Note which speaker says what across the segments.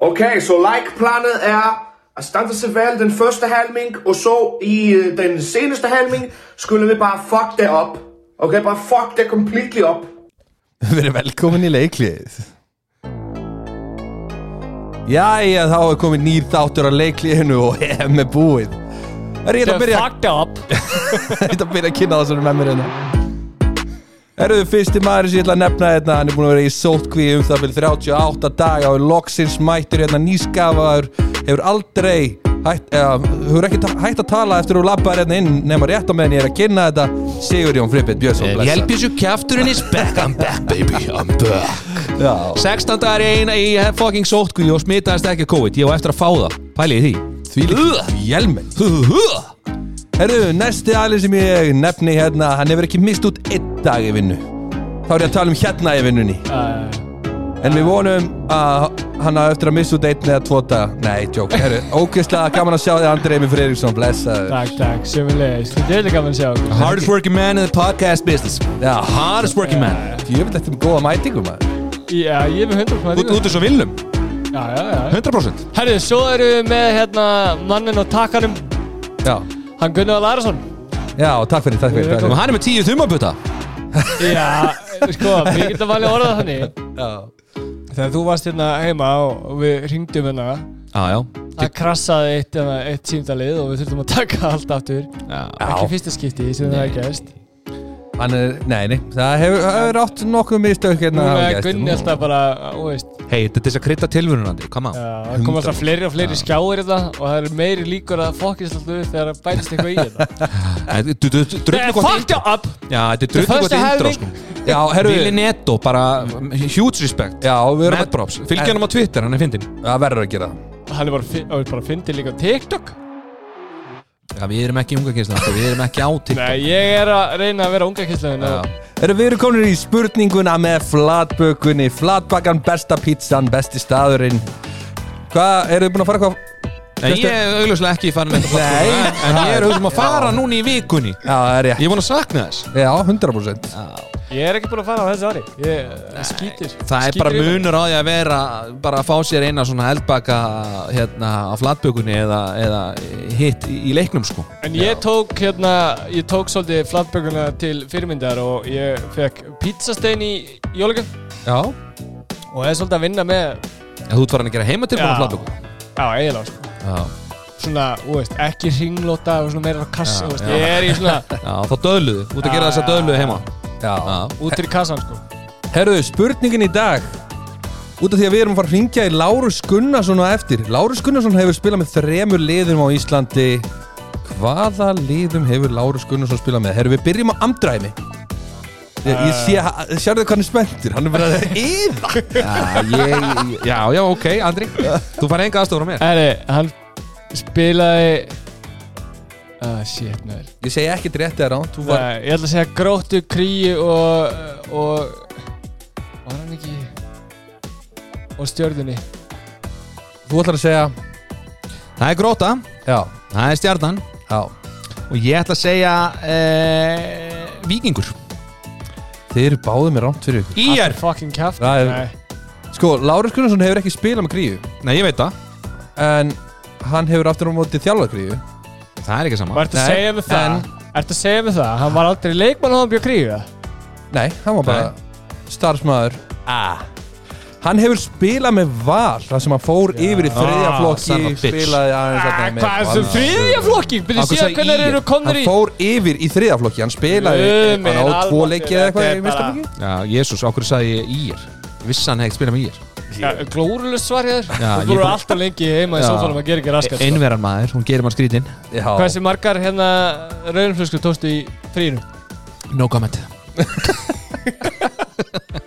Speaker 1: Ok, så like-planet er at starte sig vel den første halvming, og så i øh, den seneste halvming skulle vi bare fuck det op. Ok, bare fuck det completely op.
Speaker 2: Velkomin í leiklið Jæja, þá er komin nýr þáttur á leikliðinu og EM er búið Er ég að byrja
Speaker 3: fucked up
Speaker 2: Ég ætla að byrja að kynna það svona með mér hérna Eruðu fyrsti maður sem ég ætla að nefna hérna Hann er búin að vera í sótkví um það fyrir 38 daga og er loksins mættur hérna nýskafaður Hefur aldrei hætt, eða, hefur ekki hætt að tala eftir að labba hérna inn nema rétt á meðan ég er að kynna þetta. Sigur Jón Frippit Björnsson
Speaker 4: Ég help þessu kjafturinn is back, I'm back baby, I'm back.
Speaker 2: Já,
Speaker 4: 16 dagar í eina í fucking sótkví og smitaðist ekki COVID. Ég á eftir að fá það, pæli í því.
Speaker 2: Því líka Hjelmen Herðu, næsti aðlið sem ég nefni hérna Hann hefur ekki mist út einn dag í vinnu. Þá er ég að tala um hérna í vinnunni. En við vonum að hann hafa eftir að missa út einn eða tvo daga. Nei, tjók, herru, ógeðslega gaman að sjá þig Andrei Emil Freyriksson, blessaður.
Speaker 3: Takk, takk, semulegis Þetta er líka gaman að sjá
Speaker 4: Hardest working man in the podcast business.
Speaker 2: Já,
Speaker 4: Hardest working man.
Speaker 2: Ég vil þetta með góða mætingu maður.
Speaker 3: Já, ég er með 100%
Speaker 4: Út út þessu viljum,
Speaker 3: Já, já, já.
Speaker 4: 100%
Speaker 3: Herðu, svo eru við með hérna mannin og takkanum
Speaker 2: Já,
Speaker 3: Hann Gunnar Larason.
Speaker 2: Já, takk fyrir, takk fyrir, takk
Speaker 4: Og
Speaker 2: fyrir.
Speaker 4: hann er með 10 þumabutta
Speaker 3: Já, sko, við getum alveg orðað þannig.
Speaker 2: Já,
Speaker 3: Þegar þú varst hérna heima og við ringdum hérna
Speaker 4: Já, já.
Speaker 3: Það krassaði eitt, eitt símdalið og við þurftum að taka allt aftur.
Speaker 4: Já,
Speaker 3: Ekki fyrsta skipti sem það er gæst
Speaker 2: hann er, nei, nei Það hefur, átt nokkuð mistök hérna
Speaker 3: er
Speaker 2: gerst.
Speaker 3: Gunni alltaf bara, þú veist.
Speaker 4: Hei, þetta er þess að krydda tilvörunandi, come on.
Speaker 3: Já, það kom alltaf fleiri og fleiri skjáir þetta og það eru meiri líkur að fokkist alltaf upp þegar það bætist eitthvað í þetta.
Speaker 4: Þú- þú- Drullu gott
Speaker 3: Fuck
Speaker 4: intro.
Speaker 3: you up!
Speaker 4: Já, þetta er
Speaker 3: first
Speaker 4: gott
Speaker 3: helming.
Speaker 4: sko.
Speaker 2: Já, herru,
Speaker 4: Vili Netto, bara huge respect.
Speaker 2: Já, við erum
Speaker 4: props, fylgja hann á Twitter, hann er fyndin
Speaker 2: Það verður að gera það.
Speaker 3: Hann er bara, bara fyndið líka á TikTok
Speaker 4: Já, við erum ekki unga kynsta, við erum ekki á TikTok.
Speaker 3: Nei, ég er að reyna að vera unga
Speaker 4: Já.
Speaker 2: Erum við erum komin í spurninguna með flatbökunni. Flatbakan, besta pizzan, besti staðurinn. Hvað, eru þið búin að fara eitthvað?
Speaker 4: Nei, ég er augljóslega ekki farin með þetta
Speaker 2: Nei.
Speaker 4: en, ég er auðvitað að fara núna í vikunni.
Speaker 2: Já, það er rétt.
Speaker 4: Ég er búin að sakna þess.
Speaker 2: Já, 100%
Speaker 3: Ég er ekki búin að fara á þessu ári. Ég skýtir
Speaker 4: Það er bara munur á því að vera bara að fá sér eina svona eldbaka hérna á flatbökunni eða, eða hitt í, leiknum sko.
Speaker 3: En ég tók hérna, ég tók svolítið flatbökuna til fyrirmyndar og ég fekk pizzastein í jólugum
Speaker 2: Já,
Speaker 3: og er svolítið að vinna með,
Speaker 4: Þú ert farin að gera heima til
Speaker 3: Já.
Speaker 4: búin flatböku?
Speaker 3: Já, eiginlega sko.
Speaker 4: Já,
Speaker 3: Svona, þú veist, ekki ringlóta og svona meira á þú veist,
Speaker 4: já.
Speaker 3: ég er í svona
Speaker 4: Já þá döðluðu, út að gera
Speaker 3: Já,
Speaker 4: þessa
Speaker 3: já,
Speaker 4: döðluðu heima.
Speaker 2: Já
Speaker 4: Já,
Speaker 3: út til kassan sko.
Speaker 2: Herruðu, spurningin í dag Út af því að við erum að fara að ringja í Lárus Gunnarsson á eftir. Lárus Gunnarsson hefur spilað með þremur liðum á Íslandi. Hvaða liðum hefur Lárus Gunnarsson spilað með? Herru, við byrjum á amdræmi Ég, ég sé, sérðu hvað hann er spenntur? Hann er bara að yða
Speaker 4: já, ég, já, já, ok, Andri. Þú fær enga aðstofur á mér.
Speaker 3: Herri, hann spilaði Ah, shit, maður.
Speaker 2: Ég segi ekkert rétt eða ránt Þú var,
Speaker 3: Nei, ég ætla að segja gróttu, kríu og og var hann ekki og stjörðunni
Speaker 2: þú ætlar að segja
Speaker 4: Það er gróta,
Speaker 2: Já,
Speaker 4: það er stjarnan.
Speaker 2: Já.
Speaker 4: Og ég ætla að segja uh, Víkingur.
Speaker 2: Þið eru báðið með ránt fyrir ykkur.
Speaker 3: Allir fucking kæft
Speaker 2: Það er- Sko, Lárus Gunnarsson hefur ekki spilað með kríu.
Speaker 4: Nei, ég veit það.
Speaker 2: En hann hefur aftur á móti þjálfað kríu
Speaker 4: Það er ekki sama
Speaker 3: þetta að
Speaker 2: Nei,
Speaker 3: segja mig það
Speaker 2: en-
Speaker 3: Ertu að segja mig það? Hann var aldrei leikmann og hann bjöð kríu
Speaker 2: Nei, hann var bara starfsmæður ah. Hann hefur spilað með val þar sem hann fór yfir í þriðja
Speaker 4: Ah,
Speaker 2: flokki
Speaker 4: son of a bitch.
Speaker 2: spilaði aðeins þarna
Speaker 3: Ah,
Speaker 2: með
Speaker 3: Hvað er
Speaker 2: Val.
Speaker 3: þessu þriðja flokki? Byrju
Speaker 4: Af hverju
Speaker 3: síðan
Speaker 4: sagði
Speaker 3: hvernig
Speaker 4: IR?
Speaker 3: eru komnir
Speaker 2: Hann
Speaker 3: í
Speaker 2: fór yfir í þriðja flokki Hann spilaði
Speaker 3: Guð minn
Speaker 2: hann á tvo
Speaker 3: almáttugur,
Speaker 2: leiki eða eitthvað
Speaker 3: þetta er
Speaker 2: í
Speaker 3: bara-
Speaker 2: flokki
Speaker 4: Já, Jésús, hverju sagði ég Ír vissi hann hefði spilað með Ír
Speaker 3: Glórulust svar ég þér
Speaker 4: Já,
Speaker 3: Þú voru alltaf lengi heima í
Speaker 4: Já.
Speaker 3: sófánum að gera ekki raskat sko.
Speaker 4: Einveran maður, hún gerir maður skrítinn
Speaker 2: Já,
Speaker 3: Hversu margar hérna raunflösku tókstu í frínu?
Speaker 4: No comment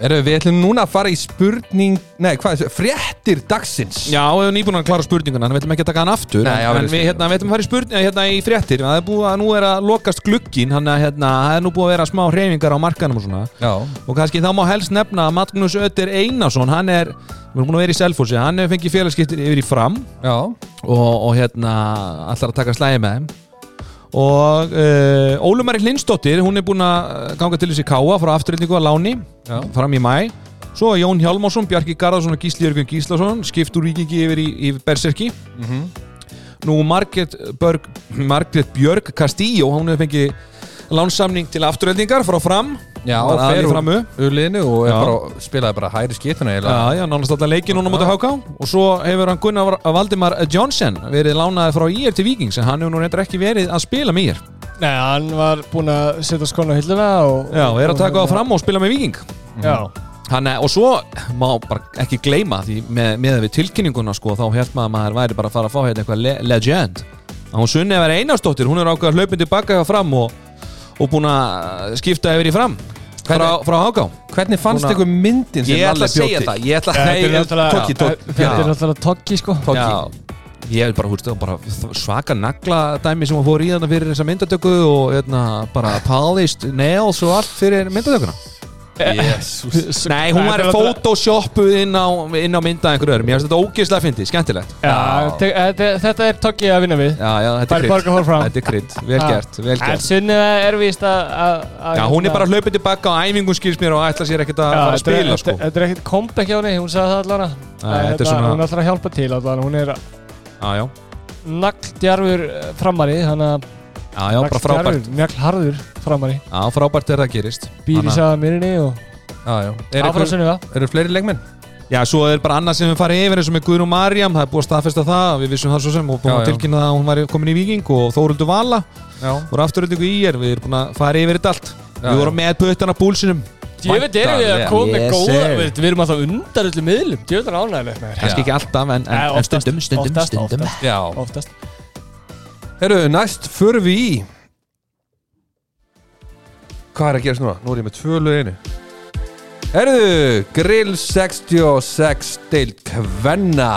Speaker 2: Erum við ætlum núna að fara í spurning Nei, hvað er þetta? Fréttir dagsins.
Speaker 4: Já, við erum nýbúin að klára spurninguna Þannig við ætlum ekki að taka hann aftur.
Speaker 2: Nei, já,
Speaker 4: En,
Speaker 2: við
Speaker 4: við, hérna, við ætlum að fara í, spurning, hérna, í fréttir. Það er búið að nú er að lokast glugginn Þannig að hérna, það er nú búið að vera smá hreyfingar á markanum og svona.
Speaker 2: Já,
Speaker 4: Og kannski þá má helst nefna að Magnús Ötter Einarsson Hann er, við erum búin að vera í Selfossi Hann hefur fengið félagskiptir yfir í fram.
Speaker 2: Já,
Speaker 4: og, og hérna og uh, Ólumari Lindsdóttir hún er búin að ganga til þessi káa frá afturreyndingu að láni
Speaker 2: Já.
Speaker 4: fram í mæ Svo Jón Hjálmásson, Bjarki Garðarsson og Gísli Jörgjum Gíslason skipt úr vikingi yfir í, í Berserki. Nú Margrét Björg, Margrét Björg Castillo hún hefur fengið lánsamning til afturheldingar frá fram.
Speaker 2: Já, og fer úr
Speaker 4: framu.
Speaker 2: Uliðinu og er
Speaker 4: Já.
Speaker 2: bara, spilaði bara hæri skituna
Speaker 4: Já, já, nánast alltaf leikið núna mútið HK og svo hefur hann Gunnar Valdimar Johnson verið lánaði frá IR til Vikings en hann hefur nú reyndar ekki verið að spila með IR
Speaker 3: Nei, hann var búinn að setja skona á hilluna og,
Speaker 4: Já, er að taka það fram og spila með Viking
Speaker 3: Já,
Speaker 4: Hann, er- og svo má bara ekki gleyma því með, með við tilkynninguna sko, þá held maður að maður væri bara að fara að fá hérna eitthvað le legend. Að hún sunni að vera einastóttir hún er ákveð að hlaupin tilbaka hjá fram og, og búin að skipta yfir í fram. Frá, frá Háká.
Speaker 2: Hvernig fannst
Speaker 4: Búna-
Speaker 2: ykkur myndin sem
Speaker 4: Ég ætla
Speaker 2: Lalli
Speaker 4: að segja
Speaker 2: bjóti?
Speaker 4: það Ég ætla
Speaker 3: náttúrulega
Speaker 2: Toggi, Toggi,
Speaker 3: Þetta er náttúrulega Toggi sko.
Speaker 4: Ég hef bara, húst, bara svaka nagla dæmi sem hún fór í þarna fyrir þessa myndatöku og hérna, bara polished nails og allt fyrir myndatökuna
Speaker 2: Jesus.
Speaker 4: Nei, hún var photoshoppuð inn á, inn á mynda einhverju öðrum. Ég finnst þetta ógeðslega fyndið, skemmtilegt.
Speaker 3: Já, te- þetta þetta er Toggi að vinna við.
Speaker 4: Já, já, þetta
Speaker 3: Fær
Speaker 4: er
Speaker 3: borga
Speaker 4: krydd.
Speaker 3: for fram.
Speaker 4: Þetta er krydd, vel gert, vel
Speaker 3: En
Speaker 4: gert.
Speaker 3: Sunniva er víst að að- að-
Speaker 4: Já, hún er
Speaker 3: hérna-
Speaker 4: bara hlaupið tilbaka á æfingum skils mér og ætla sér ekkert að
Speaker 3: Já,
Speaker 4: fara að
Speaker 3: þetta er-
Speaker 4: spila, sko.
Speaker 3: þetta- Þetta er ekkert comeback hjá henni, hún sagði það allan
Speaker 4: Nei, þetta er svona-
Speaker 3: Hún ætlar að hjálpa til allan Hún er
Speaker 4: Já, já,
Speaker 3: nagldjarfur eh, framari Þannig að
Speaker 4: já, já, bara frábært.
Speaker 3: Naglharður framari
Speaker 4: Já, frábært er það gerist.
Speaker 3: Býr í
Speaker 4: Þannig að-
Speaker 3: saða mirinni og
Speaker 2: Já, já. Er ykkur,
Speaker 3: Sunniva
Speaker 2: eru fleiri leikmenn?
Speaker 4: Já, svo er bara annað sem við farið yfir eins og með Guðrún Marjam, það er búið að staðfesta það, við vissum það svo sem og búin
Speaker 2: Já,
Speaker 4: að tilkynna það að hún var komin í Víking og Þóruldur Vala
Speaker 2: Já.
Speaker 4: voru afturöldingu í er, við erum búin að fara yfir þetta allt.
Speaker 2: Já,
Speaker 4: Við vorum með puttana búlsinum.
Speaker 3: Ég veit, erum við að koma með
Speaker 4: Yes,
Speaker 3: góða. Við við erum alltaf undar öllu miðlum. Djöðan ánægilegt með þér.
Speaker 4: Kannski ekki alltaf, en, en, en
Speaker 3: oftast,
Speaker 4: stundum, stundum,
Speaker 3: oftast,
Speaker 4: stundum.
Speaker 3: oftast.
Speaker 2: Já.
Speaker 3: Oftast
Speaker 2: Herru, næst förum við í. Hvað er að gerast núna? Nú er ég með tvö lög einu. Herru, Grill 66 deilt Kvenna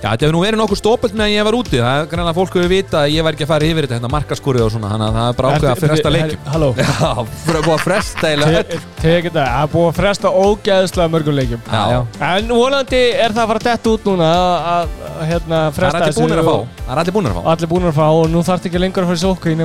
Speaker 4: Já, þetta hefur nú verið nokkuð stópelt með að ég var úti. Það er greinlega fólk hefur vita að ég var ekki að fara yfir þetta hérna markaskorið og svona, þannig að það er bara ákveð að fresta leikjum.
Speaker 3: Halló?
Speaker 2: Já, fyrir að fresta eiginlega öll.
Speaker 3: Tegir þetta, það er búið að fresta ógæðslega mörgum leikjum.
Speaker 4: Já.
Speaker 3: En vonandi er það að fara dett út núna að, hérna,
Speaker 4: Það er
Speaker 3: fresta
Speaker 4: allir búinir að fá. Það er allir búinir að fá.
Speaker 3: Og nú þarf ekki lengur að fara í sókvi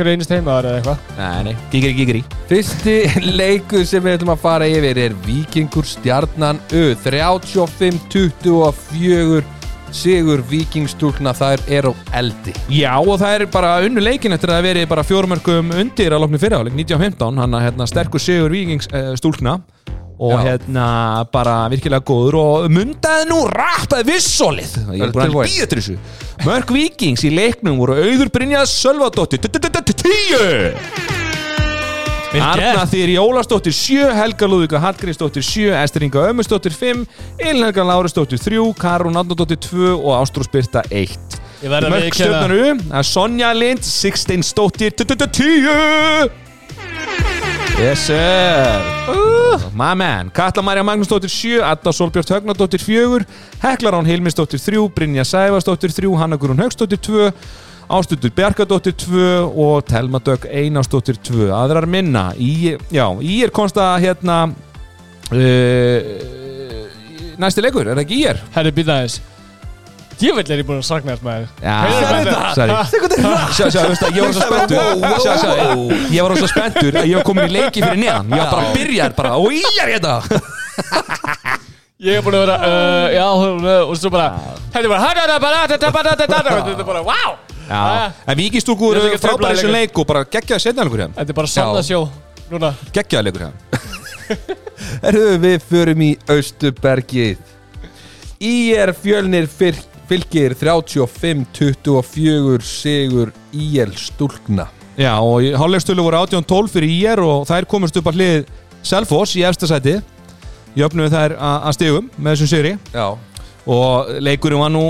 Speaker 3: uh, greinist heimaðar eða eitthvað?
Speaker 4: Nei, nei, gígri, gígri
Speaker 2: Fyrsti leikur sem við ætlum að fara yfir er Víkingur Stjarnan Ö 35-24 Sigur Víkingstúlna þær er á eldi.
Speaker 4: Já, og það er bara unnu leikin eftir að það verið bara fjórumörkum undir að loknu fyrirháleik 1915, hann að hérna, sterkur sigur vikings uh, stúlkna og
Speaker 2: Já.
Speaker 4: hérna bara virkilega góður og mundaði nú rappaði vissolið. Ég er búin að býða til þessu. Mörg vikings í leiknum voru auður Brynjað Sölvadóttir 10
Speaker 3: Vel
Speaker 4: Arna
Speaker 3: gert.
Speaker 4: Þýr Jólasdóttir 7 Helga Lúðvíka Hallgrímsdóttir 7 Ester Inga Ömmusdóttir 5 Elin Helga Lárusdóttir 3 Karún Átnadóttir 2 og Ástrós Birta 1
Speaker 3: Ég verð að
Speaker 4: Mörg
Speaker 3: viðurkenna-
Speaker 4: stjórnarnu Það er Sonja Lind Sixteinsdóttir 10 Yes sir. Uh, My man. Katla Marja Magnúsdóttir 7 Adda Solbjörn Högnadóttir 4 Hekla Rán Hilmisdóttir 3 Brynja Sæfarsdóttir 3 Hanna Guðrún Haugsdóttir 2 Ástundur Bjarkadóttir 2 og Telma Dögg Einarsdóttir 2 aðrar minna. Í, já, í er konsta hérna uh, næsti leikur, er það ekki í er?
Speaker 3: Herri, býta aðeins Djöfell er ég búin að sakna þess maður. Þetta?
Speaker 4: sorry. Sjá, sjá, veist það, ég var svo spenntur. Sjá, sjá, ég var svo spenntur að ég var komin í leiki fyrir neðan. Ég var bara að byrja bara og ég er hérna.
Speaker 3: Ég er búin að vera, uh, já, uh, og svo bara Þetta er bara, þetta er bara, þetta er bara, þetta er bara, wow.
Speaker 4: Já, en vikistúku
Speaker 3: Ég ætla ekki að trufla
Speaker 4: frábæri
Speaker 3: þig
Speaker 4: sem
Speaker 3: lengur.
Speaker 4: leik og bara geggjaði setnalegur hérna
Speaker 3: Þetta er bara sanna sjó Núna.
Speaker 4: Geggjaði leikur hérna
Speaker 2: Herru, við förum í Austurbergið. IR fjölnir fyr- fylgir 35-24 Sigur IL Stúlna
Speaker 4: Já, og í hálfleikstölu voru 18-12 fyrir IR og þær komast upp að hlið Selfoss í efsta sæti. Jöfnuðu þær að stigum með þessum sigri.
Speaker 2: Já.
Speaker 4: Og leikurinn var nú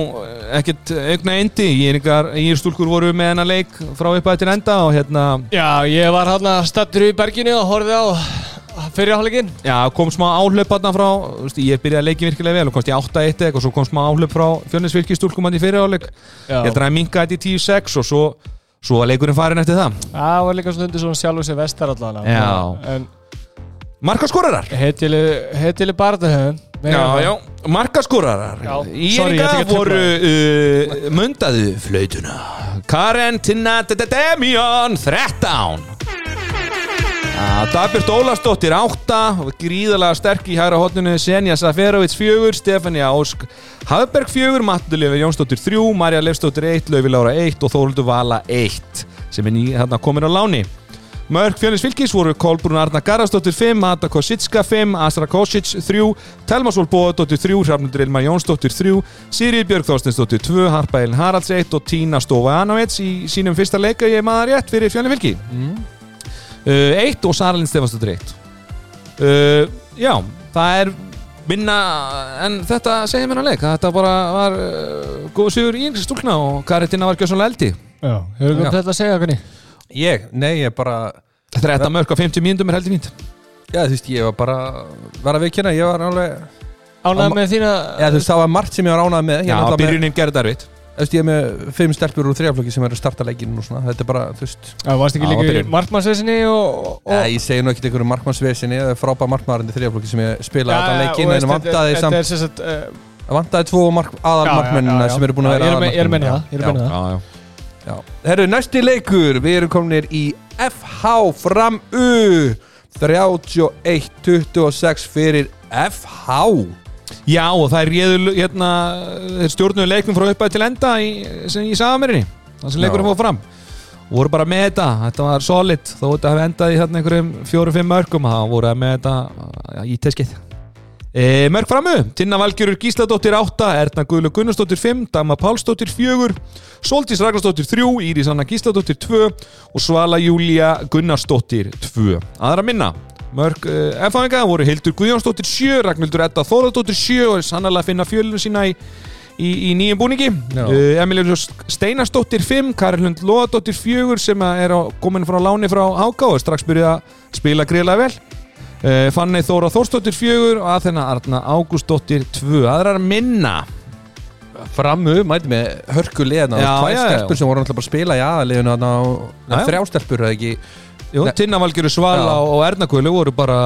Speaker 4: ekkert aukna endi Íringar, Írstúlkur voru með hennar leik frá upphæði til enda og hérna
Speaker 3: Já, ég var hann að stattur í berginu og horfið á fyrirháleikin
Speaker 4: já, kom smá áhlaup hérna frá veist, ég byrjaði leikin virkilega vel og komst í 8-1 eitthvað og svo kom smá áhlaup frá fjörnisvirki stúlkum hann í fyrirháleik
Speaker 3: Já,
Speaker 4: ég held að minka þetta í 10-6 og svo svo var leikurinn farin eftir það.
Speaker 3: Það var líka stundir svona sjálfur sér vestar allan
Speaker 4: Já.
Speaker 3: En
Speaker 4: markaskorarar?
Speaker 3: Heitili barðahöfum
Speaker 4: já, já,
Speaker 3: Já, ég ætla
Speaker 4: Íringa
Speaker 3: að
Speaker 4: voru uh, mundaðu flautuna. Karen Tinna Demian 13 Dagbjörn Ólastóttir 8 gríðalega sterk í hægra hotninu Senja Saferovic 4, Stefania Ósk Hafberg 4, Mattulefi Jónsdóttir 3 Marja Lefstóttir 1, Lauvi Lára 1 og Þóruldur Vala 1 sem er ný, hérna, komin á láni Mörg fjölins fylgis voru Kolbrún Arna Garðarsdóttir 5, Ada Kosicka 5, Astra Kosic 3, Telmasól Bóðadóttir 3, Hrafnundur Ilma Jónsdóttir 3, Sirið Björg Þorstinsdóttir 2, Harpa Elin Haralds 1 og Tína Stofa Anovets í sínum fyrsta leika ég maður rétt fyrir fjölinn fylgi. Uh, 1 og Saralinn Stefansdóttir 1. Uh, já, það er minna en þetta segir mér að leik. Þetta bara var uh, góð sigur í yngri stúlna og Karitina var svona eldi.
Speaker 3: Já, hefur við þetta að segja hvernig?
Speaker 2: Ég, nei, ég bara
Speaker 4: Þetta er þetta mörg á 50 mínútum er heldur fínt.
Speaker 2: Já, þú veist, ég var bara var að viðkynna, ég var alveg
Speaker 3: Ánægð
Speaker 2: Á-
Speaker 3: með þína
Speaker 2: Já, þú veist, það var margt sem ég var ánað með
Speaker 4: Já, byrjunin gerði þetta erfitt.
Speaker 2: Veist, ég er með fimm stelpur úr þrjaflokki sem eru að starta leikinu og svona. Þetta er bara, þú veist
Speaker 3: Já, varst ekki líka í markmannsvesinni og, og,
Speaker 2: Nei, ég segi nú ekkert einhverju markmannsvesinni. Eða frábæð markmaðurinn í þrjaflokki sem ég spila allan leikin en vantaði
Speaker 3: Þetta
Speaker 2: samt
Speaker 3: er sagt uh,
Speaker 2: vantaði tvo mark, aðal markmennina sem eru búin að vera
Speaker 3: er með- ég er með
Speaker 2: aðalmarkmennina.
Speaker 3: það, ég er með það.
Speaker 4: Já, já.
Speaker 2: Já. Herru, næsti leikur, við erum kominir í FH fram U. 31-26 fyrir FH
Speaker 4: Já og það er réðu hérna, þeir stjórnuðu leiknum frá uppæð til enda í, sem í Sagamerinni það sem leikurinn fór fram. Og voru bara með þetta, þetta var solid þó þetta hafi endað í þarna einhverjum fjóru-fimm mörgum það voru með þetta í teskið e, Mörg framu, Tinna Valgjörur Gísladóttir 8 Erna Guðlu Gunnarsdóttir 5 Dama Pálsdóttir 4 Soltís Ragnarsdóttir 3 Íris Anna Gísladóttir 2 og Svala Júlia Gunnarsdóttir 2 Aðra minna Mörg uh, F-fáinga voru Hildur Guðjónsdóttir 7 Ragnhildur Edda Þóðardóttir 7 og er sannlega að finna fjölinu sína í, í, í nýjum búningi. Uh, Emilíu Steinarsdóttir 5 Karin Lund Lóðadóttir 4 sem að er komin frá láni frá Háká og strax byrjuð að spila greiðlega vel. Uh, Fanney Þóra Þórsdóttir 4 og Aþena Arna Ágústdóttir 2 aðrar minna?
Speaker 2: Fram U, mæti með hörku liðna
Speaker 4: Já,
Speaker 2: tvær stelpur sem voru náttúrulega bara að spila í
Speaker 4: Já, já.
Speaker 2: þrjá stelpur eða ekki
Speaker 4: Jú,
Speaker 2: Nei.
Speaker 4: Tinna Valgjörur Svala
Speaker 2: Já.
Speaker 4: og Erna Guðlu voru bara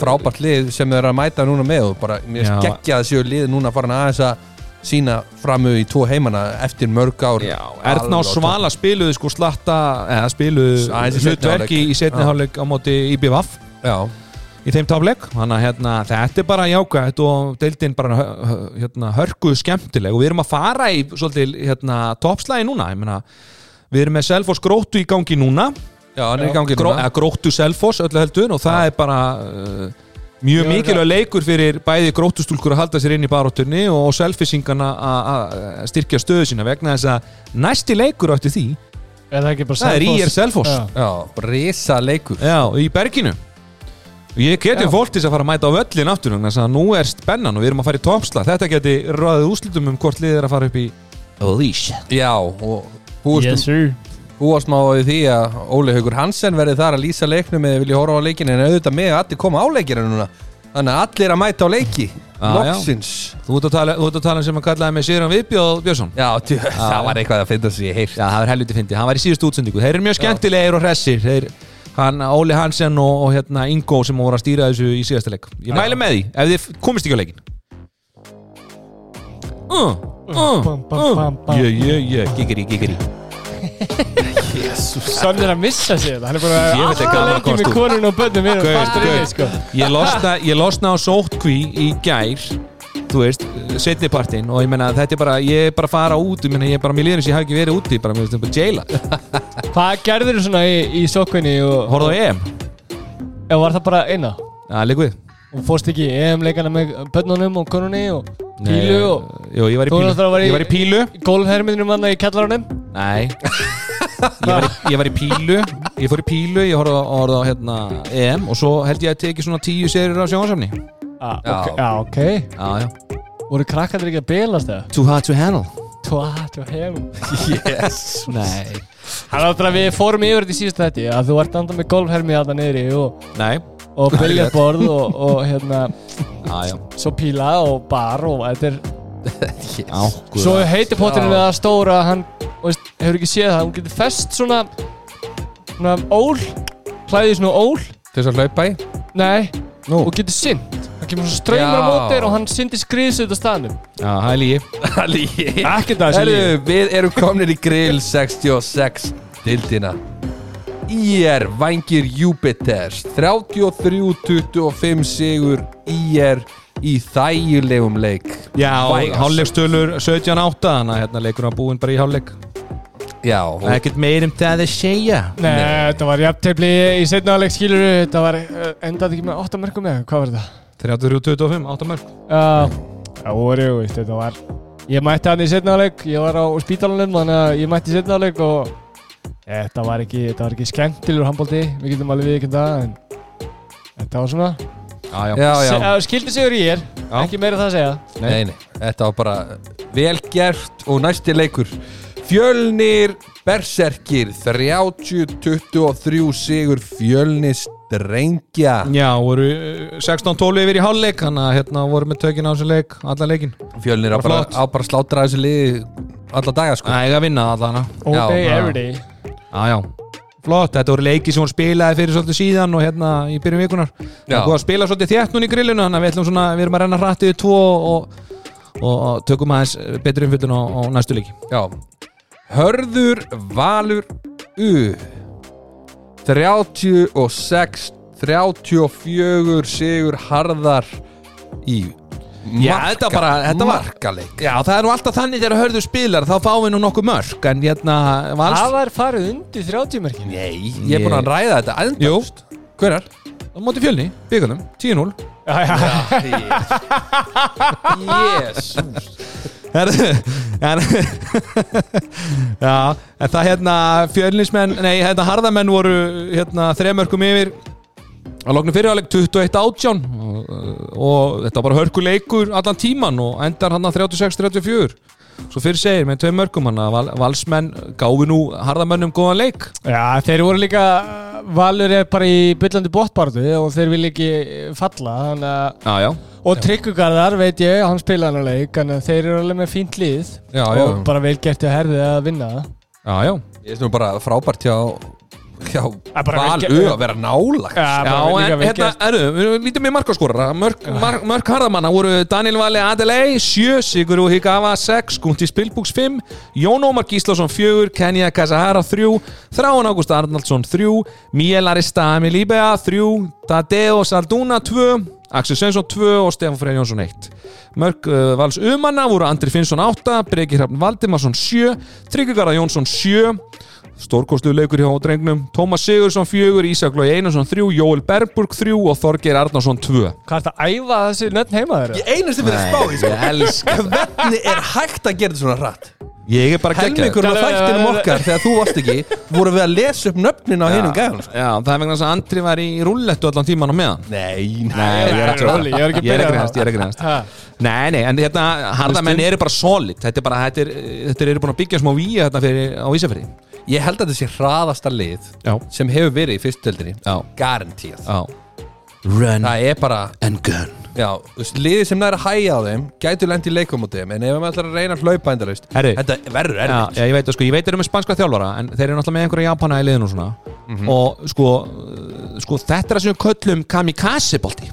Speaker 2: frábært lið sem þeir eru að mæta núna með og bara mér
Speaker 4: Já.
Speaker 2: skeggja þessu lið núna farin aðeins að sína framu í tvo heimana eftir mörg ár
Speaker 4: Erna og Svala spiluðu sko slatta eða spiluðu
Speaker 2: Aðeins í seinni
Speaker 4: hlutverk í,
Speaker 2: hálfleik.
Speaker 4: í setni
Speaker 2: Já.
Speaker 4: hálfleik á móti IBVF
Speaker 2: Já,
Speaker 4: í þeim táfleik þannig að hérna, þetta er bara jákvæmt og deildin bara hérna, hörkuð skemmtileg og við erum að fara í svolítið hérna, toppslægi núna ég meina, við erum með Selfoss gróttu í gangi núna
Speaker 2: já, hann er í gangi
Speaker 4: Gró,
Speaker 2: núna.
Speaker 4: gróttu Selfoss öllu heldur og það er bara uh, mjög mikilvæg leikur fyrir bæði gróttustúlkur að halda sér inn í barótturni og selfisingana að styrkja stöðu sína vegna þess að næsti leikur átti því,
Speaker 3: Er það ekki bara
Speaker 4: það er
Speaker 3: Selfoss?
Speaker 4: IR Selfoss.
Speaker 3: Já.
Speaker 2: Risa leikur.
Speaker 4: Já, í berginu. Ég geti þess að fara að mæta á völlin aftur þannig að nú er spennan og við erum að fara í toppsla þetta geti ráðið úslitum um hvort liðið er að fara upp í Leash
Speaker 2: Já, og
Speaker 3: Yes sir
Speaker 2: búast má við því að Óli Haugur Hansen verði þar að lýsa leiknum eða vilja horfa á leikin en auðvitað með að allir koma á leikina núna. Þannig að allir að mæta á leiki Loksins.
Speaker 4: Þú ert að tala, þú ert að tala um sem að kallaði með Sigurðan Viðbjóð Björnsson.
Speaker 2: Já, tjö, það var eitthvað að finna sig ég heyrt
Speaker 4: Já, það er helviti fyndi, hann var í síðustu útsendingu. Þeir eru mjög skemmtilegir og hressir. Þeir, hann, Óli Hansen og, og hérna Ingo sem voru að stýra þessu í síðasta leik. Ég mæli með því, ef þið komist ekki á leikin uh, uh,
Speaker 3: bam.
Speaker 4: Yeah, yeah, yeah, giggeri, giggeri
Speaker 3: Sonn er að missa sig Hann er bara lengi
Speaker 4: komst
Speaker 3: með konun og inni sko.
Speaker 4: Ég losna, ég losna á sótkví í gær Þú veist, setnipartin Og ég meina, þetta er bara, ég er bara að fara út Ég meina, ég er bara, mér líður þess að ég hafi ekki verið úti Bara, mér finnst þetta bara jaila
Speaker 3: Hvað gerður þú svona í, í sokkunni og,
Speaker 4: Horfðu á EM.
Speaker 3: Eða var það bara eina?
Speaker 4: Já, lík við
Speaker 3: Og fórst ekki í EM-leikana með börnunum og konunni og pílu og
Speaker 4: Jú, ég var í
Speaker 3: Þú
Speaker 4: pílu.
Speaker 3: náttúrulega var í-
Speaker 4: Ég var í pílu.
Speaker 3: Golfherminum hann í kjallarunum
Speaker 4: Nei. Ég var, í, ég var í pílu. Ég fór í pílu, ég horfði á, horfði á hérna, EM Og svo held ég að teki svona tíu serið á sjónvarsafni
Speaker 3: ah,
Speaker 2: Já.
Speaker 3: ok, Já, ok.
Speaker 4: Já, já.
Speaker 3: Voru krakkandir ekki að belast eða?
Speaker 4: Too hot to handle.
Speaker 3: Tvað og hefum
Speaker 2: Yes.
Speaker 4: Nei.
Speaker 3: Það er náttúrulega við fórum yfir þetta í síðustu þetta að þú ert andað með golfhermi að það niðri og,
Speaker 4: Nei
Speaker 3: og biljartborð og, og hérna
Speaker 4: Já, já.
Speaker 3: svo píla og bar og þetta er
Speaker 4: Ákkuð
Speaker 3: svo heitir potturinn við að stóra hann veist, hefur ekki séð það, hún getur fest svona svona ól klæðið svona ól.
Speaker 2: Til þess að hlaupa í?
Speaker 3: Nei,
Speaker 2: Nú.
Speaker 3: og getur synd það kemur svona ströymur á
Speaker 2: Já.
Speaker 3: mótir og hann syndir skriðs út á staðnum.
Speaker 4: Já, það er lígi
Speaker 3: ekkert að
Speaker 2: Herru, við erum komnir í grill 66 dildina IR Vangir Júpiters 33-25 sigur IR í þægilegum leik.
Speaker 4: Já, hálfleikstölur 17-8 Þannig að hérna leikur hann búinn bara í hálfleik.
Speaker 2: Já, og
Speaker 4: Ekkert meir um það að segja.
Speaker 3: Nei, þetta var jafntefli í setna áleik skilur Þetta var, eh, endaði ekki með 8 mörgum eða, hvað var þetta?
Speaker 4: 33-25, 8 mörg
Speaker 3: Já, já, voru, veist, þetta var Ég mætti hann í setna áleik, ég var á spítalanum Þannig að ég mætti í setna áleik og Þetta var ekki, þetta var ekki skemmtilegur handbólti Við getum alveg viðkjönd það En þetta var svona.
Speaker 4: Já, já,
Speaker 2: já,
Speaker 3: eh, Skildi sigur í er,
Speaker 4: Já.
Speaker 3: ekki meira það að segja.
Speaker 2: Nei, nei, þetta var bara vel gert og næsti leikur. Fjölnir Berserkir 30-23 sigur Fjölnis Drengja.
Speaker 4: Já, voru uh, 16-12 yfir í hálfleik Þannig að hérna voru með tökin á þessu leik Alla leikin
Speaker 2: Fjölnir á
Speaker 4: Bara
Speaker 2: bara, slátra þessu liði alla daga sko.
Speaker 4: Það er að vinna allan
Speaker 3: All
Speaker 2: Já,
Speaker 3: day, every day
Speaker 4: Já, já. Flott, þetta voru leiki sem hún spilaði fyrir svolítið síðan og hérna í byrjun vikunar Það er búið að spila svolítið þétt núna í grillinu þannig að við ætlum svona, við erum að renna hrattið tvo og, og, og tökum aðeins betri umfyllun á, á næstu leiki.
Speaker 2: Já. Hörður Valur U. 36 34 sigur harðar í
Speaker 4: Já, þetta bara- þetta var-
Speaker 2: markaleik.
Speaker 4: Já, það er nú alltaf þannig þegar hörðu spilar þá fáum við nú nokkuð mörk en hérna vals
Speaker 3: Það var farið undir 30 mörkin.
Speaker 2: Nei, ég er búin að ræða þetta endast Hver er?
Speaker 4: á móti fjölni, byggunum, 10-0
Speaker 3: Já, já,
Speaker 2: Jésús
Speaker 4: Já, en það hérna fjölnismenn, nei, hérna harðamenn voru hérna þremörkum yfir að loknu fyriráleik 21 átján. Og, og þetta var bara hörkuleikur allan tíman og endar hann að 36-34 svo fyrir segir með tvei mörgum hann að val, valsmenn gáfi nú harðamönnum góðan leik.
Speaker 3: Já, þeir voru líka Valur er bara í byllandi bóttbarðu og þeir vil ekki falla þannig að
Speaker 4: Já, já,
Speaker 3: Og Tryggjugarðar veit ég, hann spilaði hann að leik en þeir eru alveg með fínt lið
Speaker 2: Já, já.
Speaker 3: og bara vel gert að herðið að vinna. Það
Speaker 4: já, já.
Speaker 2: Ég er nú bara frábært hjá
Speaker 3: bara
Speaker 2: Val U að vera nálagt
Speaker 3: Já,
Speaker 4: Já, en hérna, erðu, við lítum í markaskorara. Mörk, harðamanna voru Daniel Vali Adelei 7, Sigur Higava 6, Gunti Spilbúks 5 Jón Ómar Gíslason 4, Kenja Kasahara 3 Þráin Ágúst Arnaldsson 3 Miel Aristami Líbea 3 Tadeo Salduna 2 Axel Svensson 2 og Stefán Freyr Jónsson 1 Mörk uh, Vals umanna voru Andri Finnsson 8 Breki Hrafn Valdimarsson 7 Tryggugara Jónsson 7 Stórkostuðu leikur hjá drengnum Tómas Sigursson 4, Ísak Lói Einarsson 3 Jóel Berburg 3 og Þorgeir Arnarsson 2
Speaker 3: Hvað er það að æfa þessi nöfn heima þeirra?
Speaker 2: Ég einasti fyrir að spá í sko.
Speaker 4: Ég elska
Speaker 2: Hvernig er hægt að gera þetta svona rætt?
Speaker 4: Ég er bara
Speaker 2: Helmingur af
Speaker 3: Hvað er-
Speaker 2: þættinum
Speaker 3: er-
Speaker 2: okkar þegar þú varst ekki voru við að lesa upp nöfnin á hinum gæðum sko.
Speaker 4: Já, það er vegna þess að Andri var í rullettu allan tíman á meðan
Speaker 2: Nei,
Speaker 4: Nei, ég er
Speaker 3: ég er ekki
Speaker 4: Ég er grínast,
Speaker 3: það.
Speaker 4: ég er grínast
Speaker 3: Ha,
Speaker 4: Nei, nei, en hérna, harðamenn eru bara solid Þetta er bara, þetta er, þetta eru búin að byggja smá víja þetta fyrir, á Ísafirði
Speaker 2: Ég held að þetta sé hraðasta lið
Speaker 4: Já,
Speaker 2: sem hefur verið í fyrstutöldinni
Speaker 4: já,
Speaker 2: Garantíð.
Speaker 4: Já. Run
Speaker 2: Það er bara,
Speaker 4: and gun.
Speaker 2: Já, þú veist, liðið sem næri að hæja á þeim gætu lendi í leikum á þeim en ef við ætlar að reyna að hlaupa endalaust
Speaker 4: Herri.
Speaker 2: Þetta verður
Speaker 4: Já,
Speaker 2: erfitt.
Speaker 4: Já, ég veit að sko, ég veit þeir eru með spanska þjálfara en þeir eru náttúrulega með einhverja Japana í liðinu og svona. Og sko, uh, sko þetta er að sem við köllum kamikaze bolti.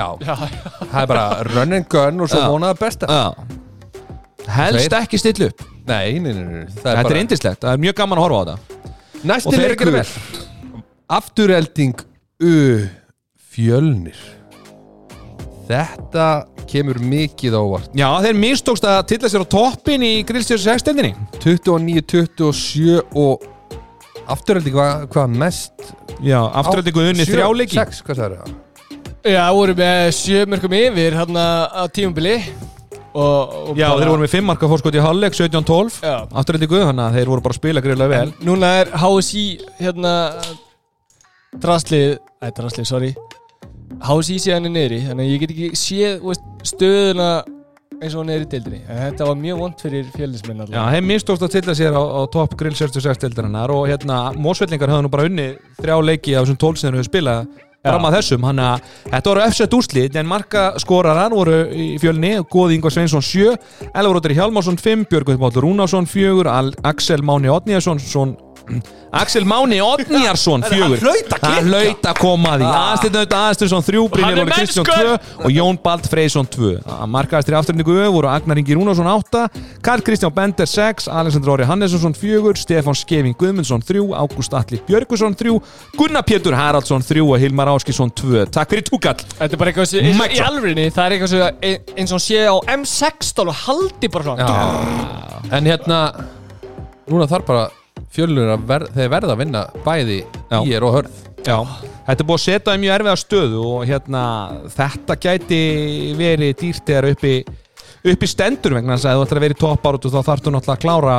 Speaker 2: Já, það er bara run and gun og svo
Speaker 4: Já.
Speaker 2: vonaða besta.
Speaker 4: Já. Helst
Speaker 2: Tveir.
Speaker 4: ekki stilla upp
Speaker 2: Nei, nei, nei, nei. Það
Speaker 4: Þetta er
Speaker 2: bara
Speaker 4: indislegt, það er mjög gaman að horfa á þetta. Og
Speaker 2: Næsti
Speaker 4: þeir
Speaker 2: leikur
Speaker 4: gera vel.
Speaker 2: Afturelding U Fjölnir. Þetta kemur mikið ávart
Speaker 4: Já, þeir mistókst að tilla sér á toppin í grillstjóðs 6-deldinni
Speaker 2: 29, 27 og Afturelding var hvað mest?
Speaker 4: Já, afturöldingu unni
Speaker 2: Sjö-
Speaker 4: þrjáleiki
Speaker 2: Sex, hvað það er
Speaker 3: Já, voru með sjö mörgum yfir hérna á tímubili og, og
Speaker 4: Já,
Speaker 3: bara-
Speaker 4: þeir voru með 5 marka fórskot í hálfleik 17-12
Speaker 3: Já.
Speaker 4: Afturöldingu, þannig að þeir voru bara að spila greiðlega vel.
Speaker 3: En núna er HSI hérna draslið, æ, draslið, sorry. HSI síðan er niðri þannig að ég get ekki séð veist, stöðuna eins og hún er í deildinni. En þetta var mjög vond fyrir fjöldismenn
Speaker 4: Já, þeim mistókst að tilla sér á, á topp grill 66 deildarinnar og hérna Mósvellingar höfðu nú bara unni þrjá leiki af þessum 12 sem þeir höfðu spilað fram að þessum, hann að þetta voru FZ úrslit en marka skorarar voru í fjölni, Góði Ingvar Sveinsson 7 Elvar Róttir Hjálmarsson 5, Björgveit Mátur Rúnarsson 4, Al Axel Máni Otniðarsson Axel Máni Odnjarsson fjögur. Hann hlaut að koma því. Aðsteinn auðvitað Aðsteinsson þrjú
Speaker 3: Hann
Speaker 4: Brynjar
Speaker 3: er
Speaker 4: Óli
Speaker 3: mennskur.
Speaker 4: tvö og Jón Bald Freysson tvö. Markaðastri afturningu ö voru Agnar Ingi Rúnarsson átta Karl Kristján Bender sex Alexander Óri Hannesson fjögur Stefán Skeving Guðmundsson þrjú Ágúst Alli Björgusson þrjú Gunnar Pétur Haraldsson þrjú og Hilmar Áskisson tvö. Takk fyrir túkall.
Speaker 3: Þetta er bara eitthvað sem, og í alvörinni, það er eitthvað sem eins og sé á M16 og haldi bara svona.
Speaker 2: En hérna Núna þarf bara fjölunir að ver, þeir verða að vinna bæði
Speaker 4: Já.
Speaker 2: í er og hörð.
Speaker 4: Já, þetta er búið að setja í mjög erfiða stöðu og hérna, þetta gæti verið dýrt þegar uppi uppi stendur vegna þess að ef þú ætlar að vera í toppáratu þá þarftu náttúrulega að klára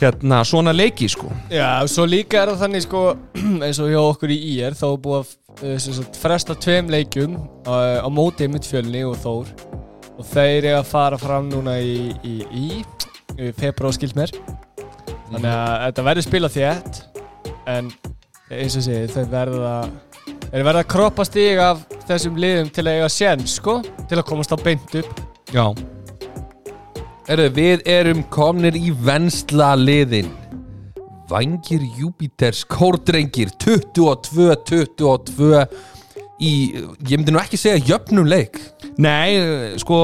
Speaker 4: hérna svona leiki sko.
Speaker 3: Já, svo líka er það þannig sko eins og hjá okkur í IR þá er búið að eh, sem sagt, fresta tveim leikjum á, á móti mitt fjölni og Þór. Og þeir eru að fara fram núna í, í, í, í februar skilt mér þannig að þetta verður spila þétt en eins og segi þau verða þeir verða að kroppa stig af þessum liðum til að eiga sén sko til að komast á beint upp.
Speaker 4: Já,
Speaker 2: Erðu, við erum komnir í vensla liðin. Vangir Júpiters Kórdrengir 22-22 í, ég myndi nú ekki segja jöfnum leik
Speaker 4: nei, sko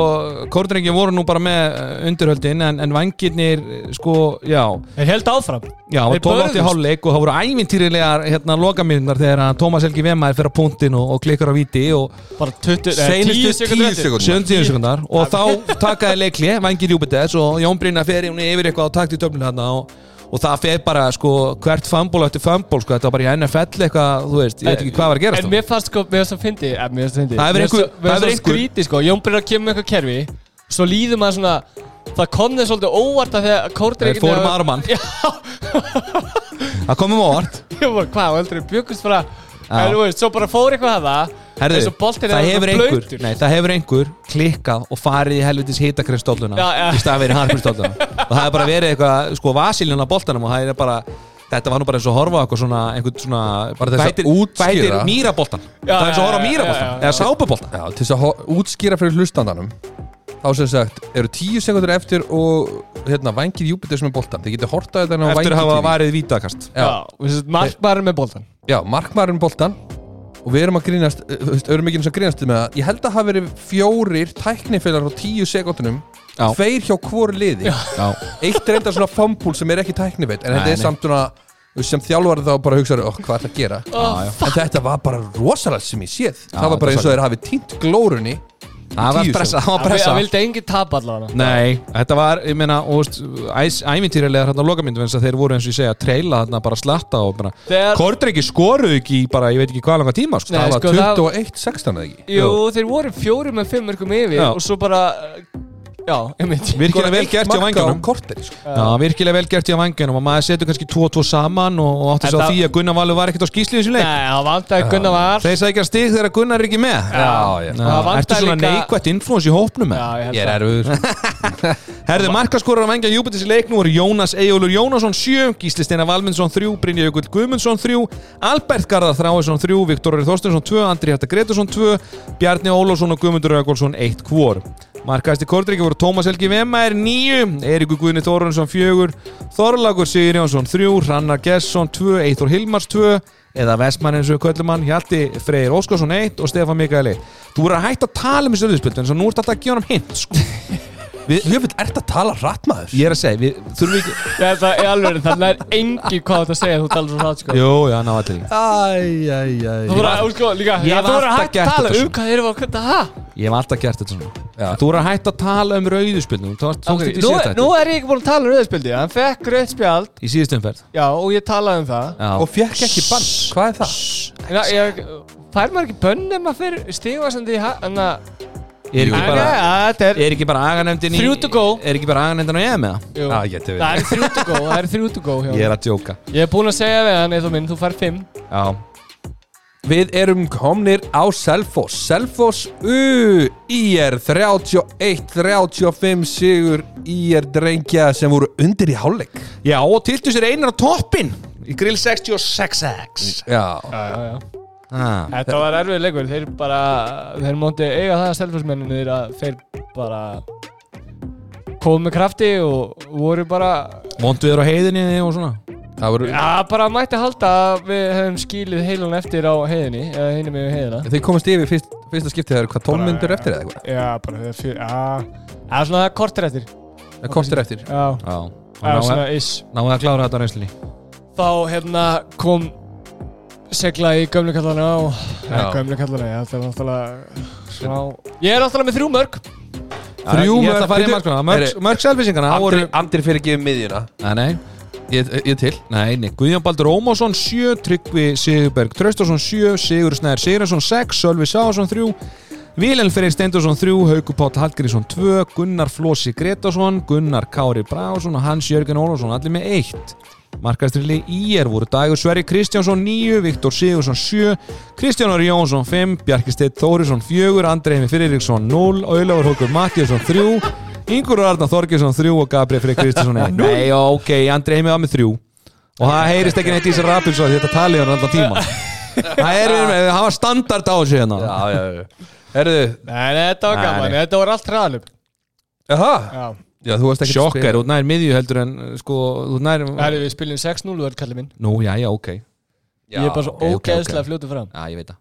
Speaker 4: kórdrengi voru nú bara með eh, undirhöldin en, en vangirnir, sko, já
Speaker 3: þeir held áfram
Speaker 4: Já,
Speaker 3: Þeir
Speaker 4: og 12 átti
Speaker 3: börðust.
Speaker 4: hálfleik og það voru ævintýrilegar hérna lokamyndunar þegar að Tómas Helgi Vemmaður fyrir á punktinn og, og klikkar á viti og
Speaker 3: bara 20, nei,
Speaker 2: Seinustu
Speaker 3: 10 sekúndur
Speaker 2: 10
Speaker 3: eftir.
Speaker 2: sekúndur.
Speaker 4: 70 sekundar og þá takaði leikli Vangir Júpiters og Jón Brynja fer hún yfir eitthvað á takt í töflinu hérna og, og það fer bara sko hvert famból eftir famból sko þetta var bara í NFL eitthvað þú veist, ég veit ekki hvað var að gerast
Speaker 3: En mér fannst sko, mér fannst það fyndi eh, Mér fannst það fyndi
Speaker 4: Það hefur
Speaker 3: Mér
Speaker 4: einhver-
Speaker 3: fannst- mér
Speaker 4: það hefur
Speaker 3: fannst það
Speaker 4: einhver-
Speaker 3: skríti sko Jón Brynjar kemur með eitthvað kerfi Svo líður maður svona Það kom þeir svolítið óvart að þegar Kórdreikinn
Speaker 4: Þeir fóru með aðra mann. það komum óvart
Speaker 3: Ég var hvað, og heldur byggust bara
Speaker 4: Já.
Speaker 3: En þú veist, svo bara fór eitthvað að það
Speaker 4: Herðu,
Speaker 3: eins og boltinn er
Speaker 4: það
Speaker 3: orðinn
Speaker 4: hefur
Speaker 3: svona
Speaker 4: einhver
Speaker 3: blautur.
Speaker 4: nei, það hefur einhver klikkað og farið í helvitis
Speaker 3: já.
Speaker 4: í stað verið harkristólluna og það hefur bara verið eitthvað sko vasiljan á boltanum og það er bara þetta var nú bara eins og að horfa á eitthvað svona einhvern svona
Speaker 2: að
Speaker 4: hvað heitir mýraboltan það er eins og að horfa mýraboltan eða sápuboltan
Speaker 2: til þess að útskýra fyrir hlustandanum þá sem sagt, eru 10 sekundur eftir og hérna, Vangir Júpiters með boltan þið getur hortað þetta á
Speaker 4: eftir að hafa varið vítakast.
Speaker 2: Já,
Speaker 3: Já, markmaður með boltan
Speaker 2: já, markmaðurinn boltan og við erum að grínast, uh, þú veist, erum ekki eins og grínast með það, ég held að hafa verið fjórir tæknifélagar á 10 sekundunum
Speaker 4: Já.
Speaker 2: tveir hjá hvori liði.
Speaker 4: Já.
Speaker 2: eitt er enda svona fambúl sem er ekki tæknifeitt en þetta er samt svona sem þjálfari þá bara hugsaður, oh, hvað ætla að gera?
Speaker 3: Oh,
Speaker 2: en þetta var bara rosalega sem ég séð.
Speaker 4: Já,
Speaker 2: það var bara eins og þeir hafi týnt glórunni
Speaker 4: það var
Speaker 2: 10
Speaker 4: pressa, það var
Speaker 3: Það
Speaker 4: pressa.
Speaker 3: vildi engin tapa allavega.
Speaker 4: Nei, þetta var, ég meina, ævintýrilegar hérna lokamyndum eins að þeir voru eins og ég segja að treila hérna bara slatta og bara
Speaker 3: Þegar-
Speaker 4: Kordrengi skoruðu ekki í bara, ég veit ekki hvað langa tíma sko.
Speaker 3: Nei,
Speaker 2: það var
Speaker 3: sko, það-
Speaker 2: 21-16 eða ekki?
Speaker 3: Jú, þeir voru fjóri með fimm mörgum yfir
Speaker 4: Já.
Speaker 3: Og svo bara
Speaker 4: Virkilega vel gert hjá
Speaker 2: Marka á
Speaker 4: vangjunum
Speaker 2: sko.
Speaker 4: Virkilega vel gert hjá vangjunum og maður setur kannski 2 og 2 saman og, og átti
Speaker 3: Þetta-
Speaker 4: því að Gunnar Valur var ekkert á skýslu í þessum leik. Þeir að stig þegar Gunnar er ekki með. Ertu svona neikvætt influence í hópnum
Speaker 3: ég
Speaker 2: er
Speaker 3: það.
Speaker 2: erfiður
Speaker 4: Herðu, markaskorar að vengja Júpiters í leik nú eru Jónas Eyjólfur Jónasson 7, Gísli Steinar Valmundsson 3, Brynja Jökull Guðmundsson 3, Albert Garðar Þráinsson 3, Viktor Þorstensson 2, Andri Hjarta Gretarsson 2, Bjarni Ólafsson og Guðmundur Rauðgólfsson 1 hvor. Markaðasti kordriki voru Tómas Helgi Vemmaer 9, Eiríkur Guðni Þórundsson 4, Þorlagur Sigur Jónsson 3, Hrannar Gesson 2, Eithor Hilmars 2, eða Vestmann eins og við köllum hann, Hjalti Freyr Óskarsson 1 og Stefán Mikael 1. Þú voru að hætta að tala um þessu öðuspildu en svo nú ert alltaf að gefa hann hint, sko.
Speaker 2: Vil ert að tala rætt maður?
Speaker 4: Ég er að segja, við þurfum ekki
Speaker 3: það er alveg, þannig er engin hvað þetta að segja þú talar svo hratt sko.
Speaker 4: Jú, já, ná allir.
Speaker 3: Þú voru að, sko, líka,
Speaker 4: Ég
Speaker 3: já,
Speaker 4: hef
Speaker 3: þú voru að
Speaker 4: alltaf
Speaker 3: hægt
Speaker 4: gert
Speaker 3: að tala
Speaker 4: þetta
Speaker 3: um hvað þeir eru að kvölda það
Speaker 4: Ég hef alltaf gert þetta svona. Þú voru að hætta að tala um í
Speaker 3: Nú, er ég ekki búin að tala um rauðspildi Hann fekk rauðspjald,
Speaker 4: Í síðast umferð.
Speaker 3: Já, og ég það
Speaker 2: er það?
Speaker 3: Ég, ekki
Speaker 4: Er bara
Speaker 3: Þetta er
Speaker 4: Er ekki bara aganemdin í
Speaker 3: Þrjú to go.
Speaker 4: Er ekki bara aganemdin á EM eða?
Speaker 3: jú,
Speaker 2: Já, ég
Speaker 3: Það er þrjú to go, það er þrjú to go hjá
Speaker 4: Ég er að djóka.
Speaker 3: Ég er búin að segja við hann eða minn, þú fær fimm.
Speaker 4: Já.
Speaker 2: Við erum komnir á Selfoss. Selfoss U IR 31-35 sigur IR drengja sem voru undir í hálfleik.
Speaker 4: Já, og tiltu sér einar á toppin Í grill 66X
Speaker 2: Já.
Speaker 3: Já, já, já
Speaker 4: ah.
Speaker 3: Þetta var erfið leikur, þeir bara þeir móti eiga það að stelfusmenninir að þeir bara komu með krafti og voru bara
Speaker 4: Vondu þér á heiðinni og svona.
Speaker 2: Það voru,
Speaker 3: Já, bara mætti halda að við hefum skilið heilan eftir á heiðinni eða hinni með heiðina.
Speaker 2: Þið komast yfir fyrst, fyrsta skiptið þegar hvað 12 myndur eftir eða eitthvað?
Speaker 3: Já, bara fyrir, já. Það er svona kortir eftir.
Speaker 2: Það kostir eftir.
Speaker 3: Já,
Speaker 4: Já,
Speaker 3: er
Speaker 4: náðu
Speaker 3: svona is
Speaker 4: náðu að klára þetta á reynslinni.
Speaker 3: Þá hérna kom segla í gömlu kallana og gömlu kallana, já, það er náttúrulega smá Ég er náttúrulega með þrjú mörg
Speaker 2: Þrjú
Speaker 4: Ég ætla að fara í
Speaker 2: bíddu,
Speaker 4: Mörg, mörg selvisingarna voru
Speaker 5: Andri, fyrir ekki um miðjuna.
Speaker 4: Nei, nei.
Speaker 2: Ég, ég til.
Speaker 4: Nei, nei, Guðjón Baldur Ómásson 7, Tryggvi Sigurberg Traustason 7, Sigur Snær Sigurðarsson 6, Sölvi Sáðarsson 3 Vilhelm Freyr Steindorsson 3, Hauku Páll Hallgrísson 2, Gunnar Flósi Gretarsson Gunnar Kári Brásson og Hans Jörgen Ólafsson allir með 1 Markastrili IR voru Dagur Sverri Kristjánsson 9, Viktor Sigursson 7 Kristjánur Jónsson 5, Bjarki Steit Þórisson 4, Andrei Heimi Fyriríksson 0 Ólafur Hókur Mattíasson 3 Ingur Arnar Þorgesson 3 og Gabriel Freyr Kristjánsson 1 Nei, ok, Andrei Heimi var með 3 og það heyrist ekki neitt í þessi rapid svo þetta talið hann allan tíma það er, það var standard á þessu hérna.
Speaker 5: Já, já, já.
Speaker 2: Herðu,
Speaker 3: Nei, nei, þetta var gaman, þetta var allt hraðalup
Speaker 2: jaha
Speaker 3: Já,
Speaker 2: Já, þú varst ekki
Speaker 4: sjokkar, út nær miðju heldur en sko, út nær
Speaker 3: er við spilum 6-0 verð kallið minn.
Speaker 4: Nú, já, já, ok. Já,
Speaker 3: Ég er bara svo
Speaker 4: ok, ok, ok.
Speaker 3: ógeðslega fljótu fram.
Speaker 4: Ég veit það.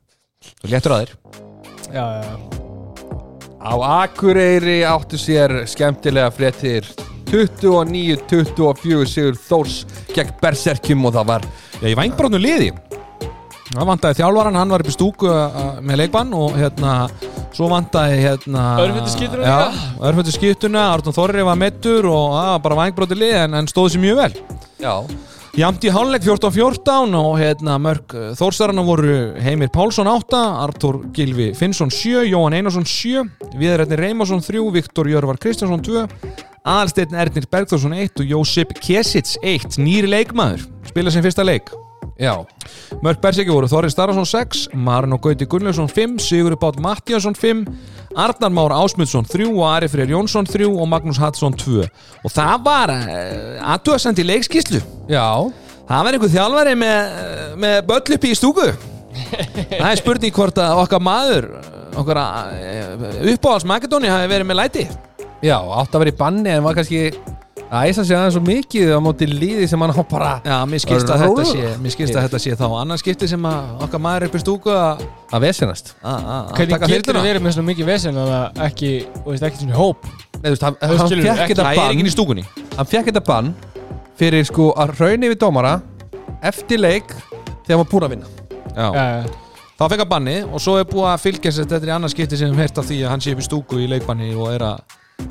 Speaker 4: Þú léttur að þér.
Speaker 3: Já, já, já.
Speaker 2: Á Akureyri áttu sér skemmtilega fréttir. 29-24 Sigur Þórs gegn Berserkjum og það var
Speaker 4: já, ég væng bara nú liði það vantaði þjálfaran, hann var upp í stúku uh, með leikbann og hérna svo vantaði hérna örfættu skiptuna, Arnur Þorri var mettur og að, bara vængbróti lið en, en stóð sér mjög vel.
Speaker 2: Já.
Speaker 4: Jamt í hálfleik 14-14 og hérna mörg Þórsarana voru Heimir Pálsson 8, Artur Gilvi Finnsson 7, Jóhann Einarsson 7, Viðrætni Reymarsson 3, Viktor Jörvar Kristjánsson 2, Aðalsteinn Ernir Bergþórsson 1 og Jósip Kesits 1, nýri leikmaður, spila sem fyrsta leik.
Speaker 2: Já
Speaker 4: Mörg Berseki voru Þorri Starason 6, Marin og Gauti Gunnlaugsson 5, Sigurður Bát Mattíasson 5, Arnar Már Ásmundsson 3 og Ari Freyr Jónsson 3 og Magnús Hattsson 2. Og það var uh, aðtöðsend í leikskíslu.
Speaker 2: Já
Speaker 4: Það var einhver þjálfari með, með böll upp í stúku Það er spurning hvort að okkar maður okkar uppáhalds Makedóni hafi verið með læti
Speaker 2: Já, átt að vera í banni en var kannski að æsa sig aðeins svo mikið á móti líði sem hann á bara
Speaker 4: Já, mér skilst að þetta sé Mér skilst að þetta sé þá annan skipti sem að okkar maður er upp í stúku að
Speaker 2: að vesenast
Speaker 4: að- að
Speaker 3: Hvernig
Speaker 4: taka
Speaker 3: getur
Speaker 4: þyrluna
Speaker 3: það verið með svona mikið vesen að það ekki, og veist ekki svona hóp?
Speaker 2: Nei, þú veist, hann,
Speaker 3: Þú
Speaker 2: hann
Speaker 3: skilur,
Speaker 2: fekk
Speaker 3: ekki-
Speaker 2: þetta
Speaker 4: Það er
Speaker 2: bann.
Speaker 4: enginn í stúkunni.
Speaker 2: Hann fekk þetta bann fyrir sko að rauni við dómara eftir leik þegar hann var búinn að vinna.
Speaker 4: Já.
Speaker 3: Já,
Speaker 4: Þá fekk að banni og svo er búið að fylgja sér þetta er í annar skipti sem við heyrt af því að hann sé upp í stúku í leikbanni og er að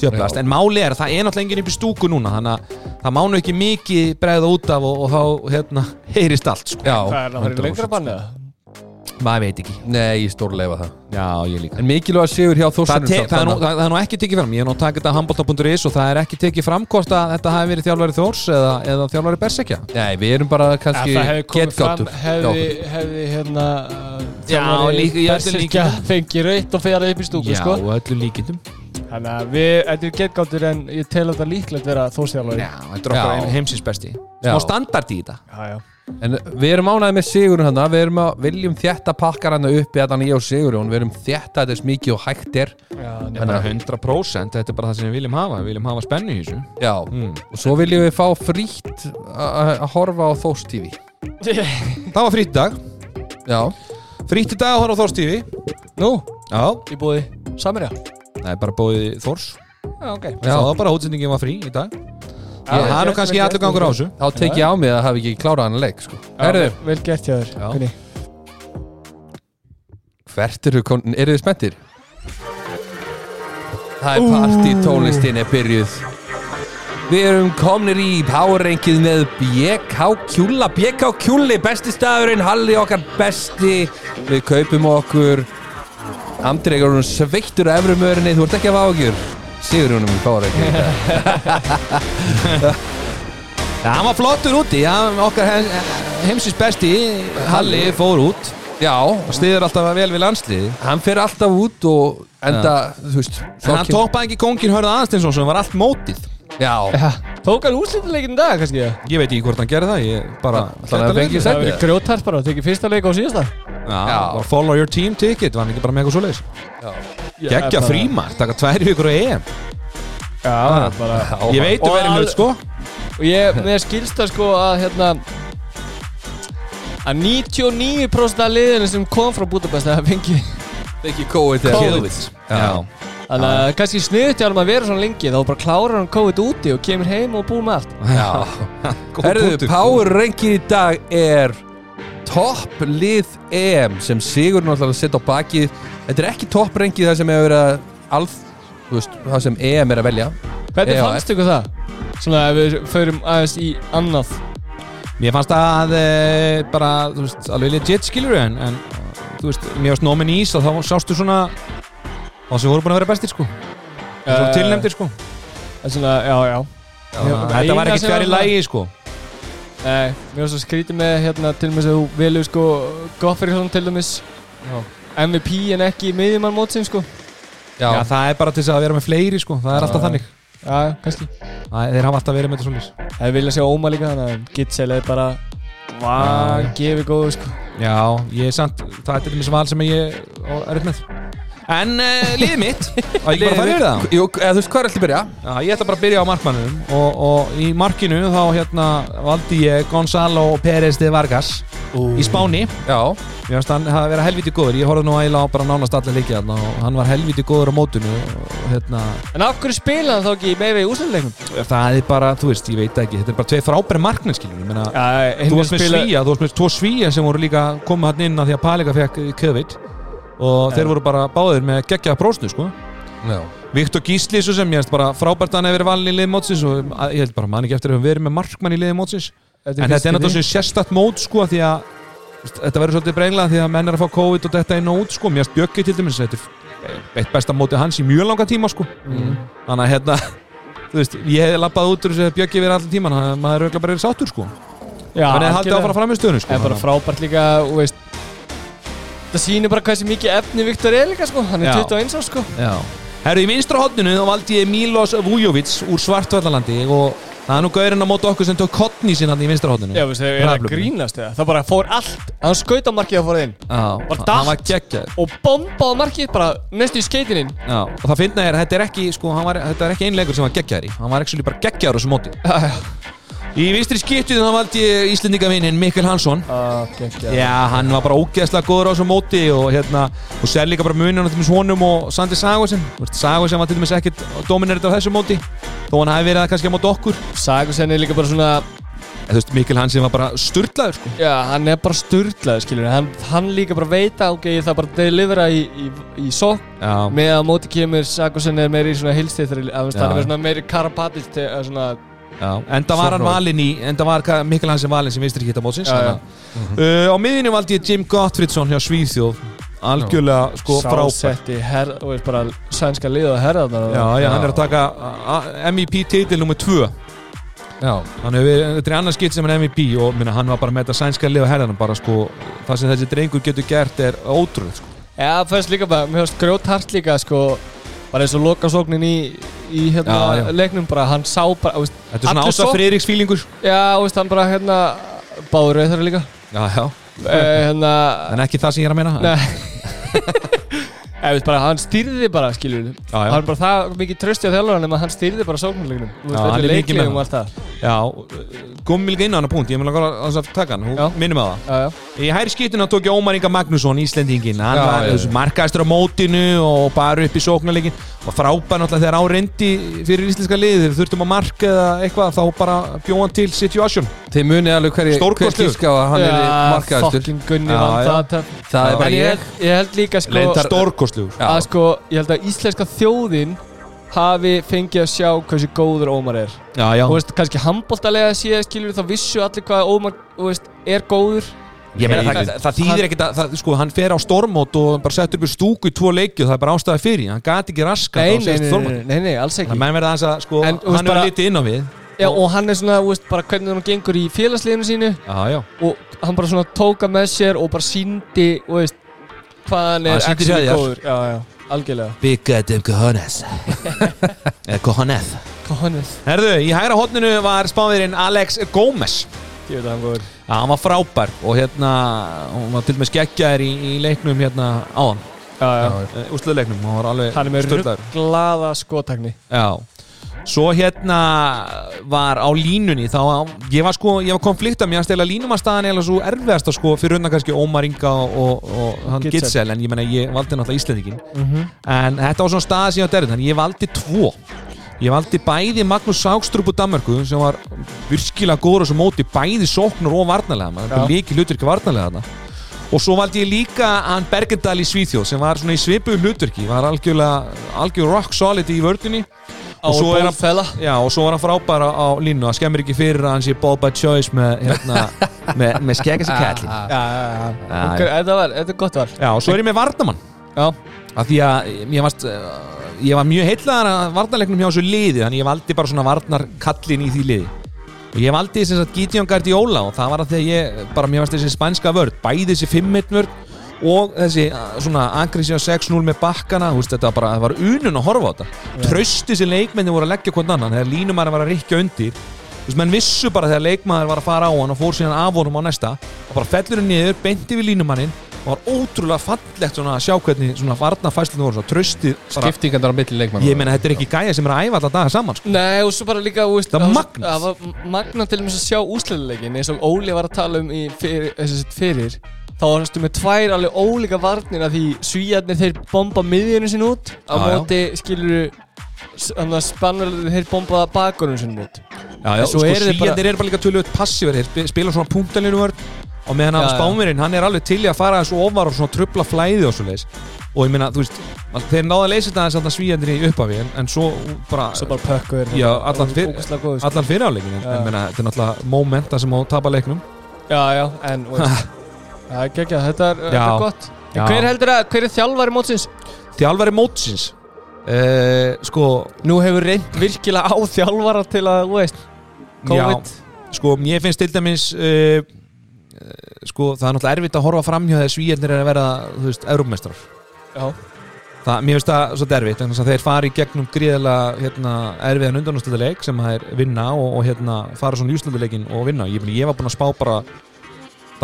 Speaker 4: tjöflast
Speaker 2: Já.
Speaker 4: en máli er að það er náttúrulega enginn upp í stúku núna þannig að það mánu ekki mikið bregða út af og, og þá hérna heyrist allt sko.
Speaker 2: Já,
Speaker 3: það er náttúrulega lengra bannið
Speaker 4: maður veit ekki.
Speaker 2: Nei, ég stórleifa það.
Speaker 4: Já, ég líka.
Speaker 2: En mikilvæg sigur hjá
Speaker 4: Það, te, það, er nú, það, það er nú ekki tekið fram, ég er nú takið þetta handbólta.is og það er ekki tekið fram hvort að þetta hafi verið þjálfari Þórs eða, eða þjálfari Bersekja
Speaker 2: Nei, við erum bara kannski
Speaker 3: það hefði komið fram,
Speaker 2: getgáttur
Speaker 3: hefði, hérna
Speaker 4: Já, líka- í öllum
Speaker 3: Berserkja
Speaker 4: líkindum.
Speaker 3: fengið raut og fyrir upp í stúku
Speaker 4: Já,
Speaker 3: sko.
Speaker 4: og öllum líkindum
Speaker 3: Þannig að við, þetta er getgáttur en ég tel þetta líklegt vera þóstjálfari
Speaker 4: Já, þetta er okkar heimsins besti. Smá standard í þetta.
Speaker 3: Já, já.
Speaker 2: En við erum ánægði með Sigurinn hann Við erum að viljum þjætta pakkar hann uppi að hann ég og Sigurinn Við erum þjætta þetta eins mikið og er.
Speaker 4: Það
Speaker 2: Þannig
Speaker 4: er
Speaker 2: að-
Speaker 4: 100% Þetta er bara það sem við viljum hafa. Við viljum hafa spennu í þessu.
Speaker 2: Já,
Speaker 4: mm.
Speaker 2: og svo viljum við fá frítt að að horfa á TV
Speaker 4: Það var frýtt í dag.
Speaker 2: Já,
Speaker 4: Frýtt í dag að horfa á TV
Speaker 3: Nú,
Speaker 4: Já,
Speaker 3: í búði Samirja
Speaker 4: það er bara bóðið Þórs.
Speaker 3: Já, ok.
Speaker 4: Það var bara útsendingin var frí í dag.
Speaker 3: Já,
Speaker 4: Það er nú kannski allur gangur á þessu.
Speaker 2: Þá tek ég á mig að hafa ekki klárað hann leik sko.
Speaker 3: Já,
Speaker 2: Herðu,
Speaker 3: vel gert hjá þér
Speaker 2: hvert eru kon... Eru þið spenntir? Það er partítónlistin er byrjuð. Við erum komnir í Power-renkið með BK Kjúla BK Kjúli, besti staðurinn Halli okkar besti. Við kaupum okkur Andrei er hún sveittur af efrumörinni Þú ert ekki að ágjur Sigur húnum í Power-renkið
Speaker 4: Já, hann var flottur úti. Já, okkar he- heimsins besti Halli fór út.
Speaker 2: Já,
Speaker 4: og stiður alltaf vel við landsliði
Speaker 2: hann fer alltaf út og enda, þú veist
Speaker 4: En hann toppaði ekki kongin Hörða Aðarstinsson sem var allt mótið
Speaker 2: Já,
Speaker 3: Tók hann úrslitaleikin í dag kannski?
Speaker 4: Ég veit ekki hvort hann gerði það Ég bara
Speaker 2: Þannig að fengi
Speaker 3: Það var grjótart bara Tekið fyrsta leik á síðasta.
Speaker 4: Já,
Speaker 2: Já.
Speaker 4: bara follow your team ticket Var hann ekki bara með eitthvað svoleiðis? Gekkja frímar, taka tvær vikur á EM.
Speaker 3: Já, bara
Speaker 2: Já,
Speaker 4: Ég veit verið
Speaker 3: al-
Speaker 4: hlut sko.
Speaker 3: Og ég, mér skilst það sko að hérna að 99% af liðinu sem kom frá Budapest það fengi
Speaker 2: Ekki COVID
Speaker 3: COVID.
Speaker 2: Já,
Speaker 3: Þannig að kannski sniðut hjá hann að vera svona lengi þá bara klárar hann COVID úti og kemur heim og búið með allt
Speaker 2: Herðu. Power Ranking í dag er topp lið EM sem Sigur náttúrulega setja á bakið. Þetta er ekki topp ranking það sem hefur verið að alf, þú veist, það sem EM er að velja.
Speaker 3: Hvernig
Speaker 2: Já,
Speaker 3: fannst ykkur það? Svona ef við förum aðeins í annað.
Speaker 4: Mér fannst það e, bara, þú veist, alveg legit skilur en, en þú veist, mér varst nóminn ís og þá sástu svona þá sem voru búin að vera bestir sko. Svo
Speaker 3: Eh,
Speaker 4: tilnefndir sko.
Speaker 3: Það er svona, já, já.
Speaker 4: Að Þetta var
Speaker 3: sem
Speaker 4: fjari
Speaker 3: var-
Speaker 4: lægi sko.
Speaker 3: Nei, mér var svo skrítið með hérna til dæmis að þú velur sko Goffriðsson til dæmis. MVP en ekki miðjumann mótsinn sko.
Speaker 2: Já,
Speaker 4: Já, það er bara til þess að vera með fleiri sko. Það er alltaf
Speaker 3: Já.
Speaker 4: þannig.
Speaker 3: Já, kannski.
Speaker 4: Það, Þeir hafa alltaf verið með þetta svolítið
Speaker 3: Það vilja sjá Óma líka þannig að Gitsel er bara Hvað gefið góðu sko.
Speaker 4: Já, ég er samt, það er til dæmis val sem ég er upp með En uh, liðið mitt. Á ég bara að fara yfir það.
Speaker 2: Jú, eða þú veist hvað er alltaf að byrja?
Speaker 4: Já, ég ætla bara að byrja á markmannum og, og í markinu þá hérna valdi ég Gonzalo Pérez de Vargas í Spáni.
Speaker 2: Já,
Speaker 4: Mér finnst hann hafa verið helviti góður. Ég horfði nú eiginlega á bara nánast allir leikið þarna og hann var helviti góður á mótunu og hérna,
Speaker 3: En af hverju spila hann þá ekki meira í úsleiknum?
Speaker 4: það er bara, þú veist, ég veit ekki. Þetta er bara tvei frábæri markmenn, skiljum Ég meina, þú varst með svíja, þú varst með tvo svíja sem voru líka komið hann inn að því að Palika fekk COVID og þeir voru bara báðir með geggjaða prósnu, sko.
Speaker 2: Já.
Speaker 4: Viktor Gísli, svo sem ég veist bara frábært að hann hefur verið valin í liði mótsins og að- ég held bara mann ekki eftir að hafa verið með markmann í liði mótsins. En þetta er náttúrulega sérstætt mót sko því að veist, þetta verður svolítið brengla því að menn er að fá COVID og þetta inn og út sko. Mér Bjöggi til dæmis þetta er eitt besta mótið hans í mjög langa tíma sko. Þannig að hérna þú veist, ég hef lappað út úr þessu Bjöggi verið allan tíman að maður er auðvitað bara verið sáttur sko.
Speaker 3: Já,
Speaker 4: þannig að haldið áfram fram í stöðunum sko
Speaker 3: Það er bara frábært líka, þú veist Það sýnir bara hversu mikið efni Viktor líka sko. Hann er
Speaker 4: Já.
Speaker 3: 21 árs sko.
Speaker 4: Já. Herru, í vinstra hodninu þá valdi ég Milos Vujovic úr Svartvallalandi og það er nú gaurinn á móti okkur sem tók kottni sinna í vinstra hodninu
Speaker 3: Já, það er að grínast eða? Það bara fór allt Hann skaut á markið að fór inn.
Speaker 4: Já,
Speaker 3: Var
Speaker 4: hann var
Speaker 3: datt.
Speaker 4: geggjaður.
Speaker 3: Og bombaði á markið bara næstu í skeitininn
Speaker 4: Já, og það finna er, þetta er ekki, sko, hann var, þetta er ekki einleikur sem var geggjaður í. Hann var ekki bara geggjaður á þessu móti.
Speaker 3: Já, já
Speaker 4: Í vinstri skiptið þá valdi ég Íslendingavinnin Mikkel Hansson.
Speaker 3: Ah, geggja
Speaker 4: Já, hann var bara ógeðslega góður á þessu móti og hérna, og sér líka bara munin á dæmis honum og Sandi Sagosen. Sagosen var til dæmis ekkert dominerið á þessu móti þó hann hafi verið það kannski á móti okkur.
Speaker 3: Sagusen er líka bara svona
Speaker 4: Þú veist, Mikkel Hansen var bara sturlaður sko.
Speaker 3: Já, hann er bara sturglað, skilur hann, hann líka bara veit að ok, það bara delivera í, í, í
Speaker 4: Já,
Speaker 3: með að móti kemur Sagusen er meiri svona hilsteyþri að hann er svona meiri karapatis til að svona
Speaker 4: já, enda var hann valinn í enda var Ka- Mikkel Hansen valinn sem vinstri hitta mótsins
Speaker 3: Já, já.
Speaker 4: uh, Á miðinu valdi ég Jim Gottfridsson hjá Svíþjóð. Algjörlega sko frábær
Speaker 3: sásetti her, og veist bara sænska liða herðarnar
Speaker 4: Já, já, hann er að taka MEP titil nummer 2
Speaker 2: Já,
Speaker 4: Hann hefur verið, þetta er annars skitt sem er MVP og minna, hann var bara með þetta sænska liða herðanum bara sko, það sem þessi drengur getur gert er ótrúð sko.
Speaker 3: Já, fyrst líka bara, mér finnst grjóthart líka sko, bara eins og lokasóknin í, í hérna
Speaker 4: Já, já.
Speaker 3: leiknum bara, hann sá bara, veist,
Speaker 4: Þetta er svona ása
Speaker 3: sókn-
Speaker 4: Friðriks fílingur.
Speaker 3: Já, veist, hann bara hérna báður rauð þar líka.
Speaker 4: Já, já,
Speaker 3: uh, hérna,
Speaker 4: en ekki það sem ég er að meina.
Speaker 3: Ég veist bara, hann stýrði bara, skiljur. Hann bara það mikið trösti á þjálfur nema hann stýrði bara sóknarleiknum.
Speaker 4: Hann er með
Speaker 3: og allt það
Speaker 4: Já, komum við líka inn á hana punkt Ég vil að að taka hann, hún minnum að það.
Speaker 3: Já, já.
Speaker 4: Í hæri skiptuna tók ég Ómar Inga Magnússon, Íslendingin Hann
Speaker 2: Já,
Speaker 4: var
Speaker 2: já,
Speaker 4: þessu markaðistur á mótinu og bara upp í sóknarleikin og frábær náttúrulega þegar á reyndi fyrir íslenska liðir þurftum að marka eða eitthvað þá bara bjóð hann til situation.
Speaker 2: Þið munið alveg hverju á að hann er markaðastur.
Speaker 3: fucking Gunni
Speaker 4: já.
Speaker 3: það töff.
Speaker 2: Það. Er bara
Speaker 3: ég
Speaker 2: ég.
Speaker 3: held, líka sko að sko, ég held að íslenska þjóðin hafi fengið að sjá hversu góður Ómar er.
Speaker 4: Já, já,
Speaker 3: og veist, kannski handbóltalega séð skilur þá vissu allir hvað Ómar þú veist, er góður.
Speaker 4: Ég meina það, það, þýðir ekkert að það, sko, hann fer á stormót og bara settur upp í stúku í tvo leiki og það er bara ástæði fyrir. Hann gati ekki raskat
Speaker 3: nei nei, nei, nei, nei, nei, alls ekki.
Speaker 4: Það menn verða aðeins að sko,
Speaker 3: En,
Speaker 4: hann
Speaker 3: bara-
Speaker 4: litið inn á við.
Speaker 3: Já, og hann er svona, þú veist, bara hvernig hann gengur í félagsliðinu sínu.
Speaker 4: Já, já,
Speaker 3: og hann bara svona tóka með sér og bara síndi, þú veist, hvað hann er
Speaker 4: þér.
Speaker 3: góður. Já, já, algjörlega.
Speaker 4: Big goddamn cojones Eða cojones
Speaker 3: Hvað hann er?
Speaker 4: Herðu, í hægra hotninu var spáðirinn Alex Gómez
Speaker 3: Ég veit að hann góður.
Speaker 4: Já, hann var frábær og hérna hann var til og með skeggjaður í, í leiknum hérna áðan,
Speaker 3: Já, já.
Speaker 4: úrsluðleiknum hann var alveg
Speaker 3: Hann er með
Speaker 4: sturlaður.
Speaker 3: rugglaða skotakni.
Speaker 4: Já Svo hérna var á línunni þá, ég var sko, ég var konflikta mér að stela línumastæðan eða svo erfiðasta sko fyrir undan kannski Ómar Inga og, og, og hann.
Speaker 6: Gitsel
Speaker 4: en ég menna ég valdi náttúrulega Íslandingin
Speaker 6: Mhm.
Speaker 4: en þetta var svona staða sem ég var derrið þannig ég valdi tvo ég valdi bæði Magnús Sákstrup úr Danmarku sem var virkilega góður á þessu móti bæði sóknur og varnarlega maður
Speaker 6: Já.
Speaker 4: líki hlutverki varnarlega þarna og svo valdi ég líka hann Bergendal í Svíþjóð sem var svona í svipuðu hlutverki var algjörlega, algjör rock solid í vördunni og svo er hann Já, og svo var hann frábæra á línu. Það skemmir ekki fyrir að hann sé ball by choice með, hérna, með, með skegga sér kæli.
Speaker 3: Þetta var, þetta er gott val.
Speaker 4: Já, og svo er ég með Vardamann
Speaker 3: Já,
Speaker 4: af því að ég, varst, ég var mjög heitlaðar að varnarleiknum hjá þessu liði þannig ég valdi bara svona varnarkallin í því liði. Og ég valdi þess að Gideon Guardiola og það var að því að ég bara mér varst þessi spænska vörd bæði þessi 5-1 vörd og þessi svona Angrisja 6-0 með bakkana veist, þetta var bara, það var unun að horfa á þetta. Trösti sem leikmenni voru að leggja hvern annan þegar línumæri var að rikja undir. Veist, menn vissu bara þegar leikmaður var að fara á hann og fór síðan af honum á næsta og bara fellur hann niður, beinti við línumannin og var ótrúlega fallegt svona að sjá hvernig svona varnafæslinu voru, svona tröstið bara,
Speaker 7: Skiptingandar á milli leikmann
Speaker 4: ég meina þetta er ekki gæja sem er að æfa alltaf dagar saman sko.
Speaker 3: Nei, og svo bara líka veist,
Speaker 4: Það var.
Speaker 3: Það magnað. til þess að sjá úsleileikin eins og Óli var að tala um í fyrir þá varstu með tvær alveg ólíka varnir af því svíjarnir þeir bomba miðjunum sinni út á
Speaker 4: Já, já.
Speaker 3: móti skilur að spannarlega þeir bomba bakunum sinni út
Speaker 4: já, já,
Speaker 3: Svo
Speaker 4: sko,
Speaker 3: eru þeir bara-
Speaker 4: síðanir eru bara líka tölvöld passíver þeir spi- spila svona punktalinu vörn og meðan að
Speaker 3: Já, já.
Speaker 4: spámirinn, hann er alveg til í að fara þessu ofar og svona trubla flæði og svo leis og ég meina, þú veist, þeir náða að leysa þetta þess að svíjandir í upphafi en, en svo bara,
Speaker 3: svo bara pökkur
Speaker 4: Já, allan fyr-
Speaker 3: sko.
Speaker 4: allan fyriráleikin en,
Speaker 3: Já.
Speaker 4: en meina, þetta er náttúrulega momenta sem á að tapa leiknum
Speaker 3: Já, já, en þú veist, það er geggja, þetta er, þetta
Speaker 4: Já.
Speaker 3: er gott En
Speaker 4: Já.
Speaker 3: Hver heldur að, hver er þjálfari mótsins?
Speaker 4: þjálfari mótsins uh, sko,
Speaker 3: Nú hefur reynd virkilega á þjálfara til að, þú veist, COVID
Speaker 4: sko, mér finnst til dæmis uh, sko, það er náttúrulega erfitt að horfa framhjá þegar svíjarnir er að vera, þú veist, eurumestrar
Speaker 3: Já,
Speaker 4: Það, mér finnst það svo derfitt þannig að þeir fari gegnum gríðilega hérna, erfiðan undanústölduleik sem þeir vinna og, og hérna, fara svona jústöldleikin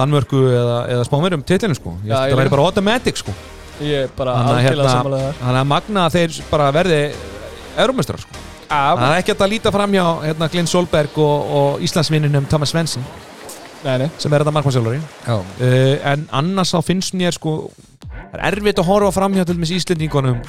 Speaker 4: Danmörku eða, eða spá mér um titlinu sko. ég
Speaker 3: Já, ég
Speaker 4: það væri bara automatic sko.
Speaker 3: ég er bara
Speaker 4: Þannig að
Speaker 3: algjörlega
Speaker 4: hérna-
Speaker 3: samanlega þar
Speaker 4: þannig að magna að þeir bara verði eurumestrar sko. það er ekki að líta fram hjá hérna, Glyn Solberg og, og Íslandsvinninum Thomas Svensson.
Speaker 3: Nei, nei.
Speaker 4: Sem er þetta markmannsjálfari
Speaker 7: Já,
Speaker 4: uh, en annars þá finnst mér sko það er erfitt að horfa fram hjá til dæmis Íslendingunum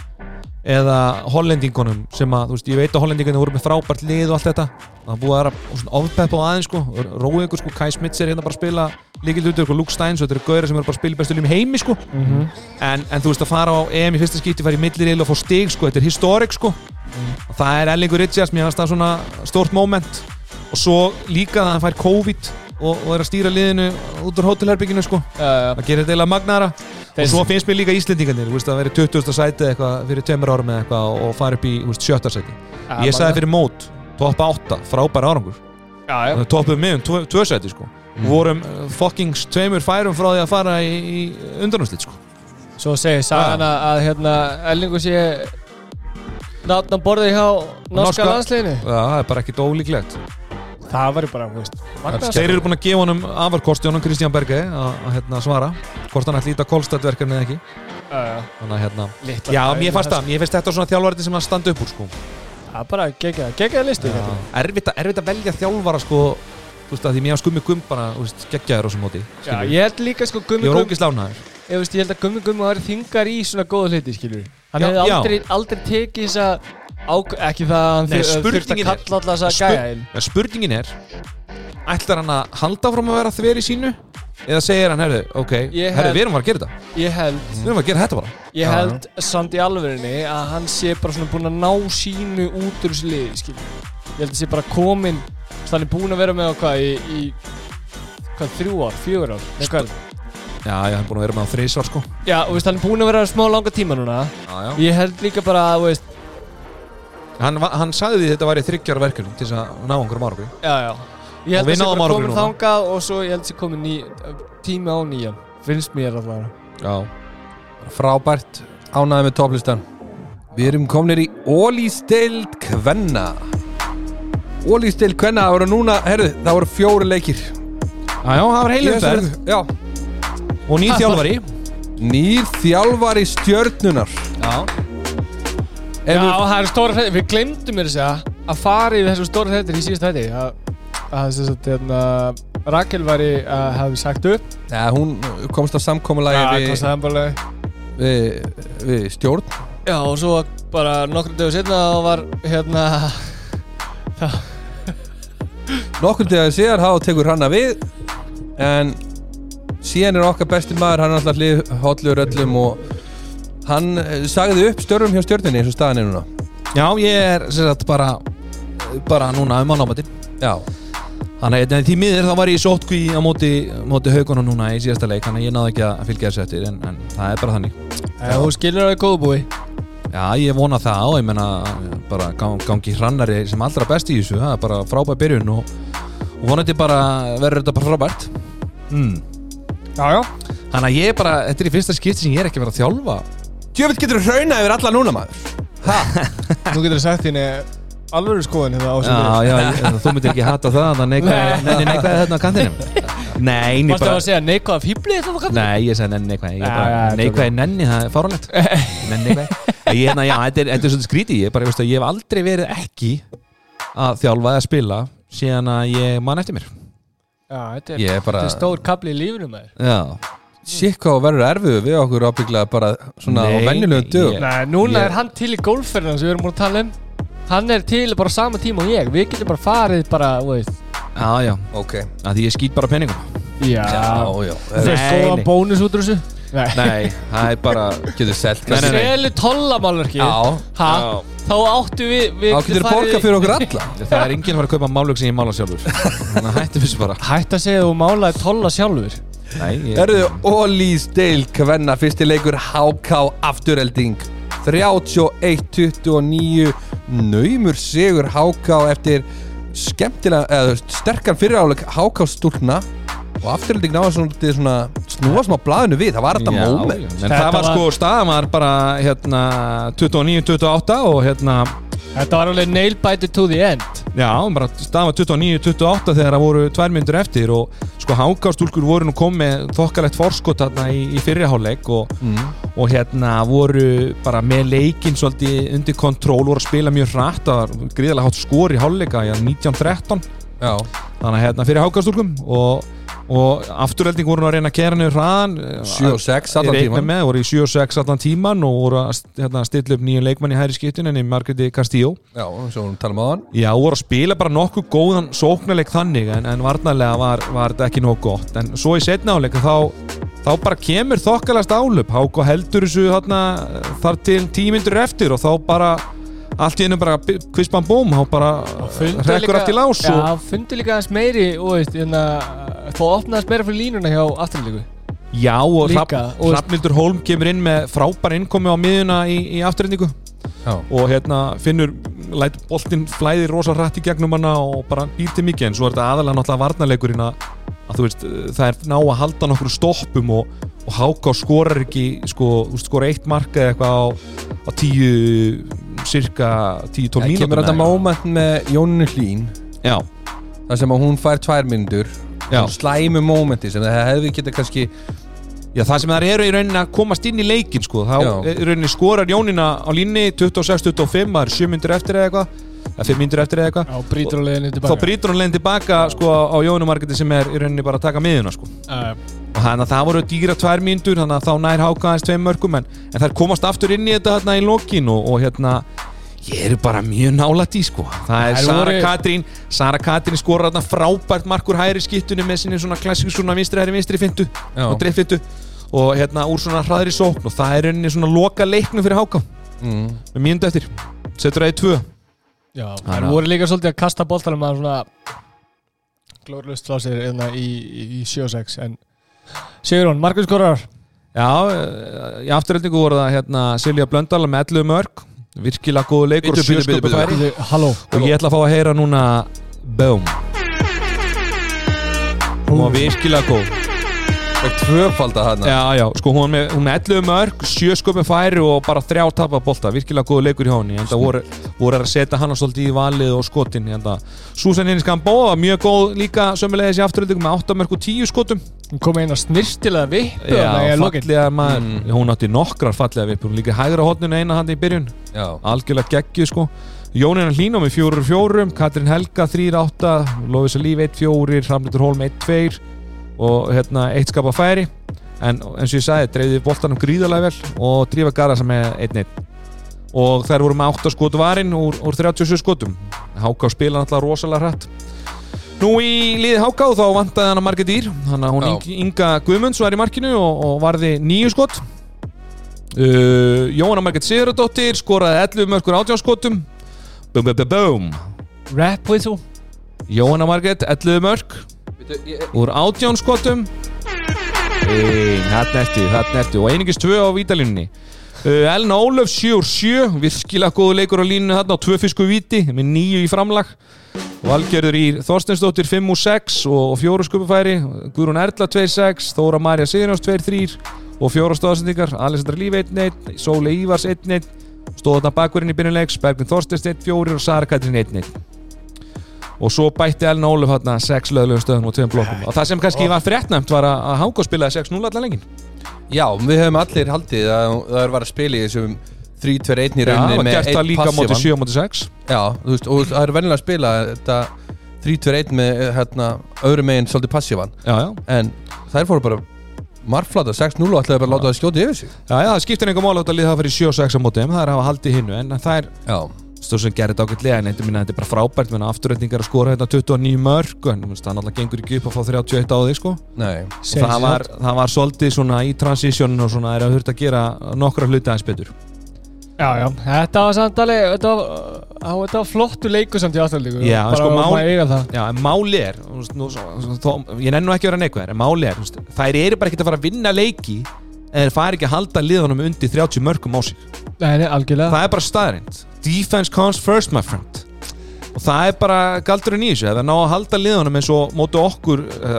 Speaker 4: eða Hollendingunum sem að, þú veist, ég veit að Hollendingunum voru með frábært lið og allt þetta. Það búið að vera svona ofpepp á aðeins sko. Róið ykkur sko, Kai Smits er hérna bara að spila líkil hlutur og Luke Steins og þetta eru gauðir sem eru bara í í heimi sko. En, en þú veist að fara á EM í fyrsta skipti fara í milliril og fá stig sko, þetta er historic sko. Og það er Ellingur Richards, mér finnst það svona stórt moment. Og svo líka það að hann fær COVID og, og er að stýra liðinu út úr hótelherbygginu sko. Það gerir þetta eiginlega magnara. Og svo finnst mér líka Íslendingarnir að vera 20. sæti eitthvað fyrir tveimur árum eða eitthvað og fara upp í veist, sjötta sæti. Ég sagði fyrir mót, topp 8, frábær árangur.
Speaker 3: Já, já.
Speaker 4: Og toppuð mig um tvö, tvö sæti sko vorum uh, fucking tveimur færum frá því að fara í, í undanúslit sko.
Speaker 3: Svo segir sagan að, að hérna Ellingur sé Náttan borðið hjá norska
Speaker 4: Norska-
Speaker 3: landsliðinu.
Speaker 4: Já, það er bara ekkit ólíklegt.
Speaker 3: Það væri bara, þú veist
Speaker 4: þeir eru búin að gefa honum afarkosti honum Kristján Berge að hérna, svara. Hvort hann ætli ít að kólstættverkefni eða ekki.
Speaker 3: Já, já.
Speaker 4: Þannig að hérna
Speaker 3: Litla
Speaker 4: Já, mér fannst það, mér finnst þetta svona þjálfarið sem að standa upp úr sko.
Speaker 3: Það er bara geggja, geggja listi
Speaker 4: erfitt, að- velja þjálfara sko þú veist að því mér hafa skummi gumm bara geggjaður á þessum móti
Speaker 3: Já, ég held líka sko
Speaker 4: ég
Speaker 3: Gummi
Speaker 4: var
Speaker 3: Gummi
Speaker 4: ógist lánaður
Speaker 3: ég, veist, ég held að Gummi Gummi var þingar í svona góða hluti skilur Hann hefði aldrei, aldrei tekið þess að ák- Ekki það að hann
Speaker 4: Nei,
Speaker 3: þur- þurfti að
Speaker 4: spurningin er-
Speaker 3: kalla alltaf þess að
Speaker 4: Spur-
Speaker 3: gæja inn.
Speaker 4: en spurningin er ætlar hann að halda fram að vera þver í sínu? Eða segir hann, herru, ok
Speaker 3: Ég
Speaker 4: herru,
Speaker 3: held-
Speaker 4: við erum að gera þetta.
Speaker 3: Ég held,
Speaker 4: við erum að gera þetta bara.
Speaker 3: Ég held samt í alvörinni að hann sé bara svona búinn að ná sínu út úr þessu liði skilur Ég held að sé bara komin hann er búinn að vera með á hvað í, í hvað, þrjú ár, fjögur ár? Nei, hvað?
Speaker 4: já, hann er búin að vera með á þrísvar sko.
Speaker 3: Já, og veist, hann er búinn að vera smá langa tíma núna.
Speaker 4: Já, já.
Speaker 3: Ég held líka bara að, veist,
Speaker 4: Hann, hann sagði því þetta væri þryggjar verkefni til þess að ná einhverjum árangri.
Speaker 3: Já, já. Ég held að sé
Speaker 4: náðum
Speaker 3: bara komin þangað og svo ég held að sé komin ný, tími á nýjan Finnst mér alltaf
Speaker 4: já,
Speaker 7: frábært. Ánæði með topplistan
Speaker 2: Við erum komnir í Ólístild Kvenna Ólístild Kvenna, það voru núna, herru, það voru fjóri leikir.
Speaker 4: Já, já, það var heilum ferð
Speaker 2: Já,
Speaker 4: og nýr þjálfari.
Speaker 2: Nýr þjálfari stjörnunar
Speaker 4: já,
Speaker 2: Ef
Speaker 3: Já,
Speaker 2: við-
Speaker 3: það er stóra hrein Við glemdum mér að að fara í þessu stóra þetta í síðast þetta að, að þess að hérna, Rakel væri að hafi sagt upp.
Speaker 2: Ja, hún komst á samkomulagi
Speaker 3: Já,
Speaker 2: við,
Speaker 3: komst það bara
Speaker 2: við, við stjórn.
Speaker 3: Já, og svo bara nokkrum dögur setna og var hérna
Speaker 2: nokkur þegar síðar þá tekur hranna við en síðan er okkar besti maður hann er alltaf hlið hotlur öllum og hann eh, sagði upp störfum hjá stjórninni eins og staðan er núna.
Speaker 4: Já, ég er sem sagt bara bara núna um annámatin
Speaker 2: já,
Speaker 4: Þannig að því miður þá var ég í sótkví á móti, móti haugunum núna í síðasta leik þannig að ég náði ekki að fylgja þessu eftir en, en það er bara þannig.
Speaker 3: Já, þú skilur það í góðu búi
Speaker 4: Já, ég vona það og ég menna bara gang, gangi hrannari sem allra best í þessu það er bara frábær byrjun og, og vonandi bara verður þetta bara frábært. Mm.
Speaker 3: Já, já.
Speaker 4: Þannig að ég er bara, þetta er í fyrsta skipti sem ég er ekki verið að þjálfa.
Speaker 2: Djöfitt getur þú hrauna yfir alla núna maður.
Speaker 3: Þú getur sagt þínu alvöru skoðun hérna á
Speaker 4: Já, já, ég, þú myndir ekki hata það þannig neikvæði neikvæði þarna á kantinum. Nei, ég
Speaker 3: Varstu
Speaker 4: bara
Speaker 3: að segja neikvæða fíbli þetta var kallað?
Speaker 4: Nei, ég segi neikvæði er neikvæði nenni, það er fáralegt Nenni neikvæði Ég, hérna, já, þetta er, þetta er svolítið skríti Ég, bara, ég, veist, ég hef aldrei verið ekki að þjálfa eða spila síðan að ég man eftir mér.
Speaker 3: Já, þetta er,
Speaker 2: ég er bara
Speaker 3: þetta er stór kapli í lífinu með
Speaker 4: Já,
Speaker 2: hvað verður erfið við okkur ábygglega bara svona á
Speaker 4: Nei,
Speaker 2: venjulegum
Speaker 4: ég-
Speaker 2: dögum.
Speaker 3: Nei, núna
Speaker 4: Ég-
Speaker 3: er hann til í golfferðina sem við erum múin að tala um. Hann er til bara á sama tíma og ég. Við getum bara farið bara, þú veist.
Speaker 4: Já, já.
Speaker 2: Ok,
Speaker 4: að Því ég skýt bara peningum.
Speaker 3: Já,
Speaker 2: já, já.
Speaker 3: Það er
Speaker 4: Nei,
Speaker 3: góðan
Speaker 4: nei.
Speaker 3: bónus út úr þessu Nei,
Speaker 4: Nei, það er bara
Speaker 2: Getur selt.
Speaker 3: Selu tollamálverki þá áttu við, við
Speaker 2: þá getur þú borga fyrir okkur alla?
Speaker 4: Það er enginn að fara að kaupa málug sem ég mála sjálfur. Þannig að hættu þessu bara.
Speaker 3: Hætt að segja að þú málaði tolla sjálfur.
Speaker 4: Nei, ég
Speaker 2: Erðu Ólís Deil Kvenna fyrsti leikur HK afturhelding 31-29 Naumur sigur HK eftir skemmtilega, eða sterkan fyriráleik HK stúlna og afturhelding náða svona, svona snúa smá blaðinu við, það var þetta
Speaker 4: já. En
Speaker 3: Þetta
Speaker 4: það var
Speaker 3: var-
Speaker 4: sko staðan var bara hérna 29-28 og hérna
Speaker 3: Þetta var alveg nail biter to the end
Speaker 4: Já, bara staðan var 29-28 þegar það voru tvær myndur eftir og sko hákástúlkur voru nú komið þokkalegt forskot þarna í, í fyrirháleik og,
Speaker 2: mm.
Speaker 4: og hérna voru bara með leikinn svolítið undir kontról voru að spila mjög hratt það var gríðarlega hátt skor í háleika já, 19-13
Speaker 2: Já,
Speaker 4: þannig að hérna fyrir hákástúlkum og, og afturhelding voru að reyna að kera niður hraðan
Speaker 2: 7 og 6 allan tíman
Speaker 4: með, voru í 7 og 6 allan tíman og voru að hérna, stilla upp nýju leikmann í hæri skiptun en í Margreti Castillo.
Speaker 2: Já, svo við tala um aðan
Speaker 4: Já, voru að spila bara nokkuð góðan sóknarleik þannig en, en varnarlega var, var þetta ekki nóg gott. En svo í setna áleika þá, þá bara kemur þokkalast álöp Háko heldur þessu þarna, þar til tímyndur eftir og þá bara allt í einu bara kvispan búm þá bara rekkur allt í lás og,
Speaker 3: Já, fundu líka aðeins meiri og veist, hérna, Þá opnaðist meira fyrir línuna hjá afturlíku
Speaker 4: Já, og
Speaker 3: og-
Speaker 4: Hrafnildur Hólm kemur inn með frábær innkomi á miðuna í, í
Speaker 2: Já,
Speaker 4: og hérna finnur læt boltinn flæði rosa hrætt í gegnum hana og bara býr til mikið en svo er þetta aðalega náttúrulega varnarleikurinn að, veist, það er ná að halda nokkur stoppum og, og Háká skorar ekki sko, skora eitt marka eða eitthvað á, á tíu cirka tíu, tól
Speaker 2: það
Speaker 4: mínútur.
Speaker 2: kemur þetta moment með Jóninu Hlín.
Speaker 4: Já,
Speaker 2: þar sem að hún fær tvær myndur.
Speaker 4: Já.
Speaker 2: slæmu momenti sem það hefði geta kannski
Speaker 4: Já, það sem þær eru í rauninni að komast inn í leikin sko, þá í rauninni skorar Jónina á línni 26-25, það er 7 myndur eftir eða eitthvað. Eða 5 myndur eftir eða eitthvað. Þá brýtur hún leiðin tilbaka sko, á Jónumarketi sem er í rauninni bara að taka miðuna sko.
Speaker 3: uh,
Speaker 4: þannig að það voru dýra tvær mínútur þannig að þá nær háka aðeins tveim mörgum en, en þær komast aftur inn í þetta hérna í lokin og, og hérna ég er bara mjög nálægt í sko. Það er Sara Katrín Sara Katrín skorar þarna frábært markur hæri skiptunni með sinni svona klassík svona vinstri hæri vinstri fintu
Speaker 2: Já.
Speaker 4: og dreiffintu og hérna úr svona hraðri sókn og það er rauninni svona loka leiknum fyrir háka.
Speaker 2: Mm.
Speaker 4: með mínútu eftir. Setur það í tvö.
Speaker 3: Já, það
Speaker 4: að-
Speaker 3: voru líka svolítið að kasta boltanum að svona glóðlust frá sér hérna í, í, í 7-6 en Sigurón, Markus Skorar.
Speaker 4: Já, eh, í afturöldingu voru það hérna Silja Blöndal með 11 mörg virkilega góðu leikur færi
Speaker 3: Bíddu, Halló.
Speaker 4: Og ég ætla að fá að heyra núna Boom. Hún var virkilega góð
Speaker 2: Fekk tvöfalda hana
Speaker 4: Já, já, sko hún með, hún með 11 mörg, 7 sköpum færi og bara þrjá tapa bolta, virkilega góðu leikur í hóni en það voru, voru að setja hann svolítið í valið og skotin Susan Innis Gamboa, mjög góð líka sömulegis í afturöldingum með 8 mörg og 10 skotum.
Speaker 3: Hún kom einn að snirtilega vippu
Speaker 4: Já, fallega maður, hún átti nokkrar fallega vippur, hún líka í hægra hotninu eina hann í byrjun.
Speaker 2: Já,
Speaker 4: algjörlega geggju sko. Jónina Hlíná með 4-4 Katrin Helga 3-8 Lófisa Líf 1-4 Ramlitur Hólm 1-2 og hérna eitt skapa færi. En eins og ég sagði, dreifði boltanum gríðarlega vel og drífa Garasa með 1-1 og þær voru með 8 skotu varinn úr, úr 37 skotum. Háká spila náttúrulega rosalega hrætt Nú í liði Háká þá vantaði hana margir dýr þannig að hún
Speaker 2: Já.
Speaker 4: Inga, Guðmunds var í markinu og, og varði nýju skot. Uh, Jóhanna Margit Sigurðardóttir skoraði 11 mörgur átjánskotum Bum bum bum bum.
Speaker 3: Rap whistle.
Speaker 4: Jóhanna Margit 11 mörg úr átjánskotum Þannig ertu, þannig ertu. Og einingis 2 á vítalínunni Elna Ólöf 7 úr 7 virkilega góðu leikur á línu þarna á 2 fisku víti með 9 í framlag. Valgerður í Þorsteinsdóttir 5 úr 6 og 4 skupufæri Guðrún Erla 2-6 Þóra Marja Sigurjóns 2-3 og 4 stóðsendingar Alessandra Líf 1-1 Sóli Ívars 1-1 stóð þarna bakverðin í byrjuleiks Bergvin Þorsteins 1-4 og Sara Katrin 1-1 og svo bætti Elna Ólöf hérna 6 löðlegum stöðum og 2 blokkum. Og það sem kannski var fréttnæmt var að Hákó spilaði 6-0 allan lengin
Speaker 2: já við höfum allir haldið að það var að spila í þessum 3-2-1 í
Speaker 4: Já, það
Speaker 2: rauninni með
Speaker 4: gert það
Speaker 2: einn
Speaker 4: líka móti
Speaker 2: passívan.
Speaker 4: 7 móti 6
Speaker 2: Já, þú veist, og það er vennilega að spila þetta 3-2-1 með hérna, öðru meginn svolítið passívan.
Speaker 4: Já, já,
Speaker 2: en þær fóru bara marflata 6-0 og ætlaði bara að láta það skjóti yfir sig.
Speaker 4: Já, já það skiptir einhver mál að lið það fyrir 7-6 á móti en það er að hafa haldið hinnu en það er
Speaker 2: Já,
Speaker 4: stóð sem gerir þetta ágætlega en þetta, minna, þetta er bara frábært menn afturrætningar að skora hérna 29 mörg en það náttúrulega gengur ekki upp að fá 31 á því sko. það var, það var svolítið svona í transitionin og svona er að þurft að gera nokkra hluti aðeins betur
Speaker 3: Já, já, þetta var samt alveg, þetta var, á, þetta var flottu leikur samt í afturlíku.
Speaker 4: Já,
Speaker 3: bara
Speaker 4: sko, mál-
Speaker 3: það.
Speaker 4: Já, en máli er nú, svo- þó, ég nennu ekki að vera neikvæður en máli er, þær eru bara ekki að fara að vinna leiki en þeir fara ekki að halda liðunum undir 30 mörgum á sig.
Speaker 3: Nei, algjörlega.
Speaker 4: það er bara staðrind defense comes first my friend. Og það er bara galdurinn í þessu. Ef það ná að halda liðunum eins og móti okkur uh,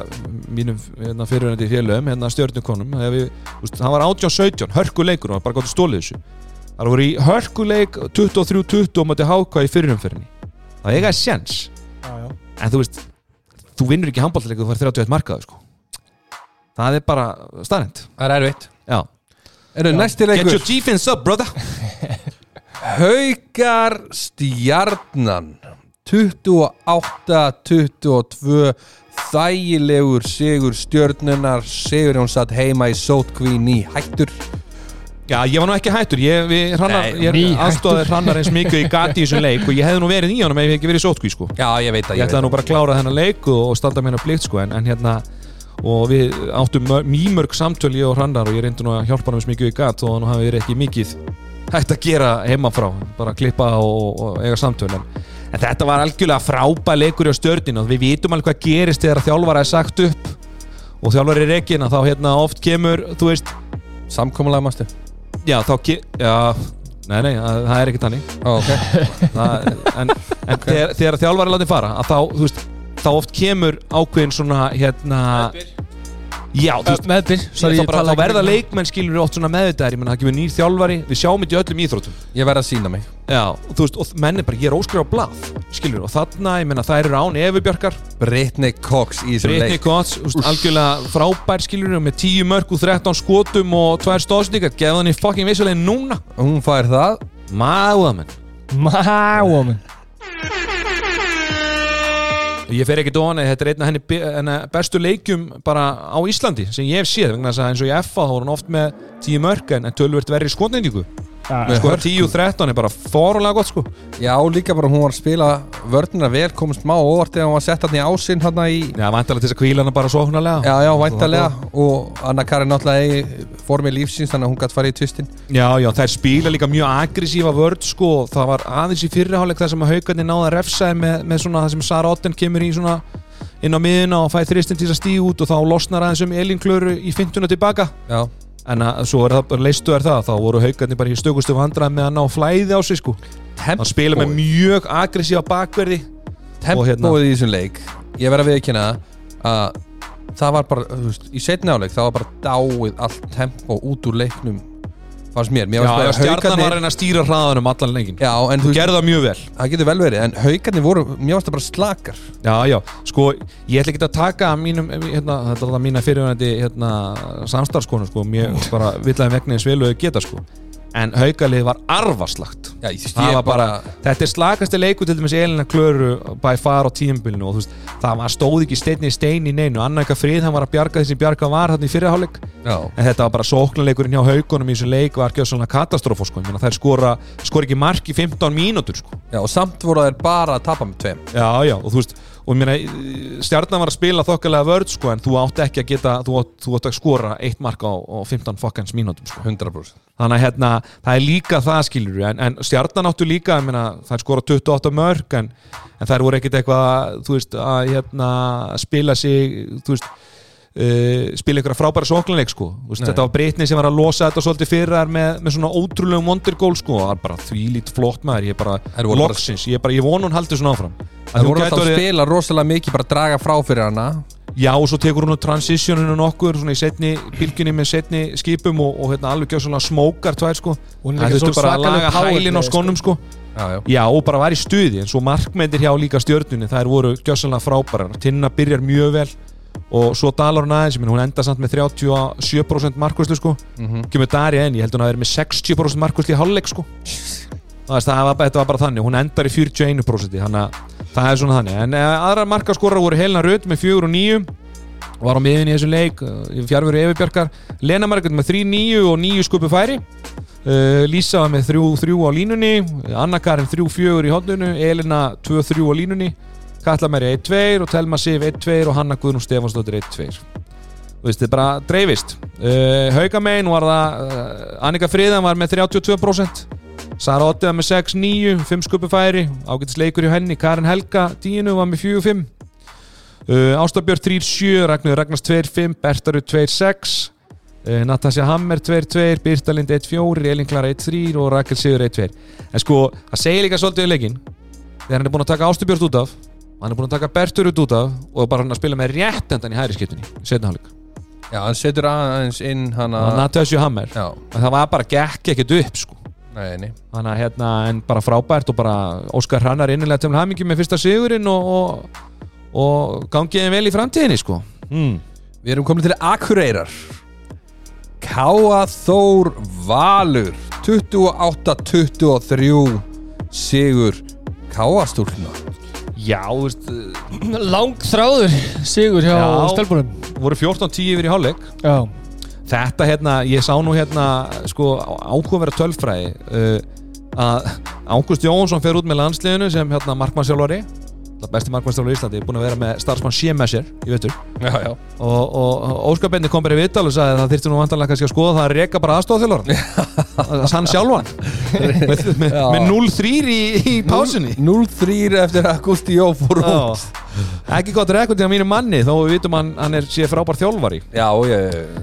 Speaker 4: mínum hérna, fyrirvændi félögum hérna stjórnukonum það var 18-17, hörkuleikur og bara gott að stóli þessu. Það voru í hörkuleik 23-20 móti háka í fyrirumferðinni það eiga er sjens
Speaker 3: Já, já.
Speaker 4: en þú veist, þú vinnur ekki handballleik þú fær 31 markaðu sko. Það er bara staðrind
Speaker 2: Það er erfitt Eru næsti
Speaker 4: get
Speaker 2: leikur
Speaker 4: your defense up brother.
Speaker 2: Haukar Stjarnan. 28-22 Þægilegur sigur stjörnunar Sigur hún satt heima í sótkví ný hættur.
Speaker 4: Já, ég var nú ekki hættur, ég, hrannar,
Speaker 2: Nei,
Speaker 4: ég aðstóði hrannar eins mikið í gati í þessum leik og ég hefði nú verið í honum ef ég hef ekki verið í sótkví sko.
Speaker 2: Já, ég veit að
Speaker 4: Ég ætlaði nú bara að klára þennan leik og, og standa mér að blikt sko, en, en hérna og við áttum mör- mýmörg samtöl ég og hrannar og ég reyndi nú að hjálpa hann mikið í gat og nú hafi verið ekki mikið hægt að gera heimafrá, bara klippa og, og eiga samtöl en, en þetta var algjörlega frábæð leikur í stjörnin og við vitum alveg hvað gerist þegar þjálfara er sagt upp og þjálfari er ekki þá hérna oft kemur, þú veist
Speaker 2: Samkomulega mástu
Speaker 4: Já, þá. Já, nei, nei, það er ekki tannig
Speaker 2: Ó, ok.
Speaker 4: Það, En, en þegar, þegar þjálfari er látið fara að þá, þú veist, þá oft kemur ákveðin svona, hérna Já, þú veist
Speaker 3: Meðbyr,
Speaker 4: Sorry, þá, verða leikmenn skilur við oft svona meðvitaðir. Ég menn, það kemur nýr þjálfari, við sjáum þetta í öllum íþróttum.
Speaker 2: Ég verð að sína mig.
Speaker 4: Já, og þú veist, og menn er bara, ég er óskrif á blað Skilur við, og þarna, ég menna, þær eru án Efubjarkar,
Speaker 2: Brittany Cox í þessum
Speaker 4: Britney
Speaker 2: leik.
Speaker 4: Kotz, þú veist, algjörlega frábær skilur við Með 10 mörg og 13 skotum og tvær stóðstíkar Gefðu hann í fucking vissulegin núna.
Speaker 2: Hún fær það.
Speaker 3: Máa,
Speaker 4: Ég fer ekki dóna, þetta er einn af henni, henni bestu leikjum bara á Íslandi sem ég hef séð, eins og í FA þá voru hann oft með 10 mörg en tölvert verri skotnendingu
Speaker 3: Já,
Speaker 4: sko 10-13 er bara fórlega gott sko.
Speaker 2: Já, líka bara hún var að spila vörnina vel komist má óvart þegar hún var sett hann í ásinn hann í
Speaker 4: Já, vantalega til þess að kvíla hana bara sóknarlega
Speaker 2: Já, já, væntalega og Anna Karin náttúrulega í formi lífsins þannig að hún gætt farið í tvistin.
Speaker 4: Já, já, þær spila líka mjög aggressífa vörd sko. Og það var aðeins í fyrriháleik þar sem að haugarnir náða að refsa þeim með, með svona það sem Sara Otten kemur í svona inn á miðuna og fæði þristinn til þess að stíða út og þá losnar aðeins um Elín Klöru í fintuna tilbaka
Speaker 2: Já,
Speaker 4: en að, svo er það bara leistu er það þá voru haugarnir bara í stökustu vandrað með að ná flæði á sig sko. Hann spila með mjög aggressífa bakverði. Og hérna-
Speaker 2: tempóið í þessum leik. Ég verð að viðkynna að
Speaker 7: það var bara, þú veist, í setni áleik það var bara dáið allt tempo út úr leiknum fannst mér, mér
Speaker 4: Já,
Speaker 7: fannst bara
Speaker 4: stjarnan var að reyna að stýra hraðanum allan lengin
Speaker 7: Já, en þú
Speaker 4: Þú gerði það mjög vel.
Speaker 7: Það getur vel verið en haukarnir voru, mér fannst það bara slakar.
Speaker 4: Já, já, sko, ég ætla ekki að taka mínum, hérna, þetta er það mína fyrirvændi hérna, samstarfskonu, sko. Mér bara villaði vegna eins vel og þau geta, sko en haukalið var arfaslagt.
Speaker 7: Já,
Speaker 4: það var bara, þetta er slagasti leiku til dæmis Elina Klöru by far á tíumbilinu og þú veist, það var stóð ekki steinni í stein í neinu, eitthvað frið hann var að bjarga sem bjarga var hann í fyrirháleik en þetta var bara sóknarleikurinn hjá haugunum í þessum leik var ekki svona katastrófa sko, meina þær skora, skora ekki mark í 15 mínútur sko.
Speaker 7: Já, og samt voru þær bara að tapa með tveim.
Speaker 4: Já, já, og þú veist og mér meina, stjarnan var að spila þokkalega vörð sko, en þú átt ekki að geta þú átt, þú átt að skora eitt mark á, á 15 fokkans mínútum sko.
Speaker 7: 100%
Speaker 4: þannig að hérna, það er líka það skilur en, en stjarnan áttu líka, ég meina, það er skora 28 mörg en, en þær voru ekkit eitthvað þú veist, að hérna, spila sig, þú veist Uh, spila ykkur frábæra sóklanleik sko. Þetta var Britney sem var að losa þetta svolítið fyrir þær með, með svona ótrúlegum wondergól sko, það var bara þvílít flott maður. Ég er bara, loksins, ég er ég vona hún haldi svona áfram. Að
Speaker 7: Það voru alltaf að spila rosalega mikið bara að draga frá fyrir hana.
Speaker 4: Já, og svo tekur hún úr transitioninu nokkur svona í setni bylginni með setni skipum og, og hérna alveg gjör svona smókar tvær sko.
Speaker 3: Er
Speaker 4: Það þurftu bara að laga hælinn á
Speaker 3: play,
Speaker 4: skónum sko.
Speaker 7: Já, já.
Speaker 4: Já, og bara var í stuði en svo markmyndir hjá líka stjörnunni þær voru gjössalega frábærar. Tinna byrjar mjög vel og svo dalar hún aðeins, hún enda samt með 37% markvæslu sko.
Speaker 7: Mhm.
Speaker 4: kemur Darja inn, ég held hún að vera með 60% markvæslu í hálfleik sko. Það, það var, var bara þannig, hún endar í 41% þannig að það er svona þannig. En uh, aðra markaskorar voru Helena Rutt með 4 og 9 og var á miðin í þessum leik uh, í fjárveru Efi Lena Margrét með 3, 9 og 9 skupu færi. Uh, Lísa var með 3, 3 á línunni Anna Karin 3, 4 í hodnunu Elina 2, 3 á línunni Katla Meri 1, 2 og Telma Sif 1, 2 og Hanna Guðnum Stefansdóttir 1, 2 Þú veist, þetta er bara dreifist. Uh, Haukamein var það uh, Annika Friðan var með 32% Sara Otti var með 6, 9 5 skupu færi, ágætis leikur hjá henni Karin Helga, 10 var með 4, 5 Uh, Ástabjörn 3-7, Ragnar Ragnars 2-5, Bertarud 2-6 uh, Natasja Hammer 2-2, Birta Lind 1-4, Elin Klara 1-3 og Rakel Sigur 1-2 En sko, það segir líka svolítið um leikinn Þegar hann er búinn að taka Ástabjörn út af hann er búinn að taka Bertarud út af og bara hann að spila með réttendan í hæri skiptunni setna hálfleik,
Speaker 7: Já, hann setur aðeins inn hana
Speaker 4: og Natasja Hammer.
Speaker 7: Já,
Speaker 4: en það var bara gekk ekkert upp sko.
Speaker 7: Nei, nei.
Speaker 4: Þannig að hérna, en bara frábært og bara Óskar Hrannar innilega til hamingi með fyrsta sigurinn og, og, og gangiði vel í framtíðinni sko. Mm.
Speaker 7: Við erum komin til Akureyrar. Káa Þór Valur 28-23 Sigur Káa stúlna
Speaker 4: Já, þú veist,
Speaker 3: Lang þráður Sigur hjá
Speaker 4: Já.
Speaker 3: stelpunum.
Speaker 4: Voru 14-10 yfir í hálfleik.
Speaker 3: Já.
Speaker 4: Þetta hérna, ég sá nú hérna sko áhugaverða tölfræði uh, að Ágúst Jónsson fer út með landsliðinu sem hérna markmannsjálfari besti markmannsjálfari í Íslandi, búin að vera með starfsmann sér, ég veitur
Speaker 7: Já, já.
Speaker 4: Og, og Óskar Benni kom bara í viðtal og sagði að það þyrfti nú vantanlega kannski að skoða það að reka bara aðstofþjálfur hann sjálfan. Með, með, með 0-3 í, í pásunni
Speaker 7: 0-3 eftir að Gusti Jó fór út.
Speaker 4: Ekki gott til að mínu manni þó við vitum hann, hann er sé frábær þjálfari.
Speaker 7: Já, já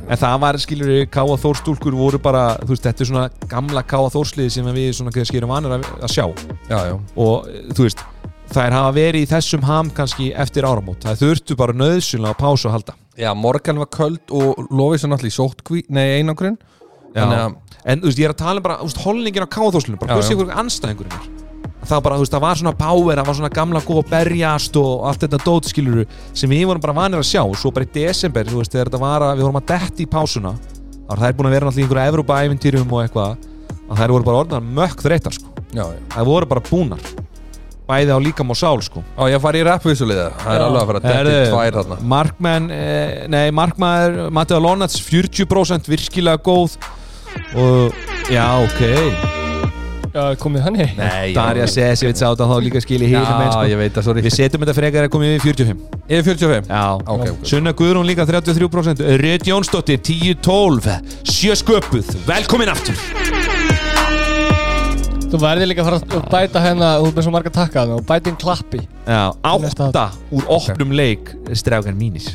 Speaker 4: En það var, skilur við, K.A. Þórstúlkur voru bara, þú veist, þetta er svona gamla K.A. Þórslið sem við svona erum vanir að, að sjá.
Speaker 7: Já, já.
Speaker 4: Og þú veist, þær hafa verið í þessum ham kannski eftir áramót. Það þurftu bara nöðsynlega að pásu að halda.
Speaker 7: Já, Morgan var köld og Lofísson allir í sótkví Nei, einangrun. Að
Speaker 4: En þú veist, ég er að tala um bara, veist, holningin á. Þórslinu bara, hversu ykkur anstæðingurinn er það bara, þú veist, það var svona power, það var svona gamla góð að berjast og allt þetta dót skiluru sem við vorum bara vanir að sjá. Og svo bara í desember, þú veist, þegar þetta var að við vorum að detti í pásuna þá var þær búin að vera náttúrulega í einhverju Evrópa-ævintýrum og eitthvað að þær voru bara orðnar mökk þreytar sko.
Speaker 7: Já, já.
Speaker 4: Þær voru bara búnar bæði á líkam og sál sko.
Speaker 7: Á, ég fari í rappvísuliða Það er
Speaker 3: Já.
Speaker 7: alveg að fara að detti
Speaker 4: Herðu,
Speaker 7: tvær þarna.
Speaker 4: Markmenn, eh, nei, markmaður Mateo Lonats 40% virkilega góð og já, ok.
Speaker 3: Já, komið hann heim
Speaker 7: Nei,
Speaker 4: Darja Sesevits átt að þá líka skilja
Speaker 7: Já,
Speaker 4: hýrum einn sko.
Speaker 7: ég veit það, sorry.
Speaker 4: Við setjum þetta frekar að koma yfir 45
Speaker 7: Yfir 45
Speaker 4: Já.
Speaker 7: Ok, ok
Speaker 4: Sunna Guðrún líka 33% Rödd Jónsdóttir 10-12 Sjö sköpuð. Velkomin aftur
Speaker 3: Þú verður líka að fara að bæta hérna Þú er með svo marga takkaðan og bæta inn klappi.
Speaker 4: Já Átta úr opnum leik Strákan mínir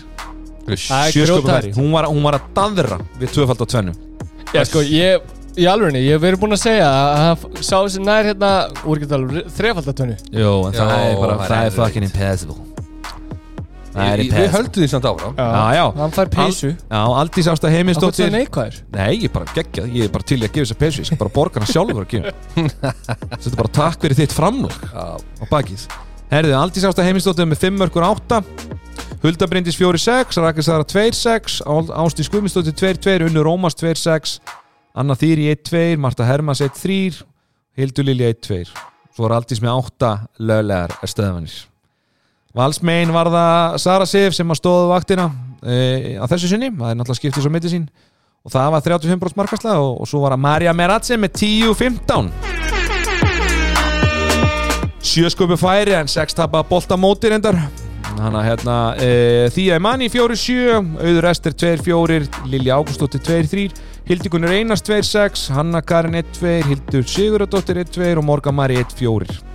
Speaker 7: Uss.
Speaker 3: Það
Speaker 4: Sjö sköpuð
Speaker 3: grjótart.
Speaker 4: færi hún var, hún var að daðra Við tvöfald á tvennu
Speaker 3: Já, sko, ég Í alvegni, ég hef verið búinn að segja að hann sá þessi nær hérna úr ekki tala þrefaldatönu.
Speaker 4: Jó, en það er bara
Speaker 7: það er
Speaker 4: fucking impossible Það er í
Speaker 2: Við
Speaker 4: pest.
Speaker 2: höldum því samt áfram.
Speaker 4: Já, já.
Speaker 3: Hann fær peysu
Speaker 4: Já, Aldís Ásta
Speaker 3: Akkur það
Speaker 4: Heimisdóttir
Speaker 3: neikvæður.
Speaker 4: Nei, ég er bara geggjað, ég er bara til í að gefa þess að peysu Ég skal bara borga hana sjálfur að gefa Þetta er bara takk fyrir þitt framlag á bakið. Herðu, Aldís Ásta Heimisdóttir með 5 mörgur 8 Hulda Bryndis 4-6 Rakel Sara 2-6 Ástís Guðmundsdóttir 2-2 Unnur Rómas 2-6 Anna Þýri 1-2 Marta Hermans 1-3 Hildur Lilja 1-2 Svo er Aldís með 8 löglegar stöðvanir Valsmein var það Sara Sif sem að stóða vaktina e, á þessu sinni, það er náttúrulega skiptið svo mitt sín. Og það var 35% markasla og, og svo var það Marja Meratze með 10-15 Sjösköpu færi en 6 tapa bolta móti reyndar. Þannig að hérna e, Þía Imani 4-7 Auður Ester 2-4 Lilja Ágústóttir 2-3 Hildikunur Einars 2-6 Hanna Karin 1-2 Hildur Siguradóttir 1-2 og Morgan Mari 1-4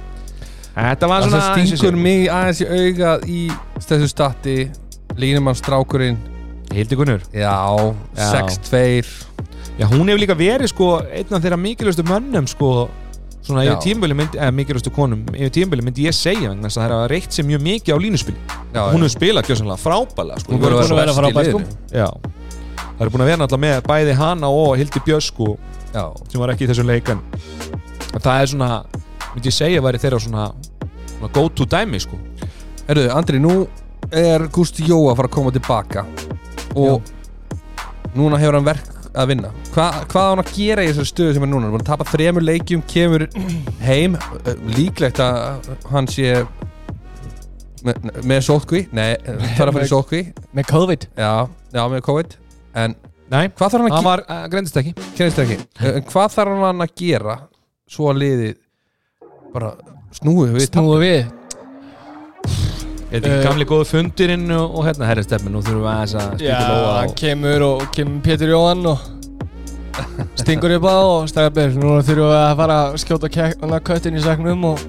Speaker 4: Þetta var
Speaker 2: Það
Speaker 4: svona
Speaker 2: sem stingur mig aðeins í augað í þessu stati Línumann strákurinn
Speaker 4: Hildikunur
Speaker 2: Já,
Speaker 4: Já.
Speaker 2: 6-2
Speaker 4: Já, hún hefur líka verið sko einn af þeirra mikilvægstu mönnum sko svona yfir tímböli myndi, eða mikilvægstu konum. Yfir tímböli myndi ég segja vegna þess að það er að reykt sér mjög mikið á línuspili
Speaker 2: Já,
Speaker 4: hún hefur spilað gjössanlega frábælega sko.
Speaker 2: Hún verður
Speaker 3: búin að vera frábær, sko.
Speaker 4: það er búin að vera náttúrulega með bæði hana og Hildi Björns
Speaker 2: Já,
Speaker 4: sem var ekki í þessum leikan það er svona, myndi ég segja væri þeirra svona, svona go to dæmi sko.
Speaker 2: Herru, Andri, nú er Gústi Jó að fara að koma tilbaka. Og núna hefur hann verk að vinna. Hva, hvað á hann að gera í þessari stöðu sem er núna? Hann er búin að tapa þremur leikjum, kemur heim. Eh, líklegt að hann sé með, með sótkví. Nei, það er að fara í sótkví.
Speaker 3: Með COVID.
Speaker 2: Já, já, með COVID. En
Speaker 4: Nei,
Speaker 2: hvað þarf hann að gera
Speaker 4: var, uh, greindist ekki.
Speaker 2: Kennist ekki. En hvað þarf hann að gera svo að liðið bara snúið við
Speaker 3: Snúðu við.
Speaker 4: Þetta er
Speaker 3: Eh,
Speaker 4: gamli góðu fundirinn og, og hérna herri stefni, nú þurfum við aðeins að
Speaker 3: Já,
Speaker 4: spila lóa
Speaker 3: hann
Speaker 4: og
Speaker 3: kemur og kemur Pétur Jóhann og stingur upp á og stæða byrð Nú þurfum við að fara að skjóta köttin í saknum og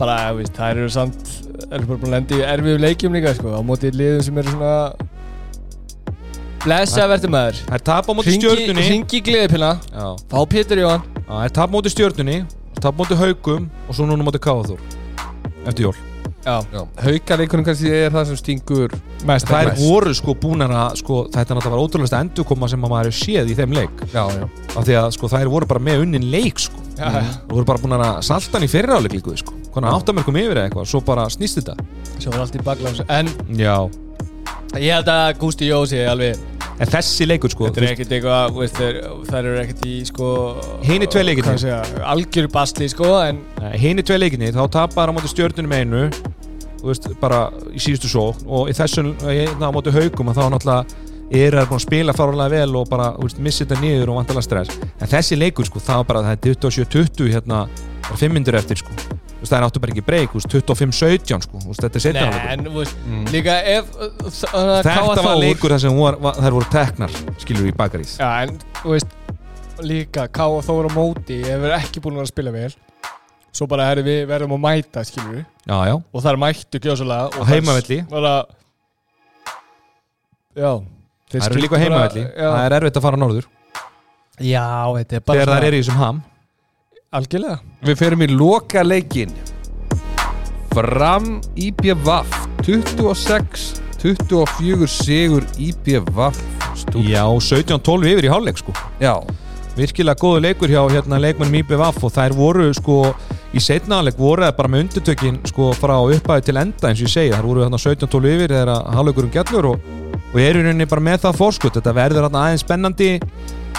Speaker 3: bara, þú veist, þær eru samt eru bara búin að lenda í erfiðu leikjum líka sko, á móti liðum sem eru svona blessa verður maður.
Speaker 4: Það er tap á móti stjörnunni.
Speaker 3: Ringi gleðipilna,
Speaker 4: Já,
Speaker 3: fá Pétur Jóhann.
Speaker 4: Það er tap á móti stjörnunni tap á móti haugum og svo núna á móti káðaþór eftir jól.
Speaker 3: Já,
Speaker 2: Haukaleikunum kannski er það sem stingur
Speaker 3: mest
Speaker 4: Það er
Speaker 2: mest.
Speaker 4: voru sko búnar að sko, þetta náttúrulega var ótrúlega endurkoma sem að maður hefur séð í þeim leik.
Speaker 2: Já, já.
Speaker 4: Af því að sko þær voru bara með unnin leik sko.
Speaker 3: Já, já.
Speaker 4: og voru bara búnar að salta hann í fyriráleik líku sko. Konar áttamerkum yfir eða eitthvað svo bara snýst þetta.
Speaker 3: Svo er allt í bakláns En
Speaker 4: Já
Speaker 3: ég held að Gústi Jó sé alveg
Speaker 4: En þessi leikur sko
Speaker 3: Þetta er ekkert eitthvað, veist, þeir, þær eru ekkert í sko
Speaker 4: Hinir tvei leikirnir.
Speaker 3: Hvað segja, algjör basli sko En
Speaker 4: Hini tvei leikinni þá tapar á móti stjörnunum einu veist, bara í síðustu svo og í þessum, hérna á móti haugum þá náttúrulega er það búin að spila fárlega vel og bara, missi þetta niður og vantalega stress. En þessi leikur, sko, var bara það er 27-20 hérna, bara 5 myndur eftir, sko það er áttu bara ekki breyk, þú veist, 25-17, sko. Þetta er setja
Speaker 3: Nei, en veist, líka ef uh, uh,
Speaker 4: Þetta var leikur þar sem var, var, þær voru teknar, skilur í bakarís
Speaker 3: Já, en þú veist Líka K.A. Þóra Móti Hefur ekki búin að spila vel. Svo bara herri við verðum að mæta, skilur við.
Speaker 4: Já, já,
Speaker 3: Og það er mættu gjósalega
Speaker 4: Á heimavelli.
Speaker 3: bara, Já þeir
Speaker 4: það eru líka á heimavelli. Það er erfitt að fara norður.
Speaker 3: Já þetta er bara
Speaker 4: þegar þær eru í þessum ham
Speaker 3: Algjörlega.
Speaker 2: Við ferum í loka leikin Fram IBVF 26 24 sigur IBVF Stúr
Speaker 4: Já, 17-12 yfir í hálfleik, sko.
Speaker 2: Já,
Speaker 4: virkilega góðu leikur hjá hérna, leikmennum IBVF og þær voru sko í setnaðanleik voru það bara með undirtökin sko frá upphæðu til enda eins og ég segi. Þær voru þarna 17-12 yfir þegar að hálfleikurinn gællur og, og eru í rauninni bara með það fórskut þetta verður þarna aðeins spennandi.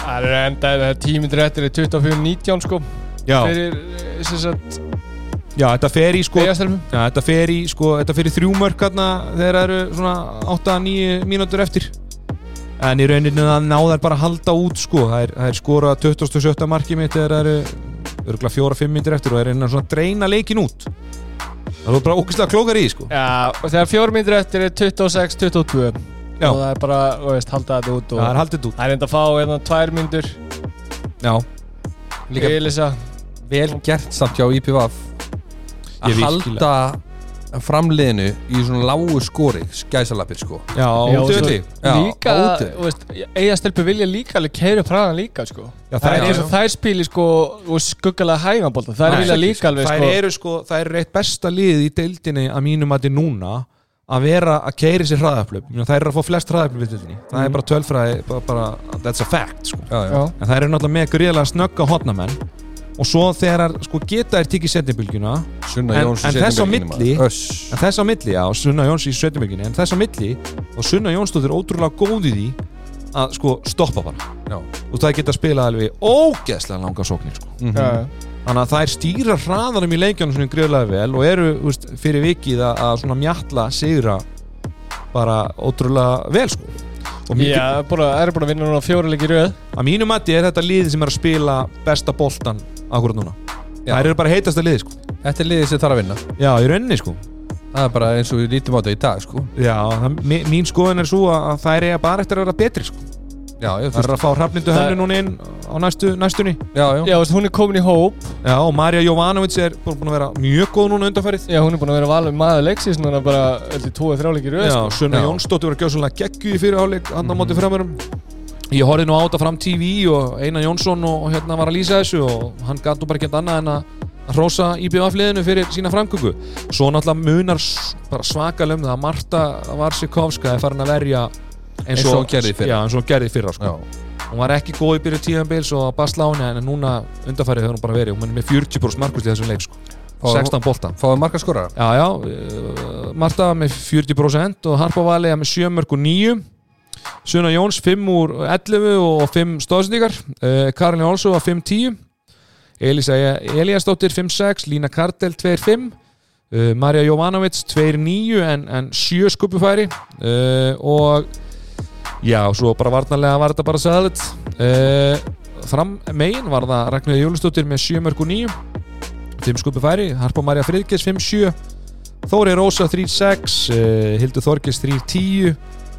Speaker 3: Það er enda tímyndir eftir er 24-19 sko Fyrir, eh, sagt,
Speaker 4: já þetta fer í sko já, þetta fer í sko þetta fer í þrjú mörk hérna þegar það eru svona 8-9 mínútur eftir. En í rauninni það ná þær bara að halda út sko. Það er, það er skora 27. markið mitt þegar það eru örgulega 4-5 mínútur eftir og það er rauninni svona að dreina leikin út. Það er bara ógeðslega klókar í sko.
Speaker 3: Já, og þegar fjórum myndir eftir er 26-22
Speaker 4: Já.
Speaker 3: Og það er bara, þú veist, halda þetta út og
Speaker 4: það er haldið út.
Speaker 3: Það er enda að fá hérna tvær myndur
Speaker 4: já,
Speaker 2: Líka-
Speaker 3: Elisa
Speaker 2: vel gert samt hjá
Speaker 4: Ég
Speaker 2: Að halda framliðinu í svona lágu skori skæsalapir sko.
Speaker 4: Já,
Speaker 3: Já, Líka, veist, eigastelpu vilja líka alveg keira praðan líka, sko.
Speaker 4: Já,
Speaker 3: Það er
Speaker 4: þær
Speaker 3: eins
Speaker 4: eru-
Speaker 3: og þær spili, sko, og skuggalega hægambólta Það
Speaker 4: Nei,
Speaker 3: vilja líka alveg,
Speaker 4: þær
Speaker 3: sko
Speaker 4: eru sko, það er reitt besta lið í deildinni að mínum að þetta núna að vera að keiri sér hraðaflöp það er að fá flest hraðaflöp við tildinni það er bara tölfræði, bara, bara that's a fact sko.
Speaker 7: Já, já.
Speaker 3: Já,
Speaker 4: en það eru náttúrulega með gríðlega snögga hotnamenn og svo þegar sko, geta er tikið setnibylgjuna
Speaker 7: Sunna
Speaker 4: En- en þess á milli- en þess á milli, já, Sunna Jóns í setjumöginni en þess á milli og Sunna Jónsdóttir ótrúlega góð í því að sko stoppa bara
Speaker 7: Já.
Speaker 4: og það geta spilað alveg ógeðslega langa sóknir sko.
Speaker 7: Mhm.
Speaker 3: já,
Speaker 4: þannig að það er stýra hraðanum í leikjanum svona greiðlega vel og eru veist, fyrir vikið að, að svona mjalla sigra bara ótrúlega vel sko.
Speaker 3: já bara, er bara að vinna núna fjóra leiki í röð
Speaker 4: að mínu mati er þetta liðið sem er að spila besta boltan akkurat núna
Speaker 7: Já.
Speaker 4: það eru bara heitasta liðið sko.
Speaker 7: Þetta er liðið sem þarf að vinna
Speaker 4: já, í rauninni sko
Speaker 7: Það er bara eins og við lítum á þetta í dag sko
Speaker 4: já, það, mi- mín skoðun er svo að það er eiga bara eftir að vera betri sko.
Speaker 7: Já, ég,
Speaker 4: það er að fá hrafnindu
Speaker 3: Það-
Speaker 4: hennu núna inn á næstu, næstunni
Speaker 7: já, já.
Speaker 3: Já, veist, hún er komin í hóp
Speaker 4: já, og Marja Jovanovic er búin búin að vera mjög góð núna undanfærið
Speaker 3: Já, hún er búin að vera valið maður leiksins Núna bara, heldur, tvo eða þrjá leiki í röð
Speaker 4: Já,
Speaker 3: sko.
Speaker 4: Sunna
Speaker 7: Já.
Speaker 4: Jónsdóttir var að gjóða svolítlega geggju í fyrirháleik hann á móti framörum Ég horfði nú á þetta fram TV og Einar Jónsson og, og hérna var að lýsa þessu og hann gæti nú bara ekki annað en að hrósa IBF-liðinu fyrir sína framgöngu Svo náttúrulega munar s- bara svakalega um það að Marta Varsikovska er farin að verja
Speaker 7: Eins og hún gerði í fyrra.
Speaker 4: Já, eins og hún gerði í fyrra sko. Hún var ekki góð í byrju tíðanbils og að basla á henni en núna undarfærið hefur hún bara verið hún er með 40% markvist í þessum leik sko.
Speaker 7: Fá-
Speaker 4: 16 bolta
Speaker 7: Fáðu marga skorara
Speaker 4: Já, já, uh, Marta með 40% og Harpa Valea með 7 mörg og 9 Sunna Jóns 5 úr 11 og 5 stóðsendingar uh, Karin Olsson var 5-10 Elisa Eliasdóttir 5-6 Lína Kardel 2-5 uh, Marja Jovanovic 2-9 en, en 7 skupufæri uh, og já, svo bara varnarlega var þetta bara uh, fram megin var það Ragnhildur Jólusdóttir með 7 mörg og 9 5 skupufæri, Harpa Marja Friðgis 5-7 Þóri Rósa 3-6 uh, Hildur Þorgis 3-10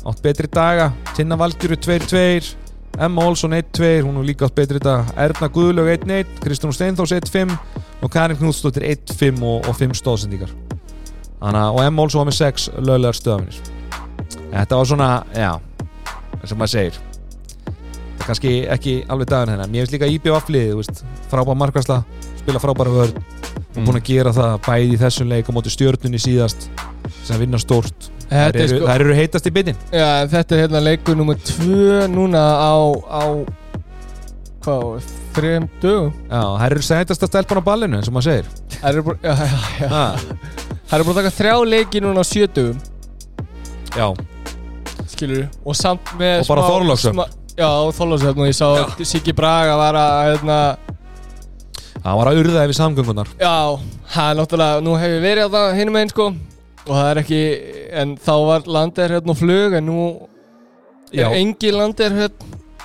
Speaker 4: átt betri daga. Tinna Valgjuru 2-2 Emma Olsson 1-2 hún er líka átt betri dag. Erna Guðlaug 1-1 Kristján Steinþós 1-5 og Karin Knútsdóttir 1-5 og, og 5 stóðsendingar Þannig, að- og Emma Olsson var með 6 löglegar stöðafinir þetta var svona, já og maður segir. Það er kannski ekki alveg dagan hennar. Mér finnst líka IBF liðið, þú veist, frábæra markværsla spila frábæra vörð og búin að gera það bæði í þessum leik og móti stjörnunni síðast sem vinna stórt
Speaker 3: er
Speaker 4: eru,
Speaker 3: sko
Speaker 4: eru heitast í byttin
Speaker 3: Já, þetta er hérna leikur nummer tvö núna á, á hvað, þrejum dögum?
Speaker 4: Já, þær eru heitast að stelpa á ballinu eins og maður segir.
Speaker 3: Það eru búin, já, já, já. Það eru búin að taka þrjá leiki núna á sjö dögum.
Speaker 4: Já,
Speaker 3: skilur og samt með
Speaker 4: Og bara Þorlákshöfn.
Speaker 3: Já, Þorlásöfn og ég sá Siggi Braga var að hérna,
Speaker 4: það var að urða yfir samgöngunar.
Speaker 3: Já, það er náttúrulega nú hef ég verið á það hinum einn sko og það er ekki, en þá var landeir hérna og flug en nú
Speaker 4: Já.
Speaker 3: er engi hérna.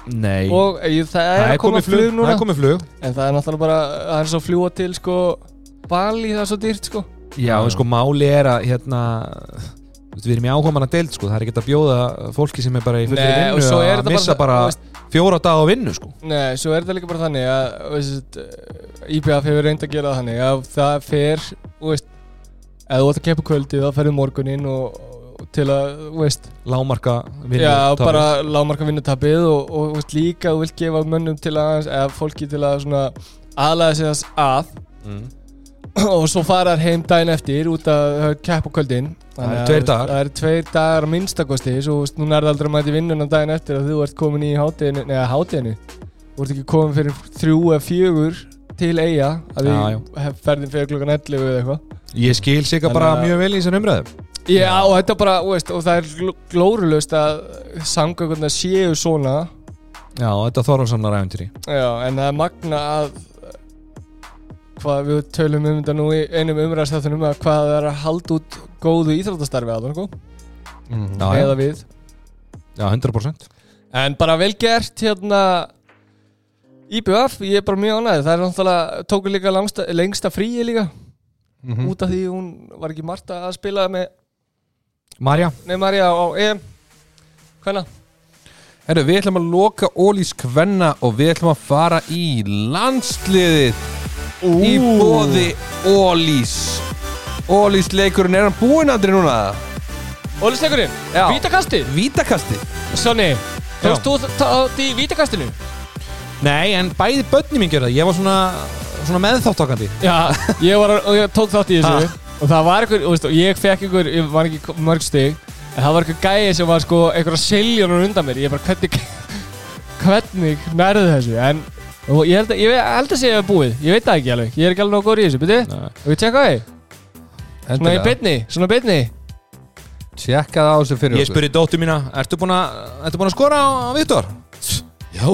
Speaker 4: Nei,
Speaker 3: og ég, það er
Speaker 4: það
Speaker 3: að koma
Speaker 4: flug,
Speaker 3: flug
Speaker 4: það
Speaker 3: núna
Speaker 4: er komið flug.
Speaker 3: En það er náttúrulega bara, það er svo fljúa til sko Bali, það er svo dýrt sko.
Speaker 4: Já, en sko máli er að hérna þú veist, við erum í áhuga manna deild sko, það er ekki að bjóða fólki sem er bara í fullri
Speaker 3: Nei, og
Speaker 4: vinnu
Speaker 3: svo er
Speaker 4: að
Speaker 3: þetta
Speaker 4: missa
Speaker 3: bara,
Speaker 4: bara,
Speaker 3: þú veist,
Speaker 4: fjóra daga á vinnu sko.
Speaker 3: Nei, svo er þetta líka bara þannig að veist, IBF hefur reynd að gera það þannig að það fer þú veist, ef þú ætti að keppa kvöldi þá ferðu morguninn og, og til að veist,
Speaker 4: lámarka vinnu
Speaker 3: já, bara lámarka vinnutapið og, og veist, líka þú vilt gefa mönnum til að, eða fólki til að svona aðlæða sig þess að
Speaker 4: mm.
Speaker 3: og svo fara þær heim daginn eftir út að keppa kvöldin Þannig að. Það eru tveir dagar að minnstakosti Svo veist, núna er það aldrei að mæti vinnuna daginn eftir að þú ert komin í hátteginu Neða hátteginu Þú ert ekki komin fyrir þrjú eða fjögur til eiga að við ferðin fyrir klukkan 11 eða eitthvað.
Speaker 4: Ég skil sig
Speaker 3: Þannig
Speaker 4: bara
Speaker 3: að-
Speaker 4: mjög vel í þessar umræðum.
Speaker 3: Já, og þetta bara, veist, og það er gló- glórulaust að samgönguna séu svona.
Speaker 4: Já, þetta þorfansamnar æfintýri
Speaker 3: Já, en það er magna að hvað við tölum um þetta nú í einum umræðstættunum að hvað það er að halda út góðu íþróttastarfi að það,
Speaker 7: Mhm.
Speaker 4: já, já,
Speaker 3: eða við.
Speaker 4: Já, 100%
Speaker 3: En bara vel gert hérna IBF, ég er bara mjög ánægð Það er náttúrulega, tóku líka langsta, lengsta fríi líka
Speaker 7: Mhm.
Speaker 3: Út af því hún var ekki Marta að spila með
Speaker 4: Marja,
Speaker 3: Neymarja á EM Hvenna?
Speaker 7: Herru, við ætlum að loka Ólís Kvenna og við ætlum að fara í landsliðið í bóði Ólís Ólís leikurinn, er hann búinn aldrei núna?
Speaker 3: Ólisleikurinn,
Speaker 7: Já.
Speaker 3: vítakasti
Speaker 7: Vítakasti
Speaker 3: Sonni, þú þátt í vítakastinu?
Speaker 4: Nei, en bæði börni mín gerða ég var svona, svona meðþáttakandi
Speaker 3: Já, ég var og ég tók þátt í þessu. Og það var einhver, og, veist, og ég fekk einhver, ég var ekki mörg stig en það var einhver gæi sem var sko einhverja siljónur undan mér, ég bara hvernig hvernig nærðu þessu? En og ég held að, ég held að sé að ég hef búið. Ég veit það ekki alveg, ég er ekki alveg nóg góður í þessu
Speaker 4: Nei.
Speaker 3: og við tjekka því svona í beinni, svona í beinni.
Speaker 2: Tjekka það á þessu fyrir
Speaker 4: Ég spurði dóttu mína, ertu búin að, ertu búin að skora á, á Viktor? Já,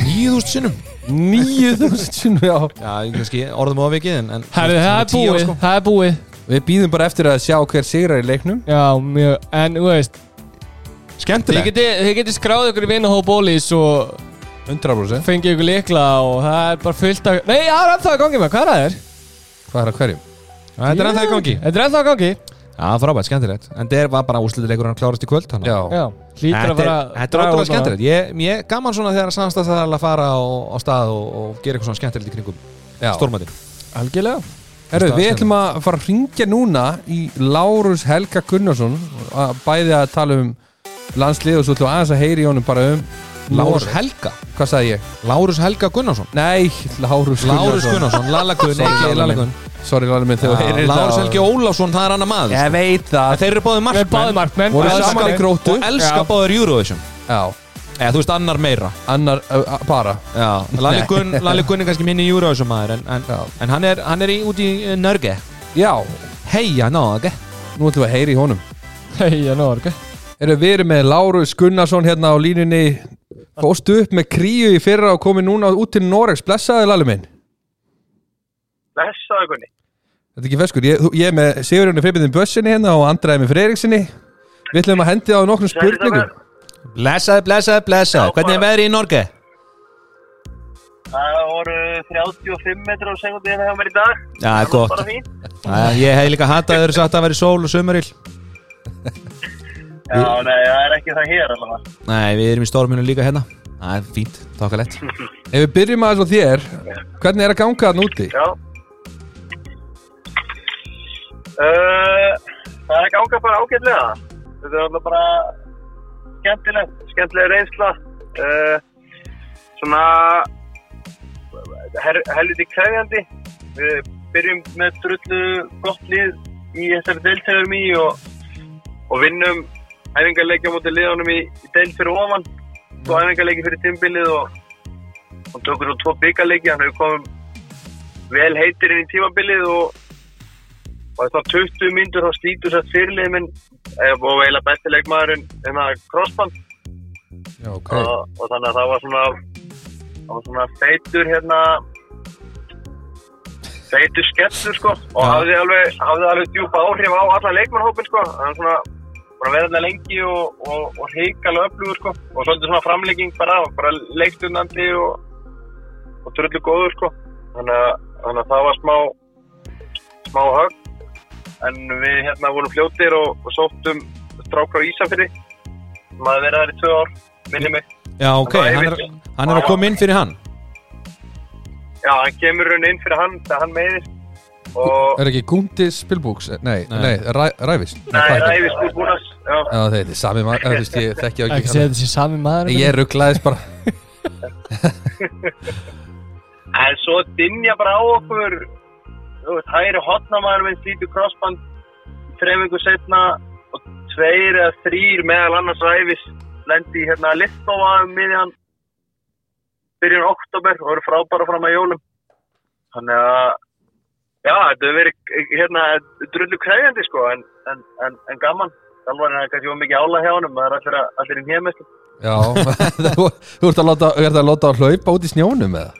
Speaker 4: 9000 sinnum.
Speaker 2: 9000 sinnum, já.
Speaker 4: Já, ég kannski orðum á vikið en, en
Speaker 3: Herri, það er búið,
Speaker 4: sko.
Speaker 3: það er búið.
Speaker 2: Við býðum bara eftir að sjá hver sigrar í leiknum.
Speaker 3: Já, mjög, en þú veist
Speaker 4: Skemmtilegt.
Speaker 3: þið geti skráð ykkur í vinahóð bólís og
Speaker 2: 100%
Speaker 3: fengið ykkur likla og það er bara fullt af nei, það er ennþá að gangi með, hvað er það er?
Speaker 2: Hvað er að hverjum?
Speaker 4: Þetta er ennþá í gangi.
Speaker 3: Þetta er ennþá að gangi
Speaker 4: Já, frábært, skemmtilegt. En er- var bara úslitileikur hann klárast í kvöld
Speaker 3: að
Speaker 4: Þetta er, þetta er ótrúlega skemmtilegt. Ég, ég er gaman svona þegar samstæðs að fara á, á stað og, og gera eitthvað svona skemmtilegt í kringum
Speaker 2: já.
Speaker 4: stórmætin
Speaker 3: Algjörlega.
Speaker 2: Herru, við ætlum að fara að ringja núna í Lárus Helga Gunnarsson að bæði að tala um landslið og svo ætlum aðeins að heyri í honum bara um
Speaker 4: Lárus. Helga.
Speaker 2: Hvað sagði ég?
Speaker 4: Lárus Helga Gunnarsson.
Speaker 2: Nei, Lárus
Speaker 4: Lárus Gunnarsson, Lalagun,
Speaker 2: Sorry,
Speaker 4: ekki
Speaker 2: Lalli
Speaker 4: Lalagun
Speaker 2: minn. Sorry, Lalli minn, þegar þú heyrir
Speaker 4: Lárus Helgi Ólafsson, það er annar maður
Speaker 2: Ég veit það.
Speaker 4: En Þeir eru báðið
Speaker 3: Við erum báði
Speaker 4: markmenn
Speaker 3: markmenn. Og
Speaker 2: saman í gróttu.
Speaker 4: og elska
Speaker 3: Já.
Speaker 4: báðir Eurovision.
Speaker 2: Já,
Speaker 4: Eða þú veist annar meira.
Speaker 2: Annar, uh, bara.
Speaker 4: Já, Lalli Gunn, Lalli Gunn er kannski minni Eurovision maður En, en, en hann er, hann er í, út í uh, Norge.
Speaker 2: Já,
Speaker 4: Heia Norge.
Speaker 2: Nú ætlum við að heyri í honum.
Speaker 3: Hei, já, nú er ekki
Speaker 2: Erum við með Lárus Gunnarsson hérna á línunni Fóstu upp með kríu í fyrra og komið núna út til Noregs. Blessaði Lalli minn.
Speaker 8: Blessaðu Gunni.
Speaker 2: Þetta er ekki feskur, ég, þú- ég er með Sigurjóni Frippindin Bössinni hérna og Andræði með Freiriksinni Við ætlum að hendi á nokkrum spurningum.
Speaker 4: Blessaði, blessaði, blessaði Hvernig er veðrið í Norge?
Speaker 8: Það voru 35 metrar á sekundi hérna hjá mér í dag.
Speaker 4: Já, það er gott
Speaker 8: Bara fín.
Speaker 4: Æ, Ég hef líka hatað að það væri sól og sömurill
Speaker 8: Já, nei, það er ekki það hér allavega.
Speaker 4: Nei, við erum í storminu líka hérna Það er fínt, þokkalett
Speaker 2: Ef við byrjum aðeins á þér Hvernig er að ganga þarna úti?
Speaker 8: Já. Uh, það er að ganga bara ágætlega. Þetta er alltaf bara skemmtilegt, skemmtilega reynsla. Uh, svona helviti krefjandi. Við byrjum með drullu gott lið í þessari deiltegurum í og, og vinnum æfingarleikja mútið liðanum í, í deil fyrir ofan og æfingarleiki fyrir tímbilið og, og tökur úr tvo byggarleiki hann hefur komið vel heitir inn í tímabilið og og eftir 20 myndur þá slítur þess að fyrirlið minn eh, og eiginlega besti leikmaðurinn en það crossband
Speaker 2: Já, ok.
Speaker 8: Og, og þannig að það var svona það var svona feitur hérna feitur skellur sko og hafði alveg, hafði alveg djúpa áhrif á alla leikmannhópin sko. Er svona bara verið þarna lengi og, og, og heikalega öflugur sko. Og svolítið svona framlegging bara, bara leikstundandi og, og trullu góður sko. Þannig að, þannig að það var smá smá högg. En við hérna vorum fljótir og, og sóttum strákar á Ísafyrði sem hafði verið þar í tvö ár minni mig.
Speaker 4: Já, ok,
Speaker 8: Það
Speaker 4: hann er, hann er að koma inn fyrir hann.
Speaker 8: Já, hann kemur raun inn fyrir hann þegar hann meiðist og
Speaker 2: Er ekki Gundi Spilbúks? Nei,
Speaker 4: Nei.
Speaker 2: nei, Ræ, Rævis
Speaker 8: Nei, Ræfis Búrbúnas Já,
Speaker 2: Já, þetta er sami maður, þú veist, ég þekki á
Speaker 3: Ekki segja þetta sé sami maður
Speaker 2: Ég rugglaðist bara.
Speaker 8: En svo dinja bara á okkur þú veist, hægri hotnamaður minn slítur crossband þreifingu setna og tveir eða þrýr meðal annars Ræfis lendi hérna Littova um miðjan byrjun oktober og eru frábæra fram að jólum. Þannig að já, þetta hefur verið hérna drullu krefjandi sko en, en, en, en gaman Þjálfarinn er kannski of mikið ála hjá honum, það er allir, í hémest.
Speaker 2: Já, þú, ert að láta, ert að láta að hlaupa út í snjónum eða?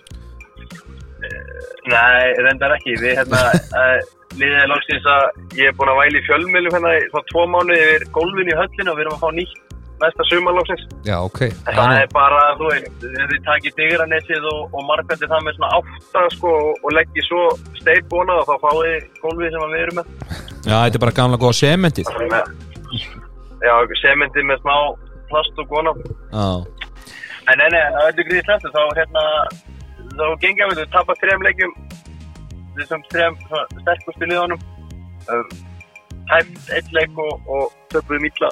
Speaker 8: Nei, reyndar ekki. Við hérna, uh, liðið er lóksins að ég er búinn að væli í fjölmjölum hérna í þá tvo mánuði yfir gólfin í höllinu og við erum að fá nýtt næsta sumar lóksins.
Speaker 2: Já, ok
Speaker 8: það er bara, þú veist, þið takið digranessið og, og markandi það með svona átta sko og, leggji svo steipbúna og þá fáið gólfið sem að við erum með.
Speaker 4: Já, þetta er bara gamla góða sementið
Speaker 8: Já, sementi með smá plast og góna. En nei, en að öllu gríði slættu þá hérna, þá gengja við, við tapast þrejum leikjum. Þessum þrejum sterkustu liðanum um, hægt eitt leik og, og töpuðum illa.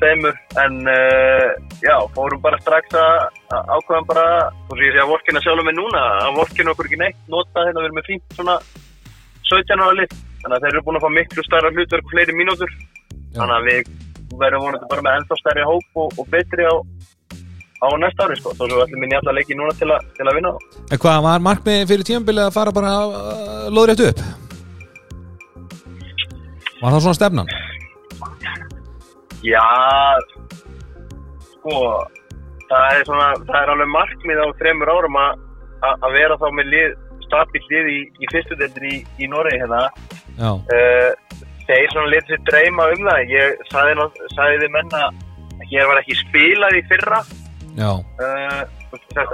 Speaker 8: Þeimur en uh, já, fórum bara strax að ákveðum bara, þú sé ég að vorkina sjálfum með núna, að vorkina okkur ekki neitt nota hérna við erum með fínt svona 17 ára lið. Þannig að þeir eru búin að fá miklu starra hlutverk og fleiri mínútur þannig að við verðum vonandi bara með ennþá stærri hóp og, og betri á, á næsta ári sko, þó svo ætlum minni alla leiki núna til, a, til að vinna.
Speaker 4: En hvað, var markmið fyrir tímabilið að fara bara uh, lóðrétt upp? Var það svona stefnan?
Speaker 8: Já, sko, það er svona, það er alveg markmið á þremur árum að að vera þá með lið, stabil lið í, í fyrstu deildin í, í Noregi hérna. Uh, þeir svona litið dreyma um það. Ég sagði, sagði þið menna að hér var ekki spilað í fyrra.
Speaker 4: já,
Speaker 8: Uh,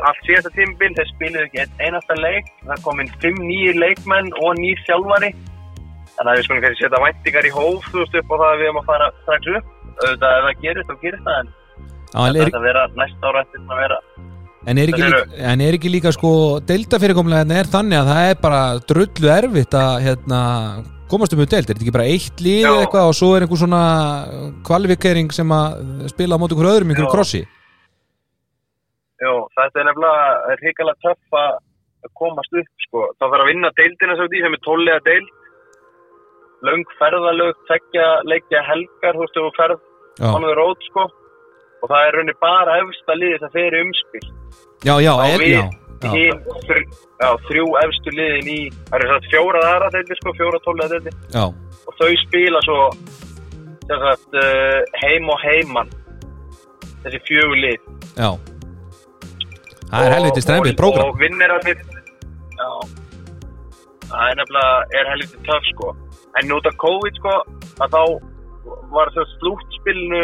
Speaker 8: allt síðasta tímabil, þeir spiluðu ekki einasta leik. Það kom inn fimm nýjir leikmenn og nýr þjálfari. Þannig að við skulum fyrir setja væntingar í hóf, þú veist, upp á það að við erum að fara strax upp. Auðvitað ef það gerist, þá gerist það, en
Speaker 4: en, er,
Speaker 8: að vera næsta ára eftir að vera.
Speaker 4: en, er ekki
Speaker 8: Það
Speaker 4: líka, en er ekki líka sko deildafyrirkomlega hérna er þannig að það er bara drullu erfitt að hérna komast um deild, er þetta ekki bara eitt lið
Speaker 8: Já.
Speaker 4: eða eitthvað og svo er einhver svona kvalifikering sem að spila á móti einhver öðrum einhver
Speaker 8: Já.
Speaker 4: krossi
Speaker 8: Jó, þetta er nefnilega hrikalega töff að komast upp, sko. Það þarf að vinna deildina svo því sem er tóllega deild. Löng ferðalög, tekja, leikja helgar, þú veist, þú ferð the road, sko. Og það er raunin bara efsta liði sem fer í umspil.
Speaker 4: já, já, er, já,
Speaker 8: þrjú efstu liðin í, það er sagt fjóra aðra deildi, sko, fjóra tóllega deildi.
Speaker 4: já,
Speaker 8: Og þau spila svo, sagt, uh, heim og heiman. Þessi fjögur lið.
Speaker 4: já Það er helviti strempið prógram
Speaker 8: og vinnir að þitt já það er nefnilega er helviti töff sko en út af COVID sko að þá var þess slúttspilnu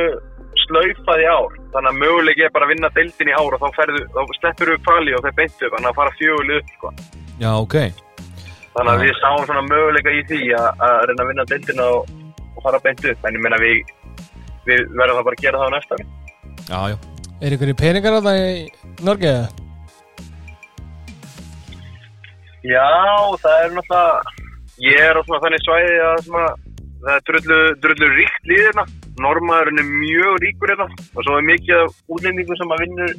Speaker 8: slaufað í ár. Þannig að möguleik er bara að vinna deildin í ár og þá, ferðu, þá sleppur við kvali og þeir beintu upp. Þannig að fara fjöguleg upp sko.
Speaker 4: Já, ok.
Speaker 8: Þannig að við sáum svona möguleika í því að, að reyna að vinna deildina og, og fara beintu upp. En ég meina við við verðum það bara að gera það á næsta.
Speaker 4: Já, já.
Speaker 3: Er ykkur í peningar á það í Norge?
Speaker 8: Já, það er náttúrulega ég er á svona þannig svæði að svona, það er drullu, drullu ríkt líð hérna Normaðurinn er mjög ríkur hérna. Og svo er mikið útlendingum sem að vinna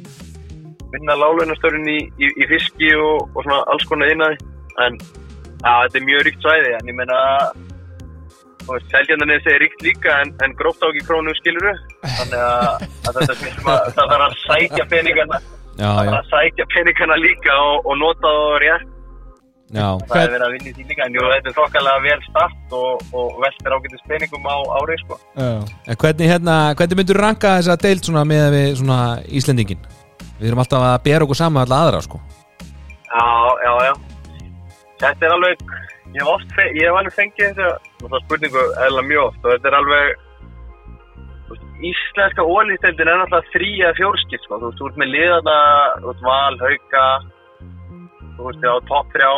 Speaker 8: vinna lálunastörin í, í, í fiski og, og svona alls konar innaði en ja, þetta er mjög ríkt svæði en ég þú veist, seljandarnið segir ríkt líka en, en gróft á ekki krónu skiluru þannig að, að þetta snýst að það þarf að sækja peningana
Speaker 4: Já, já,
Speaker 8: að sækja peningana líka og, og nota það rétt það er verið að vinna í því líka en jú, þetta er þokkalega vel start og, og veltir ágætis peningum á ári sko.
Speaker 3: Já.
Speaker 4: En hvernig, hérna, hvernig myndur ranka þessa deild svona með við svona Íslendingin? Við erum alltaf að bera okkur saman alla aðra, sko
Speaker 8: Já, já, já Þetta er alveg ég hef, oft, ég hef alveg fengið þetta spurningu eða mjög oft og þetta er alveg þú veist, Íslenska ólýsteldin er náttúrulega þrý eða fjórskipt sko. þú veist, þú ert með liðana þú veist, val, hauka þú veist, á topp þrjá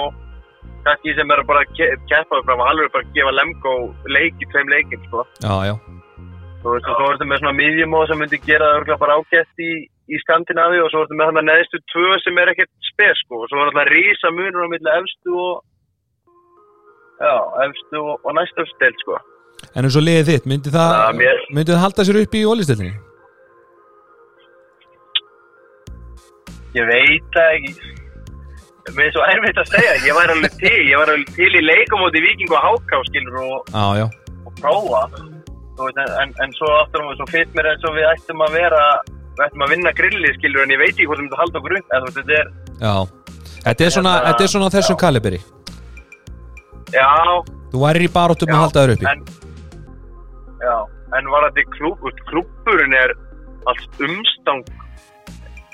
Speaker 8: kannski sem eru bara að ke- keppa fram alveg bara að gefa lemgo leik í tveim leikin sko.
Speaker 4: Já, já,
Speaker 8: Þú veist, og svo ertu með svona miðjumóð sem myndi gera það örugglega bara ágætt í, í Skandinavi og svo ertu með þannig neðstu tvö sem er ekkert spes, sko, og svo er alltaf rísa munur á milli efstu og já, efstu og, og deild, sko.
Speaker 4: En eins og liðið þitt, myndi það,
Speaker 8: Já, mér-
Speaker 4: myndi það halda sér upp í ólisteldinni?
Speaker 8: Ég veit það ekki. Er svo erfitt að segja, ég var alveg til, ég var alveg til í leikamóti Viking og Háká, skilur, og,
Speaker 4: já,
Speaker 8: og prófa. Veist, en, en, svo aftur og svo finnst mér eins og við ættum að vera, við ættum að vinna grilli, skilur, en ég veit ekki hvort myndum að halda okkur veist, þetta er,
Speaker 4: Þetta er svona,
Speaker 8: Hérna,
Speaker 4: þetta er svona þessum kaliberi
Speaker 8: já,
Speaker 4: Þú værir í baróttum að halda þér uppi.
Speaker 8: en, já, en var þetta klúb, úst, klúbburinn er allt umstang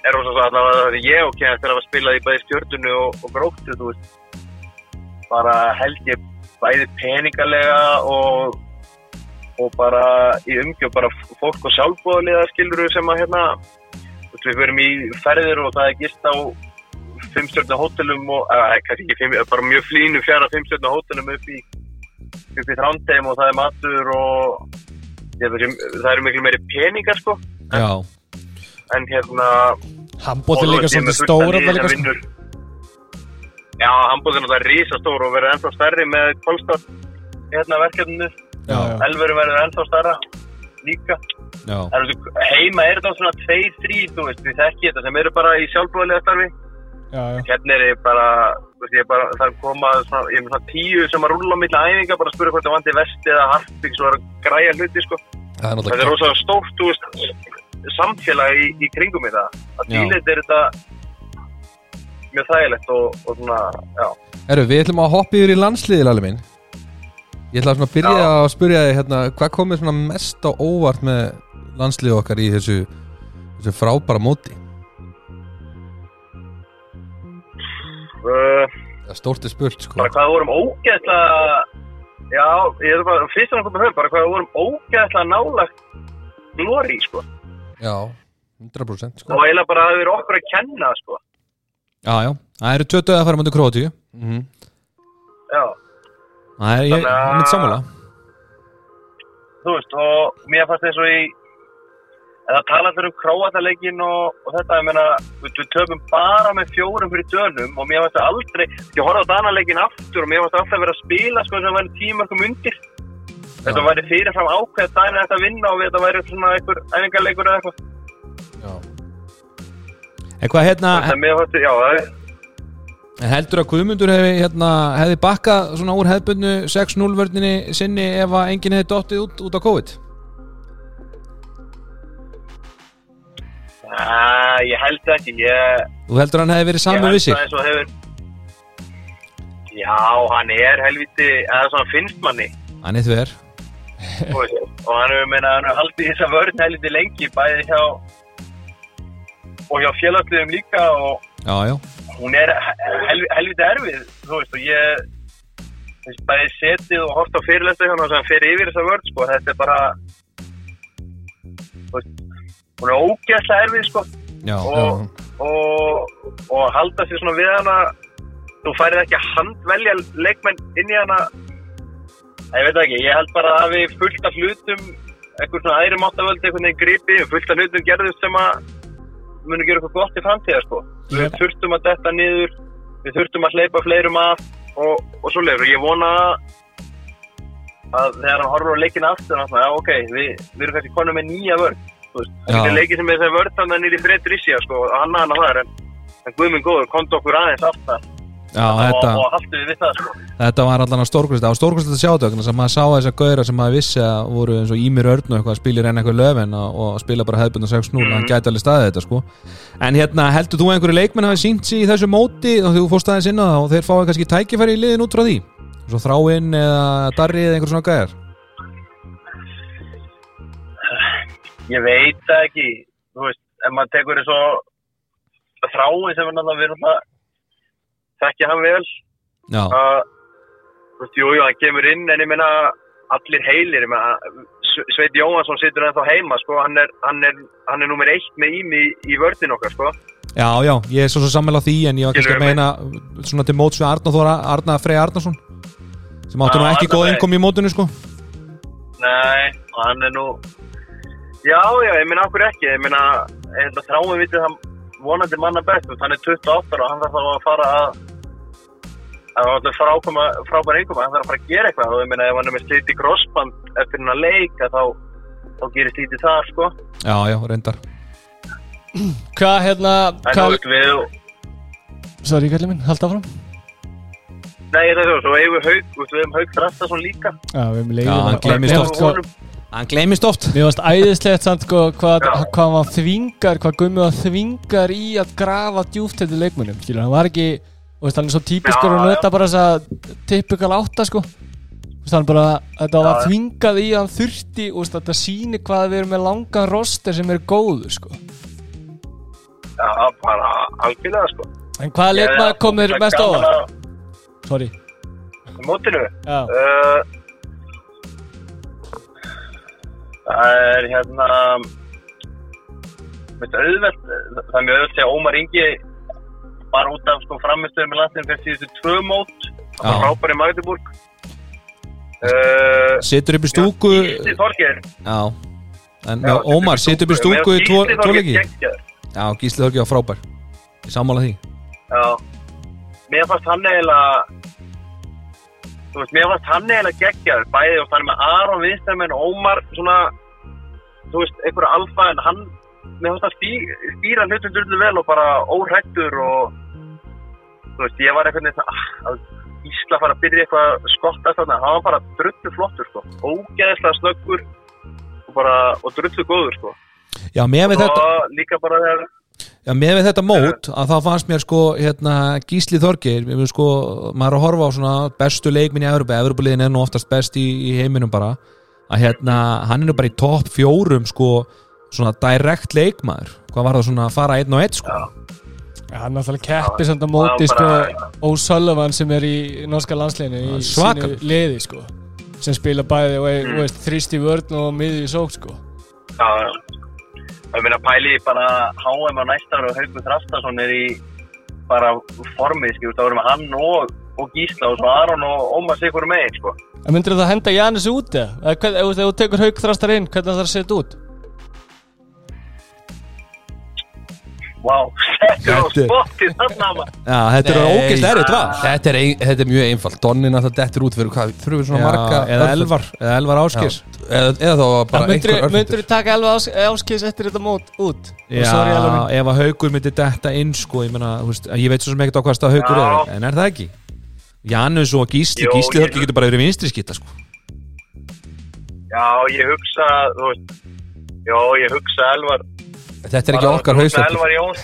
Speaker 8: er rosa svo allavega það ég og kemst þegar að spila í bæði stjörnunu og, og gróttu þú veist. Bara held ég bæði peningalega og og bara í umgjöf bara fólk og sjálfbóðaliða skiluru sem að hérna þú veist, við verum í ferðir og það er gist á fimmstjörna hótelum og, eða kannski ekki fimm, bara mjög flínu fjara fimmstjörna hótelum upp í upp í þrándheim og það er matur og það, eru miklu meiri peningar sko.
Speaker 4: Já,
Speaker 8: en hérna
Speaker 3: Er
Speaker 8: og
Speaker 3: líka
Speaker 8: er
Speaker 3: svolítið stóra það
Speaker 8: sem
Speaker 3: sko.
Speaker 8: Já, handbóðin er náttúrulega rísastór og verður ennþá stærri með Kolstad hérna verkefninu
Speaker 3: Já, já.
Speaker 8: Elveru verður ennþá stærra líka Það svo- heima er þetta svona 2-3 þú veist, við þekki þetta sem eru bara í sjálfbúðlega starfi
Speaker 3: Já, já.
Speaker 8: hérna er ég bara þú veist, ég bara, það koma svona, ég er svona tíu sem að rúlla á milli æfinga, bara að spura hvort það vanti vesti eða harping, svo er að græja hluti, sko.
Speaker 7: Það er
Speaker 8: er rosalega stórt, þú veist, samfélag í, í kringum í það. Að tílit er þetta mjög þægilegt og, og svona, já.
Speaker 7: Herru, við ætlum að hoppa yfir í landsliðil alveg minn Ég ætla að byrja
Speaker 8: Já.
Speaker 7: að spyrja þig hérna Hvað svona mest á óvart með landslið okkar í þessu, þessu frábæra móti?
Speaker 8: Uh,
Speaker 7: Það er stórt er spurt sko
Speaker 8: bara hvað vorum ógeðslega, já, ég er bara, fyrst og náttúrulega bara hvað vorum ógeðslega nálagt glóri, sko.
Speaker 7: Já, 100% sko.
Speaker 8: Og eiginlega bara að það verið okkur að kenna, sko.
Speaker 4: Já, já, það eru tvö döða að fara mútið Króatíu.
Speaker 7: Mm
Speaker 8: Já.
Speaker 4: Það er, ég,
Speaker 8: Þannig að-
Speaker 4: ég mitt sammála.
Speaker 8: Þú veist, og mér fannst og í en það tala fyrir um króataleikin og, og þetta, ég meina við, töfum bara með fjórum fyrir dönum og mér fannst það aldrei, ég horfði á danaleikin aftur og mér fannst alltaf verið að spila sko sem væri tímarkum undir þetta væri fyrirfram ákveð dæna þetta að vinna og þetta væri svona einhver æfingarleikur eða eitthvað.
Speaker 4: En hvað hérna,
Speaker 8: að mér fannst, já, það er
Speaker 4: en heldur að Guðmundur hefði, hérna, hefði bakkað svona úr hefðbundu 6-0 vörninni sinni ef að enginn hefði dottið út, út á COVID?
Speaker 8: Æ, ég held ekki, ég
Speaker 4: Þú heldur að hann hefði verið
Speaker 8: ég
Speaker 4: saman
Speaker 8: held
Speaker 4: við sig?
Speaker 8: það eins og hefur Já, hann er helviti eða svona finnst manni.
Speaker 4: Hann er þver
Speaker 8: og hann hefur meina hann hefur haldið þessa vörn helviti lengi bæði hjá og hjá félagsliðum líka og
Speaker 4: Já, já,
Speaker 8: hún er hel, helviti erfið þú veist og ég veist, bæði setið og hort á fyrirlesta hjá hann sem fer yfir þessa vörn sko þetta er bara veist, hún er ógeðslega erfið sko.
Speaker 4: Já,
Speaker 8: og, og, og halda sér svona við hana. Þú færið ekki að handvelja leikmenn inn í hana ég veit það ekki, ég held bara að við fullt af hlutum einhvern svona æri máttavöld einhvern veginn gripi, fullt af hlutum gerðust sem að munu gera eitthvað gott í framtíða sko. við þurftum að detta niður við þurftum að hleypa fleirum að og, og svo leiður, ég vona að þegar hann horfur á leikina aftur, hann svona, já ok, við, við erum kannski konum með nýja vörn. Það getur leikið sem er þessi vörn þannig að nýri fred Rísja, sko, og hann hana þar en, en Guðmund góður, komdu okkur aðeins aftar
Speaker 4: já
Speaker 8: og,
Speaker 4: þetta,
Speaker 8: og haldið við við það, sko.
Speaker 4: þetta var allan að stórkvæmst Það var stórkvæmst að sjá þetta vegna þess að maður sá þess að gauðra sem maður vissi að voru eins og Ímir Örn og eitthvað að spila enn eitthvað löfin og, og spila bara hefðbundan 6-0
Speaker 8: Mhm.
Speaker 4: hann gæti alveg staðið þetta sko. En hérna, heldur þú að einhverju leikmenn hafi sínt sig í þessu móti og þú fórst aðeins inn á það og þeir fáið kannski tækifæri í liðin út frá því? Svo þráinn eða darri eða einhver svona gæðar
Speaker 8: ég veit það ekki, þú veist ef maður tekur eins og þráin sem við náttúrulega þekkja hann vel
Speaker 4: Já,
Speaker 8: að þú veist, jú, jú, hann kemur inn en ég meina allir heilir ég meina, Sve- Sveinn Jóhansson situr ennþá heima sko, hann er, hann er, hann er nummer eitt með ími í, í vörðin okkar sko.
Speaker 4: já, já, ég er svo svo sammála því en ég var kannski að meina svona til móts við Arna Þóra, Arna Frey Arnason sem áttu nú ekki góð
Speaker 8: Freyr.
Speaker 4: innkom í mótinu sko
Speaker 8: nei, hann er nú já, já, ég meina okkur ekki ég meina, ég held að þráin vitið hann vonandi manna best, hann er 28 ára og hann þarf þá að fara að það var alltaf frábær einhverjum hann þarf að fara að gera eitthvað. Og ég meina ef hann er með slíti crossband eftir hann að leika þá, þá gerir slíti það sko.
Speaker 4: Já, já, reyndar.
Speaker 3: Hvað hérna,
Speaker 8: veist við
Speaker 3: sorry kallið minn, halda áfram.
Speaker 8: Nei það er svo, svo eigum við haug þú veist, við hefum haug Þrastason líka.
Speaker 3: Já, við erum
Speaker 4: Já, hann gleymist
Speaker 3: Mér
Speaker 4: oft.
Speaker 3: sko-
Speaker 4: Hann gleymist oft.
Speaker 3: Mér varst æðislegt samt sko hvað, hvað hann þvingar, hvað Gummi var þvingar í að grafa djúft til leikmunum, skilur, hann var ekki og hann er svo típiskur og
Speaker 8: já.
Speaker 3: nota bara þessa typikal átta sko. Hann bara, þetta var þvingað í að hann þurfti og þetta sýnir hvað við erum með langan roster sem er góður sko.
Speaker 8: Já, bara algjörlega sko.
Speaker 3: En hvaða leikmaður komir
Speaker 8: Það er
Speaker 3: mest á það?
Speaker 8: að-
Speaker 3: Sorry.
Speaker 8: Mótinu? Uh, það er hérna það er mjög að segja Ómar Ingi bara út af sko framistöðum í landinu fyrir síðustu tvö mót. Það var frábær í Magdeburg. Uh,
Speaker 4: Situr upp í stúku
Speaker 8: Gísli Þorgeir.
Speaker 4: Já. En Ómar situr upp í stúku í tvo,
Speaker 8: Gísli
Speaker 4: tvo
Speaker 8: Þorgeir
Speaker 4: leiki.
Speaker 8: geggjaður.
Speaker 4: Já, Gísli Þorgi var frábær. Ég sammála því.
Speaker 8: Já, mér fannst hann eiginlega þú veist, mér fannst hann eiginlega geggjaður. Bæði og hann er með Aron Vinstamenn og Ómar svona, þú veist, einhverja alfa en hann, mér fannst stí, stýra hlutum dullu vel og bara óhrættur og þú veist, ég var svona, ah, að Ísla fara að byrja eitthvað að skotta þarna, hann var bara drullu flottur, sko, ógeðslega snöggur og bara, og drullu góður, sko.
Speaker 4: Já, með við þetta
Speaker 8: Og líka bara þegar,
Speaker 4: Já, með við þetta mót að þá fannst mér sko hérna, Gísli Þorgeir við sko, maður að horfa á svona bestu leikminn í Evropa, Evropaliðin er nú oftast best í, í heiminum bara. Að hérna, hann er nú bara í topp fjórum sko, svona direkt leikmaður hvað var það svona að fara einn og einn sko
Speaker 3: Ja, hann náttúrulega keppir samt á móti sko, O'Sullivan sem er í norska landsleginu í sínu liði sko sem spila bæði og veist, þrýst í vörn og miði í sók sko
Speaker 8: já, ég meina pæli bara HM á næsta ári og Haukur Þrastason er í bara formið, skilur, það voru með hann og, og Gísla og svo Aron og Ómar Sigur megin, sko.
Speaker 3: En myndir það henda Janus út eða? Eða Ef þú tekur haug þrastar inn, hvernig það þarf að setja út?
Speaker 8: Vá, þetta er á spottið
Speaker 4: þetta er erfitt val.
Speaker 7: Þetta er, þetta er mjög einfalt. Donnin alltaf dettur út fyrir hvað? Þurfum við svona
Speaker 4: Já,
Speaker 7: marga
Speaker 4: eða Elvar, eða Elvar Áskis.
Speaker 7: Eða, eða þá bara einhver
Speaker 3: myndir þú taka Elva Ás- Áskis eftir þetta mót út?
Speaker 4: Já, ef að haugur myndi detta inn sko, ég meina, þú veist, ég veit svo sem ekkert á hvað stað haugur er, en er það ekki? Janus og Gísli,
Speaker 8: Jó,
Speaker 4: Gísli Þorgeir getur bara verið vinstri skitta sko.
Speaker 8: Já, ég hugsa, þú veist, já, ég hugsa Elvar.
Speaker 7: Þetta er ekki okkar
Speaker 8: Þú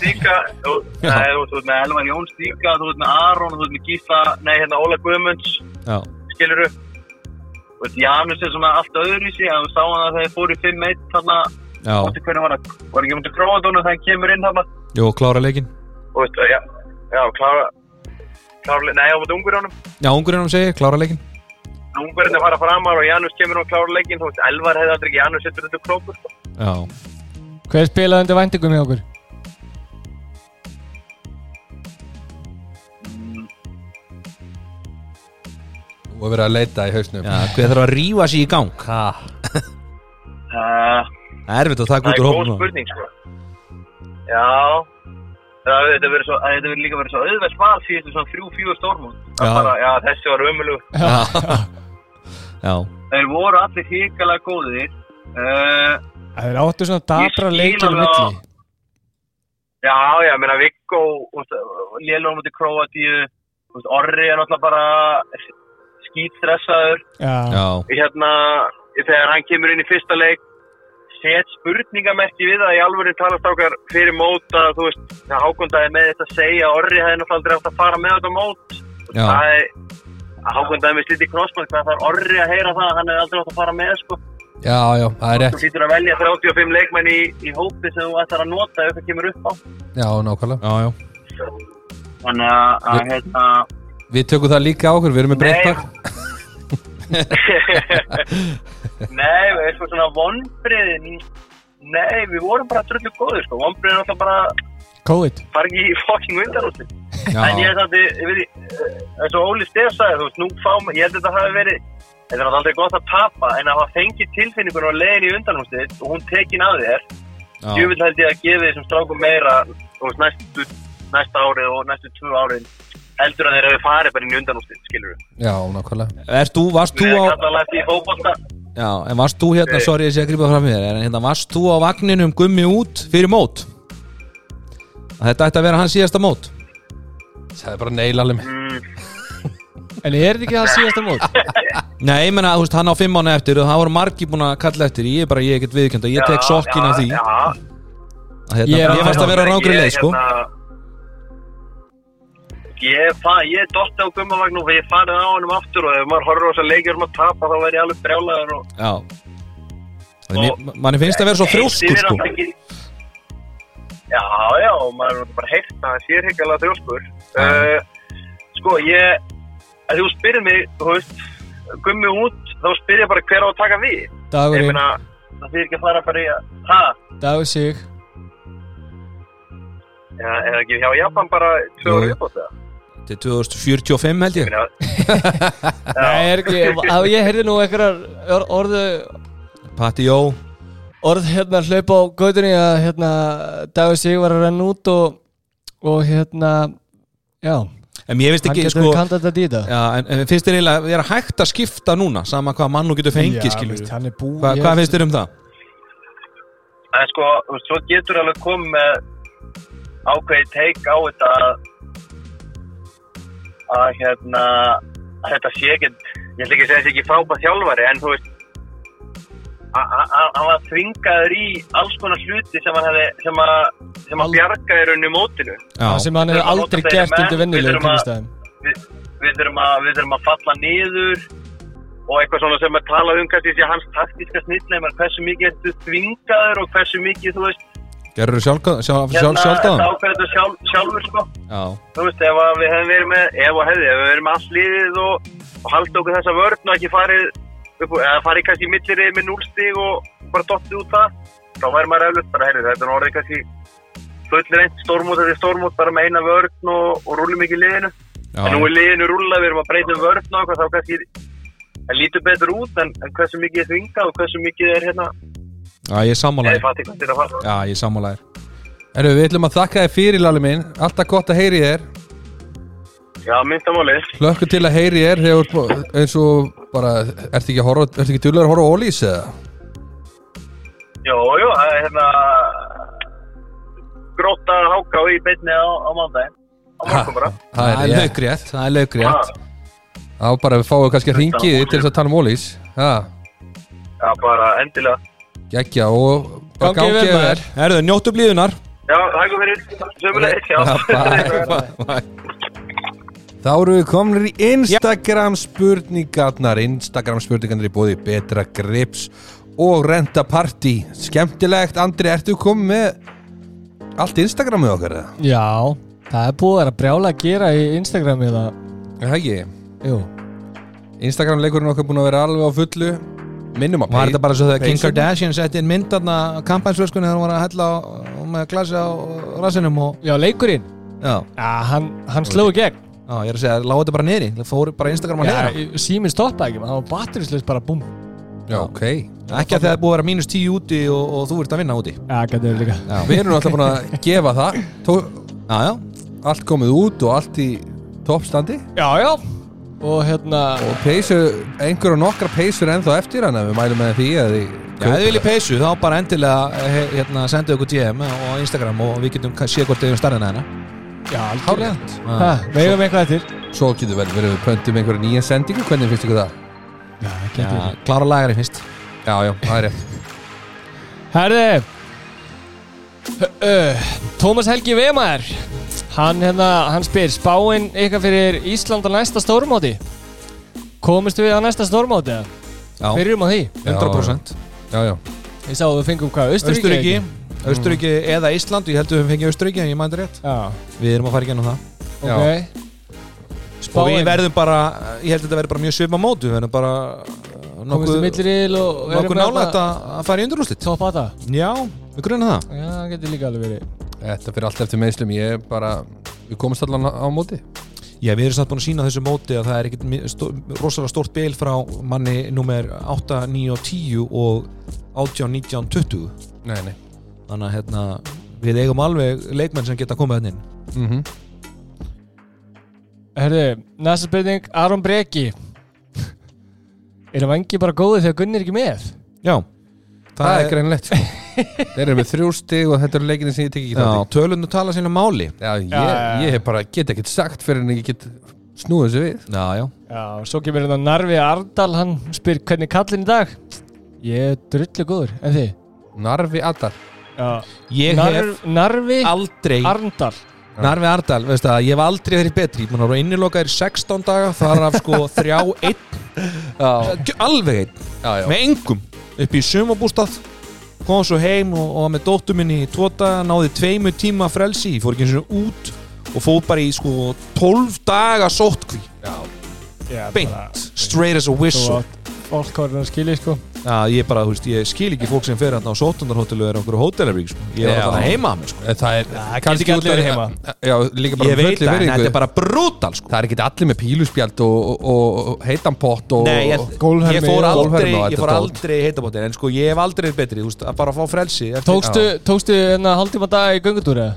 Speaker 8: líka, þú- þú þú veist með Elvar Jóns líka, þú veist með Aron, þú veist með Gísla, nei, hérna Óla Guðmunds,
Speaker 4: Já,
Speaker 8: skiluru. Þú veist, Janus er svona allt öðru í sig, að þú sá hann að þeir fóru í 5-1 þarna,
Speaker 4: já,
Speaker 8: móti hvernig var það, var ekki mútið Króadónu þegar hann kemur inn þarna,
Speaker 4: jú, klára leikin
Speaker 8: og veist, já, já, klára, klára, nei, á mútið ungurjónum.
Speaker 4: Já, ungurinn hann segir, klára leikin
Speaker 8: Ungurinn er fara framar og Janus kemur og klára leikinn,
Speaker 3: Hver spilaði undir væntingum hjá okkur?
Speaker 7: Og verið að leita í hausnum.
Speaker 4: Já, hver þarf að rífa sig í gang?
Speaker 7: Ha,
Speaker 8: Uh,
Speaker 4: Það er erfitt að taka
Speaker 8: Það
Speaker 4: út
Speaker 8: er
Speaker 4: úr
Speaker 8: góð
Speaker 4: hófnum
Speaker 8: spurning sko. Já. Það verður líka verið svo auðvelt val síðustu svona þrjú, fjögur stórmún
Speaker 4: Já.
Speaker 8: þessi var ömulug
Speaker 4: Já, já,
Speaker 8: Þeir voru allir híkalega góðir. Uh,
Speaker 3: Það er áttu svona dabra leikir
Speaker 8: á- Já, já, ég meina Viggo Lélóðum út í veist, Orri er náttúrulega bara
Speaker 3: já,
Speaker 8: hérna, þegar hann kemur inn í fyrsta leik set spurningamerki við það í alvöru talast ákar fyrir mót að þú veist, það hákundaði með þetta að segja að Orri hefði náttúrulega aldrei átt að fara með þetta mót.
Speaker 4: Já.
Speaker 8: það er að hákundaði með slíti krossmann það þarf Orri að heyra það að hann hefði aldrei átt að fara með sko.
Speaker 7: Já, já, það er
Speaker 8: þú
Speaker 7: rétt
Speaker 8: hlýtur að velja 35 leikmenn í, í hópi sem þú ætlar að nota ef það kemur upp á.
Speaker 7: Já, nákvæmlega.
Speaker 4: Já, já.
Speaker 8: þannig að, að hérna
Speaker 7: Við tökum það líka á okkur, við erum með breyttak
Speaker 8: Nei, við erum svona vonbriðin Nei, við vorum bara drullu góður sko. vonbriðin er alltaf bara
Speaker 3: COVID.
Speaker 8: fara ekki í fucking
Speaker 4: já.
Speaker 8: En ég er þetta, ég veit eins og Óli Stef sagði, þú veist, nú fáum, ég held að þetta hafi verið, þetta er náttúrulega gott að tapa, en að hafa fengið tilfinningun og leiðin í undanústið og hún tekin af þér, ég vil held ég að gefa þessum strákum meira, veist, næstu, næsta árið og næstu tvö árið, heldur að þeir hefur farið bara inn í undanústið, skilur við.
Speaker 7: Já, nákvæmlega
Speaker 4: Erst þú, varst þú á. Já, en varst þú hérna,
Speaker 8: Nei.
Speaker 4: sorry ég sé að grípa fram í þér En hérna, varst þú á vagninum gummi út fyrir mót? Að þetta ætti að vera hans síðasta mót
Speaker 7: Það er bara neila alveg
Speaker 8: Mm,
Speaker 3: En er þetta ekki það síðasta mót?
Speaker 4: Nei, ég menna, þú veist, hann á fimm mánu eftir og það voru margi búin að kalla eftir. Ég er bara, ég get viðkjönd og ég tek sokkin af því.
Speaker 8: Já,
Speaker 4: hérna,
Speaker 3: Ég
Speaker 4: Ég
Speaker 3: að-
Speaker 4: fannst að vera rángri leið, sko.
Speaker 8: hérna, Ég, fa, ég dotti á gummavagn og ég farið á hennum aftur og ef maður horfður á þess að leikjur um að tapa þá verð ég alveg brjálæður og
Speaker 4: Já. Manni finnst að vera svo frjóskur, sko.
Speaker 8: Já, já, og maður er bara heyrt að það sé hrigalega þrjóskur. Uh, Sko, ég að þú spyrir mig, þú veist gummi út, þá spyr ég bara hver á að taka við. Ég
Speaker 3: Dagurinn,
Speaker 8: meina, það þýr ekki að fara bara í að ha,
Speaker 3: dagur sig.
Speaker 8: Eða eða ekki hjá Japan bara tvö ára upp á það
Speaker 4: Til 2045 held ég.
Speaker 3: Nei, er ekki, að ég heyrði nú einhverjar orðu
Speaker 4: Patti Jó.
Speaker 3: Orð hérna hlaupa á gautunni að hérna Dagur Sig var að renna út og, og hérna já,
Speaker 4: En mér finnst
Speaker 3: hann
Speaker 4: ekki,
Speaker 3: getur
Speaker 4: sko
Speaker 3: þetta þetta
Speaker 4: Já, en, en finnst þér eiginlega að vera hægt að skipta núna sama hvað mann nú getur fengið,
Speaker 3: er búið
Speaker 4: Hva, Hvað finnst þér um það?
Speaker 8: En sko, þú veist, svo getur alveg komið með ákveði teik á þetta að að hérna þetta sé ekkert, ég ætla ekki að segja þessi ekki frábæð þjálfari en þú veist hann var þvingaður í alls konar hluti sem hann hefði sem að, sem að bjarga í rauninni mótinu.
Speaker 4: Já,
Speaker 3: sem hann
Speaker 8: að
Speaker 3: aldrei gert undir
Speaker 8: að-
Speaker 3: kringstæðum
Speaker 8: við, við, þurfum að, við þurfum að falla niður og eitthvað svona sem að tala um kannski sé hans taktíska snillleimar hversu mikið ertu þvingaður og hversu mikið þú veist.
Speaker 2: Gerður þú sjálf, sjálf, sjálf, sjálfdáðan?
Speaker 8: þetta ákveður sjálf, sjálfur sko.
Speaker 4: Já,
Speaker 8: þú veist, ef að við hefum verið með, ef hefði, við verið með allt liðið og, og haldið okkur þessa vörn og ekki farið farið kannski í millirið með núlstig og bara dottið út það, þá væri maður eflut bara, heyrðu, þetta er orðið kannski full reynd stórmót, þetta er stórmót bara með eina vörn og, og rúlum ekki liðinu.
Speaker 4: Já,
Speaker 8: en nú er liðinu rúla, við erum að breyta um vörn og þá kannski það lítur betur út en, en hversu mikið er þvingað og hversu mikið er hérna,
Speaker 4: já, ég er sammálaðir Já, ég er sammálaðir
Speaker 2: við ætlum að þakka þér fyrir, Lalli minn. Alltaf gott að heyri þér
Speaker 8: Já, myndamálið,
Speaker 2: Hlökkum til að heyri þú ert eins og bara Ertu ekki, að horfa- ertu ekki duglegur að horfa á Ólís eða?
Speaker 8: jú, jú, það er hérna gróta háká í beinni á, á mándaginn á morgun bara.
Speaker 2: Það er
Speaker 4: er laugrétt, það er laugrétt
Speaker 2: Þá bara við fáum kannski að ringi þig til þess að tala um Ólís Já,
Speaker 8: Já, bara endilega.
Speaker 2: geggja og bara
Speaker 3: Gangi vel með þér.
Speaker 4: Herðu, njóttu blíðunar.
Speaker 8: Já, hægum fyrir. Sömulegis, já.
Speaker 2: Þá eru við komnir í Instagram spurningarnar. Instagram spurningarnar í bóði Betra Grips og Renta Party. Skemmtilegt, Andri, ertu komið með allt Instagramið okkar eða?
Speaker 3: Já, það er búið að vera brjála að gera í Instagrami það.
Speaker 2: Er Það ekki?
Speaker 3: Jú,
Speaker 2: Instagram leikurinn okkar búin að vera alveg á fullu. Minnum að
Speaker 4: Var þetta bara svo þegar Kim? Kardashian setti inn mynd þarna kampansvöskunni þegar hún var að hella á, með glasi á rassinum og
Speaker 3: já leikurinn.
Speaker 4: Já,
Speaker 3: Já, hann, hann sló í gegn
Speaker 4: já, ég er að segja, lág þetta bara niðri? Það fór bara Instagram að niðra
Speaker 3: Já, síminn stoppaði ekki, hann var batterisleis bara búm.
Speaker 2: Já, ok.
Speaker 4: Ekki að það er búið að vera mínus tíu úti og, og þú ert að vinna úti.
Speaker 3: Já, gæti verið líka.
Speaker 4: Já,
Speaker 2: Við erum alltaf búin að gefa það. Tó,
Speaker 4: já, já.
Speaker 2: Allt komið út og allt í toppstandi.
Speaker 3: Já, já. Og hérna
Speaker 2: Og peysu, einhver og nokkra peysur ennþá eftir hann ef við mælum með því að því
Speaker 4: Já, ef þið viljið peysu þá bara endilega he, hérna, sendu ykkur DM á Instagram og við getum ka- séð hvort þið erum starrið hennar
Speaker 3: Já, algjörlega.
Speaker 4: Já.
Speaker 3: Ha, Við eigum eitthvað eftir?
Speaker 2: Svo getur vel verið við pöntum einhverja nýja sendingu Hvernig finnst ykkur það?
Speaker 3: Já,
Speaker 4: Já, klára lagari fyrst.
Speaker 2: Já, já, það er rétt.
Speaker 3: Herði uh, Tómas Helgi Vemar Hann hérna, hann spyr Spáinn ykkar fyrir Ísland á næsta stórmóti? Komist við á næsta stórmóti? eða?
Speaker 4: Já,
Speaker 3: Byrjum á því.
Speaker 4: 100%
Speaker 2: Já, já.
Speaker 3: Ég sá að við fengum hvað, Östuríki?
Speaker 4: Östuríki Östuríki eða Ísland, ég held að við höfum fengið Östuríki en ég mændi rétt.
Speaker 3: Já,
Speaker 4: Við erum að fara í gennum það.
Speaker 2: Já.
Speaker 3: ok
Speaker 4: Og við verðum bara, ég held að þetta verður bara mjög svipa mót Við verðum bara nokkuð, nálægt að fara í undurúslit
Speaker 3: Topp að það
Speaker 4: Já, við grunna það.
Speaker 3: Já, það getur líka alveg verið.
Speaker 2: Þetta fyrir allt eftir meðslum Ég er bara Við komumst allan á móti.
Speaker 4: Já, við erum samt búin að sína þessu móti að það er ekkit stó, rosalega stórt bil frá manni nummer 8, 9 og 10 og 18, 19, 20
Speaker 2: Nei, nei
Speaker 4: Þannig að hérna, við eigum alveg leikmenn sem geta komið þannig inn.
Speaker 2: Mm -hmm.
Speaker 3: Herðu, næsta spurning Aron Breki. Er vangi bara góði þegar Gunni er ekki með?
Speaker 4: Já,
Speaker 2: Það, er greinlegt sko. Þeir eru með þrjú stig og þetta eru leikinni sem ég tek ekki
Speaker 4: Já,
Speaker 2: þátt
Speaker 4: tölundu tala sína máli.
Speaker 2: Já, ég,
Speaker 3: Já, já,
Speaker 2: ég hef bara get ekkert sagt fyrir en ég get snúið þessu við.
Speaker 4: Já, já.
Speaker 3: Já, svo kemur hérna Narvi Ardal Hann spyr hvernig er kallinn í dag? Ég er drullu góður, en þið?
Speaker 2: Narvi
Speaker 3: Já
Speaker 4: Ég hef
Speaker 3: Narvi
Speaker 4: aldrei
Speaker 3: Arndal.
Speaker 4: Narvi Ardal, veist það, ég hef aldrei verið betri. Man voru innilokaðir 16 daga þar af sko þrjá, einn.
Speaker 2: Já,
Speaker 4: Alveg einn, með engum. Upp í sumabústað kom svo heim og, og með dóttur minni í tóta náði tveimu tíma frelsi. Fór ekki eins og út og fór bara í sko 12 daga sótkví beint, straight as a whistle
Speaker 3: að fólk var að skilja sko
Speaker 4: Já, ég bara, þú veist, ég skil ekki fólk sem fer hérna á sótundarhótelu er okkur hótelabrík, sko. Ég er alltaf heima að mér, sko.
Speaker 2: En Það er kannski
Speaker 3: ekki
Speaker 2: út
Speaker 3: allir heima.
Speaker 2: Já, líka bara
Speaker 4: Ég veit það, en þetta er bara brútal, sko.
Speaker 2: Það er ekki allir með píluspjald og, og, og heitan pott og
Speaker 4: Nei, ég,
Speaker 3: Gólfhermi
Speaker 4: ég fór aldrei, ég fór aldrei heitabóttir, en sko, ég hef aldrei betri, þú veist, að bara fá frelsi. eftir-
Speaker 3: Tókstu, tókstu enna hálftíma dag í göngutúri?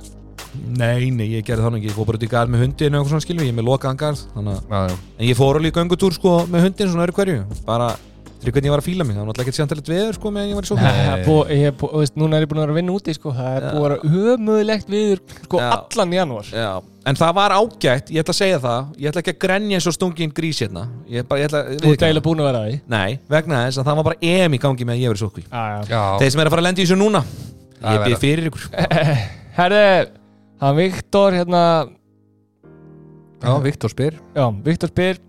Speaker 3: Eða?
Speaker 4: Nei, nei, ég gerði þannig ekki, ég fór bara út í garð með hundin og eitthvað svona skilum, ég er með lokaðan garð, þannig að, en ég fór alveg í göngutúr, sko, með hundin svona öru hverju, bara, Fyrir hvernig ég var að fíla mig, það var náttúrulega ekki sjantalegt veður sko meðan ég var í sókn
Speaker 3: Það er búið- ég er búið- þú veist, Núna er ég búin að vera að vinna úti sko. Það er búið að vera hömuðlegt viður sko,
Speaker 4: Já.
Speaker 3: allan janúar.
Speaker 4: Já, en það var ágætt, ég ætla að segja það. Ég ætla ekki að grenja eins og stungin grís hérna. Ég, bara, ég ætla
Speaker 3: Þú ert eiginlega búin að vera að því
Speaker 4: Nei, vegna þess að það var bara EM í gangi með að ég
Speaker 3: Já, já.
Speaker 7: Já,
Speaker 4: Þeir sem er að fara að lenda í þessu núna Ég
Speaker 7: er
Speaker 4: byrði fyrir ykkur.
Speaker 3: Herði, hann Viktor hérna,
Speaker 7: já Viktor spyr.
Speaker 3: Já, Viktor spyr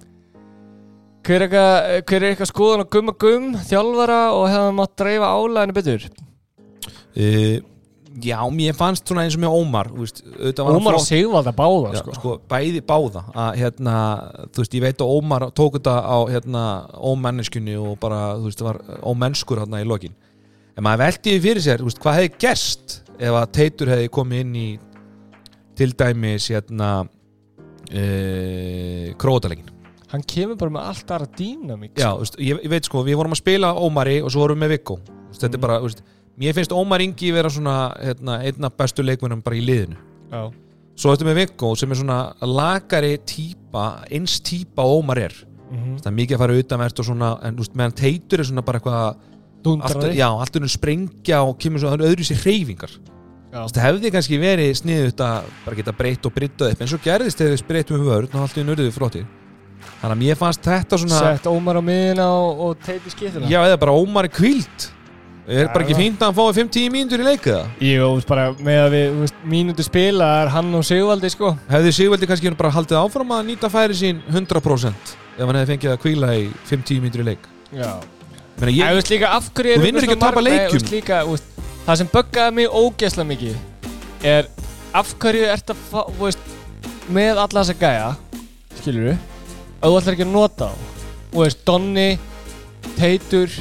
Speaker 3: hver er, eitthvað, skoðan á gumma gum þjálfara og hefða mátt dreifa álæðinu betur?
Speaker 4: Uh, Já, mér fannst svona eins og með Ómar þú veist,
Speaker 3: Ómar og
Speaker 4: flott-
Speaker 3: Sigvalda báða
Speaker 4: Já,
Speaker 3: sko.
Speaker 4: sko, bæði báða. Að hérna, þú veist, ég veit að Ómar tók þetta á hérna ómenneskunni og bara, þú veist, var ómennskur hérna í lokin, en maður veldi því fyrir sér, þú veist, hvað hefði gerst ef að Teitur hefði komið inn í til dæmis hérna uh, krótalegin
Speaker 3: hann kemur bara með allt aðra dýnamík
Speaker 4: Já, þú veist, ég, ég veit sko, við vorum að spila Ómari og svo vorum við með Viggo. Veist, þetta er bara, þú veist, mér finnst Ómar Ingi vera svona, hérna, einna bestu leikmennum bara í liðinu.
Speaker 3: Já.
Speaker 4: Svo þetta með Viggo sem er svona lagari típa, eins típa Ómar er.
Speaker 3: Mhm.
Speaker 4: Það er mikið að fara utanvert og svona En þú veist, meðan Teitur er svona bara eitthvað allt,
Speaker 3: Dundraði
Speaker 4: Já, allt er sprengja og kemur svona öðru sér hreyfingar Það hefði kannski verið sniðut að bara geta breytt og bryttað upp En svo gerðist þegar við breytum um vörn og allt í nörðuðu flottir. Þannig að mér fannst þetta svona
Speaker 3: Sett Ómar á miðina og, og teiti skiptina
Speaker 4: Já, eða bara Ómar er kvíld Er
Speaker 3: Já,
Speaker 4: bara ekki fínt að hann fái 5-10 mínútur í leika það?
Speaker 3: Jú, bara með að við þú veist, mínútu spila er hann og Sigvaldi sko.
Speaker 4: Hefði Sigvaldi kannski bara haldið áfram að nýta færi sín 100% ef hann hefði fengið að kvíla í 5-10 mínútur í leik?
Speaker 3: Já.
Speaker 4: Meina,
Speaker 3: Ég, þú veist líka
Speaker 4: Þú vinnur ekki að tapa leikjum.
Speaker 3: þú veist líka, Það sem buggaði mig ógeðslega mikið er af hverju ert að fá, þú veist, með alla þessa gæja skilur þú að þú ætlar ekki að nota þá. Og veist, Donni, Teitur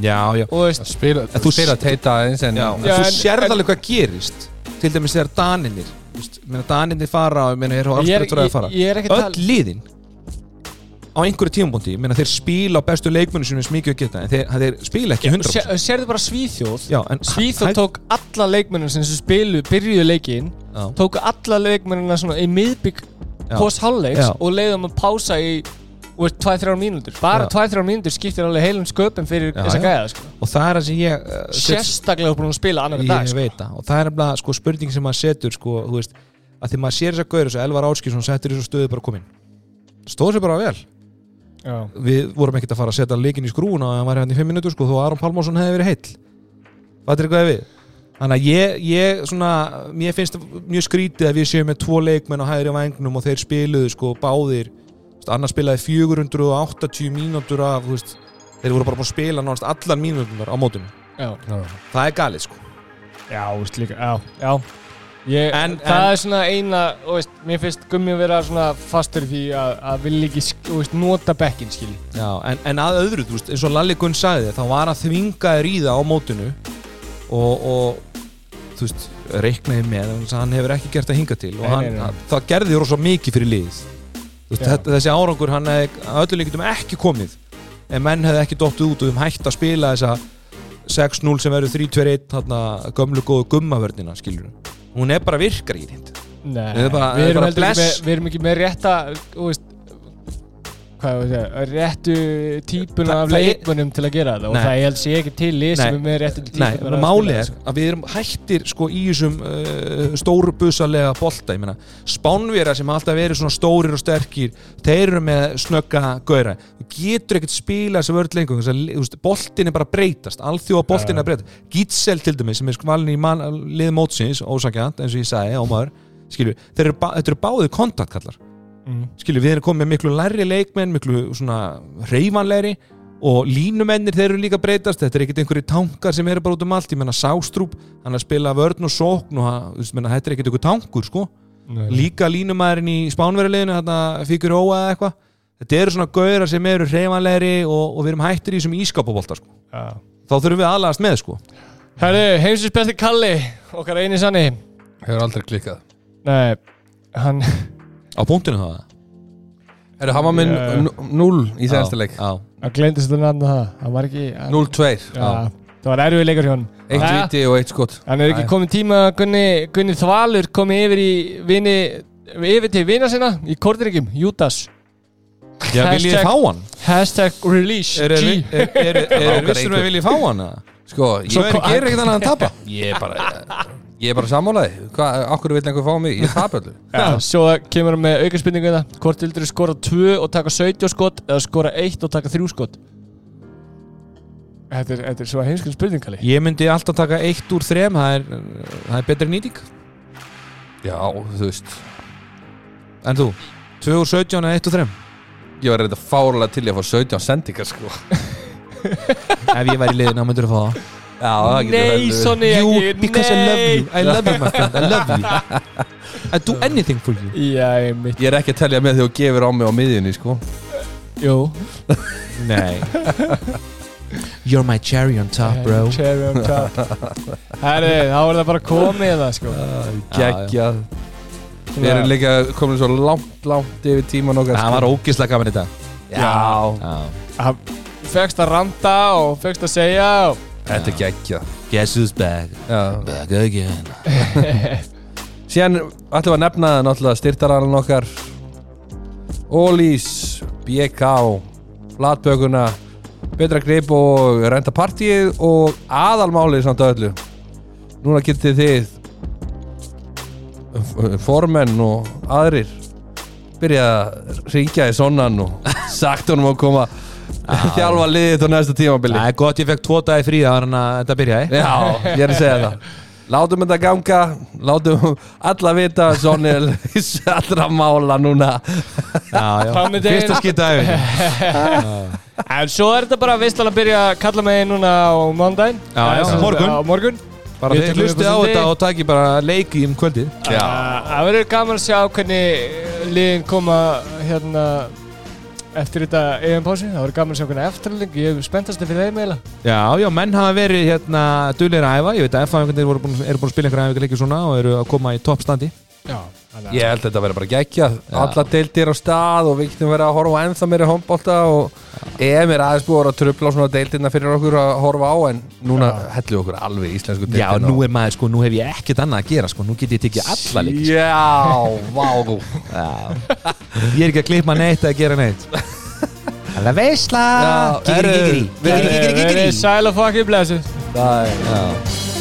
Speaker 4: Já, já.
Speaker 3: og veist,
Speaker 7: Spila,
Speaker 4: þú-
Speaker 7: spila teita aðeins en
Speaker 4: Já,
Speaker 7: en-
Speaker 4: en
Speaker 3: Já,
Speaker 4: þú
Speaker 3: en-
Speaker 4: alveg hvað gerist Til dæmis þegar Daninir þú veist, meina, Daninir fara og meina, er
Speaker 3: ég er,
Speaker 4: alltaf að fara.
Speaker 3: ég er ekki að
Speaker 4: Öll liðin á einhverju tímabóndi meina, þeir spila á bestu leikmennu sem er smikið að geta en þeir, þeir spila ekki 100%
Speaker 3: Sér, Sérðu bara Svíþjóð
Speaker 4: Já, en
Speaker 3: Svíþjóð
Speaker 4: hæ-
Speaker 3: tók alla leikmennina sem spilu, byrjuðu leikinn
Speaker 4: Já.
Speaker 3: tók alla leikmennina svona í miðbygg
Speaker 4: Já.
Speaker 3: post hálfleiks
Speaker 4: Já.
Speaker 3: og leiðum að pása í 2-3 mínútur bara
Speaker 4: Já.
Speaker 3: 2-3 mínútur skiptir alveg heilum sköpum fyrir þessa gæða sko.
Speaker 4: og það er það sem ég uh,
Speaker 3: sérstaklega búin að spila annar dag
Speaker 4: ég
Speaker 3: sko.
Speaker 4: og það er nefnilega sko, spurning sem maður setur sko, að því maður sér þess að gauður þess að Elvar Áskilsson settur þessu stöðu bara komin stóð sér bara vel
Speaker 3: Já.
Speaker 4: við vorum ekkert að fara að setja leikin í skrúuna og hann var hérna í 5 minútur sko, þó Aron Pálmásson hefði verið heill hvað er eitthvað við þannig að ég, ég svona mér finnst það mjög skrítið að við séum með tvo leikmenn á hægri vangnum og þeir spiluðu sko báðir Þú veist, annar spilaði 480 mínútur af veist, þeir voru bara búin að spila náttúrulega allar mínútunar á mótunum
Speaker 3: Já.
Speaker 4: það er galið sko
Speaker 3: já, veist líka já, já. Ég,
Speaker 4: En-
Speaker 3: það
Speaker 4: en-
Speaker 3: er svona eina veist, mér finnst gummi að vera svona fastur því að, að vilja ekki veist, nota bekkin skilji
Speaker 4: Já, en, en að öðru, þú veist, eins og Lalli Gunn sagði þá var hann þvingaður í það á mótinu og, og þú veist, reiknaði með að hann hefur ekki gert að hinga til og
Speaker 3: Nei,
Speaker 4: hann,
Speaker 3: nei, nei.
Speaker 4: Að, það gerði rosa mikið fyrir þetta, þessi árangur hann hefði að öllu líkitum ekki komið en menn hefði ekki dottið út og þeim hægt að spila þessa 6-0 sem verður 3-2-1 þarna gömlu góðu gummavörnina skilur hún er bara virkar í
Speaker 3: Nei,
Speaker 4: Við erum
Speaker 3: ekki með, rétta þú veist, segja, réttu típuna af leikmönnum til að gera þetta og
Speaker 4: Nei.
Speaker 3: það ég held sé ekki til
Speaker 4: Nei.
Speaker 3: er með réttu
Speaker 4: Nei,
Speaker 3: típuna að
Speaker 4: máli
Speaker 3: spila.
Speaker 4: er að við erum hættir sko í þessum uh, stóru busalega bolta, ég meina spánvera sem alltaf verið svona stórir og sterkir þeir eru með snögga gauðra getur ekkert spila þessu vörð lengur boltin er bara breytast alþjóða boltin er að breytast. Gitsel til dæmis sem er skvalin í man, lið mótsins ósakjant eins og ég sagði, ámaður skilju, þeir eru, ba þetta eru báðið kontaktkallar
Speaker 3: Mm.
Speaker 4: skilju, við erum komið með miklu lærri leikmenn miklu svona reyfanlegri og línumennir þeir eru líka breytast. Þetta er ekkert einhverju tankar sem eru bara út um allt. Ég menna Sástrúp, hann er að spila vörn og sókn og menna, þetta er ekkert einhver tankur sko,
Speaker 3: Nei.
Speaker 4: líka línumæðurinn í spánverðileginu, þarna Figur Óa eða eitthvað, þetta eru svona gauðar sem eru reyfanlegri og, og við erum hættir í þessum ískapabolta sko,
Speaker 3: Já.
Speaker 4: þá þurfum við aðlagast með sko.
Speaker 3: Herru, heimsins besti Kalli okkar eini sanni.
Speaker 7: Hefur aldrei klikkað.
Speaker 3: Nei, hann
Speaker 4: á punktinu það
Speaker 7: Herru, hann var með
Speaker 3: Já.
Speaker 7: 0 í senasta leik.
Speaker 4: já,
Speaker 3: hann glemdist þetta nafn það. Hann var ekki hann,
Speaker 7: 0-2
Speaker 3: Já, það var erfið leikur hjá hann
Speaker 7: Eitt viti og eitt skot.
Speaker 3: Hann er ekki komið tíma að Gunni, Gunni Þvalur komið yfir í vini, yfir til vina sinna í Kortrygjum, Júdas.
Speaker 4: Já, viljið þið fá hann?
Speaker 3: Hashtag release
Speaker 4: Er þið er, er, er,
Speaker 2: Langar
Speaker 4: vissum við viljið fá hann? eða?
Speaker 2: Sko, ég,
Speaker 4: er gerir ekkert annað en tapa.
Speaker 2: Ég er bara Ég er bara sammálaði. Okkur vil einhver fá mig? Ég tap öllu
Speaker 3: Já, svo kemur hann með aukarspinningu það Hvort vildur þið skora 2 og taka 17 skot eða skora 1 og taka 3 skot? Þetta er, þetta er svo heimskil spurningali
Speaker 4: Ég myndi alltaf taka eitt úr þrem Það er, það er betri nýting.
Speaker 2: Já, þú veist.
Speaker 4: En þú? 2 úr 17 eða 1 úr 3
Speaker 2: Ég var reynda fárlega til í að fá 17 sendingar sko.
Speaker 4: Ef ég væri í liðin, þá myndur þú fá það
Speaker 3: Nei, Sonni
Speaker 4: You,
Speaker 3: ekki.
Speaker 4: because I love you. I love you my friend, I love you. I do anything for you.
Speaker 3: Já, ég mitt
Speaker 2: Ég er ekki að telja með því að gefur á mig á miðjunni sko.
Speaker 3: Jú.
Speaker 4: Nei. You're my cherry on top bro.
Speaker 3: Cherry on top. Herri, þá er það bara komið það sko.
Speaker 2: Geggjað. Við erum líka komin svo langt, langt yfir tíman okkar
Speaker 4: Það var ógislega gaman í dag.
Speaker 2: Já,
Speaker 4: Já.
Speaker 3: Fegst að randa og fegst að segja og
Speaker 2: þetta er geggjað
Speaker 4: Guess who's back. Back again.
Speaker 2: Síðan ætlum við að nefna náttúrulega styrtaralan okkar. Ólís, BK Flatbökuna Betra grip og renta partíið og aðalmálið samt að öllu. Núna getið þið formenn og aðrir byrja að ringja í sonnan og sagt honum að koma þjálfa liðið á næsta tímabili.
Speaker 4: Það er gott ég fekk tvo dagi frí að þetta byrjaði.
Speaker 2: Já, ég er að segja það. Látum þetta ganga Látum alla vita að Sonny er allra mála núna.
Speaker 4: Já, já.
Speaker 3: Með.
Speaker 4: Fyrsta skita
Speaker 3: En svo er þetta bara veistlan að byrja að kalla mig núna á mándaginn
Speaker 4: Já, já, morgun.
Speaker 3: Morgun.
Speaker 4: Bara hlustið
Speaker 3: upp á
Speaker 4: þetta og taki bara leiki um kvöldið.
Speaker 2: Já.
Speaker 3: Það verður gaman að sjá hvernig liðin koma hérna eftir þetta EM-pási Það verður gaman að sjá hvernig eftirling Ég er spenntast fyrir þeim eiginlega.
Speaker 4: Já, já, menn hafa verið hérna duglegir að æfa Ég veit að F-fæðingarnir eru búin, að spila einhverja æfingar leikir svona og eru að koma í toppstandi
Speaker 2: Ég held að þetta verður bara geggja Alla deildir á stað og við getum verið að horfa á ennþá meiri hómbólta og EM er aðeins búið að trubla á svona deildirna fyrir okkur að horfa á en núna hellum við okkur alveg íslensku
Speaker 4: Já,
Speaker 2: deildina
Speaker 4: nú er maður, sko, nú hef ég ekkert annað að gera, sko Nú get ég tekið alla leik
Speaker 2: Já, vá
Speaker 4: Ég er ekki að klippa neitt að gera neitt. Það veisla.
Speaker 2: Já,
Speaker 4: Gigri, gigri, gigri, gigri, gigri,
Speaker 3: Verið
Speaker 4: gigri
Speaker 3: sæl og fucking blessuð.
Speaker 2: Það er
Speaker 4: Já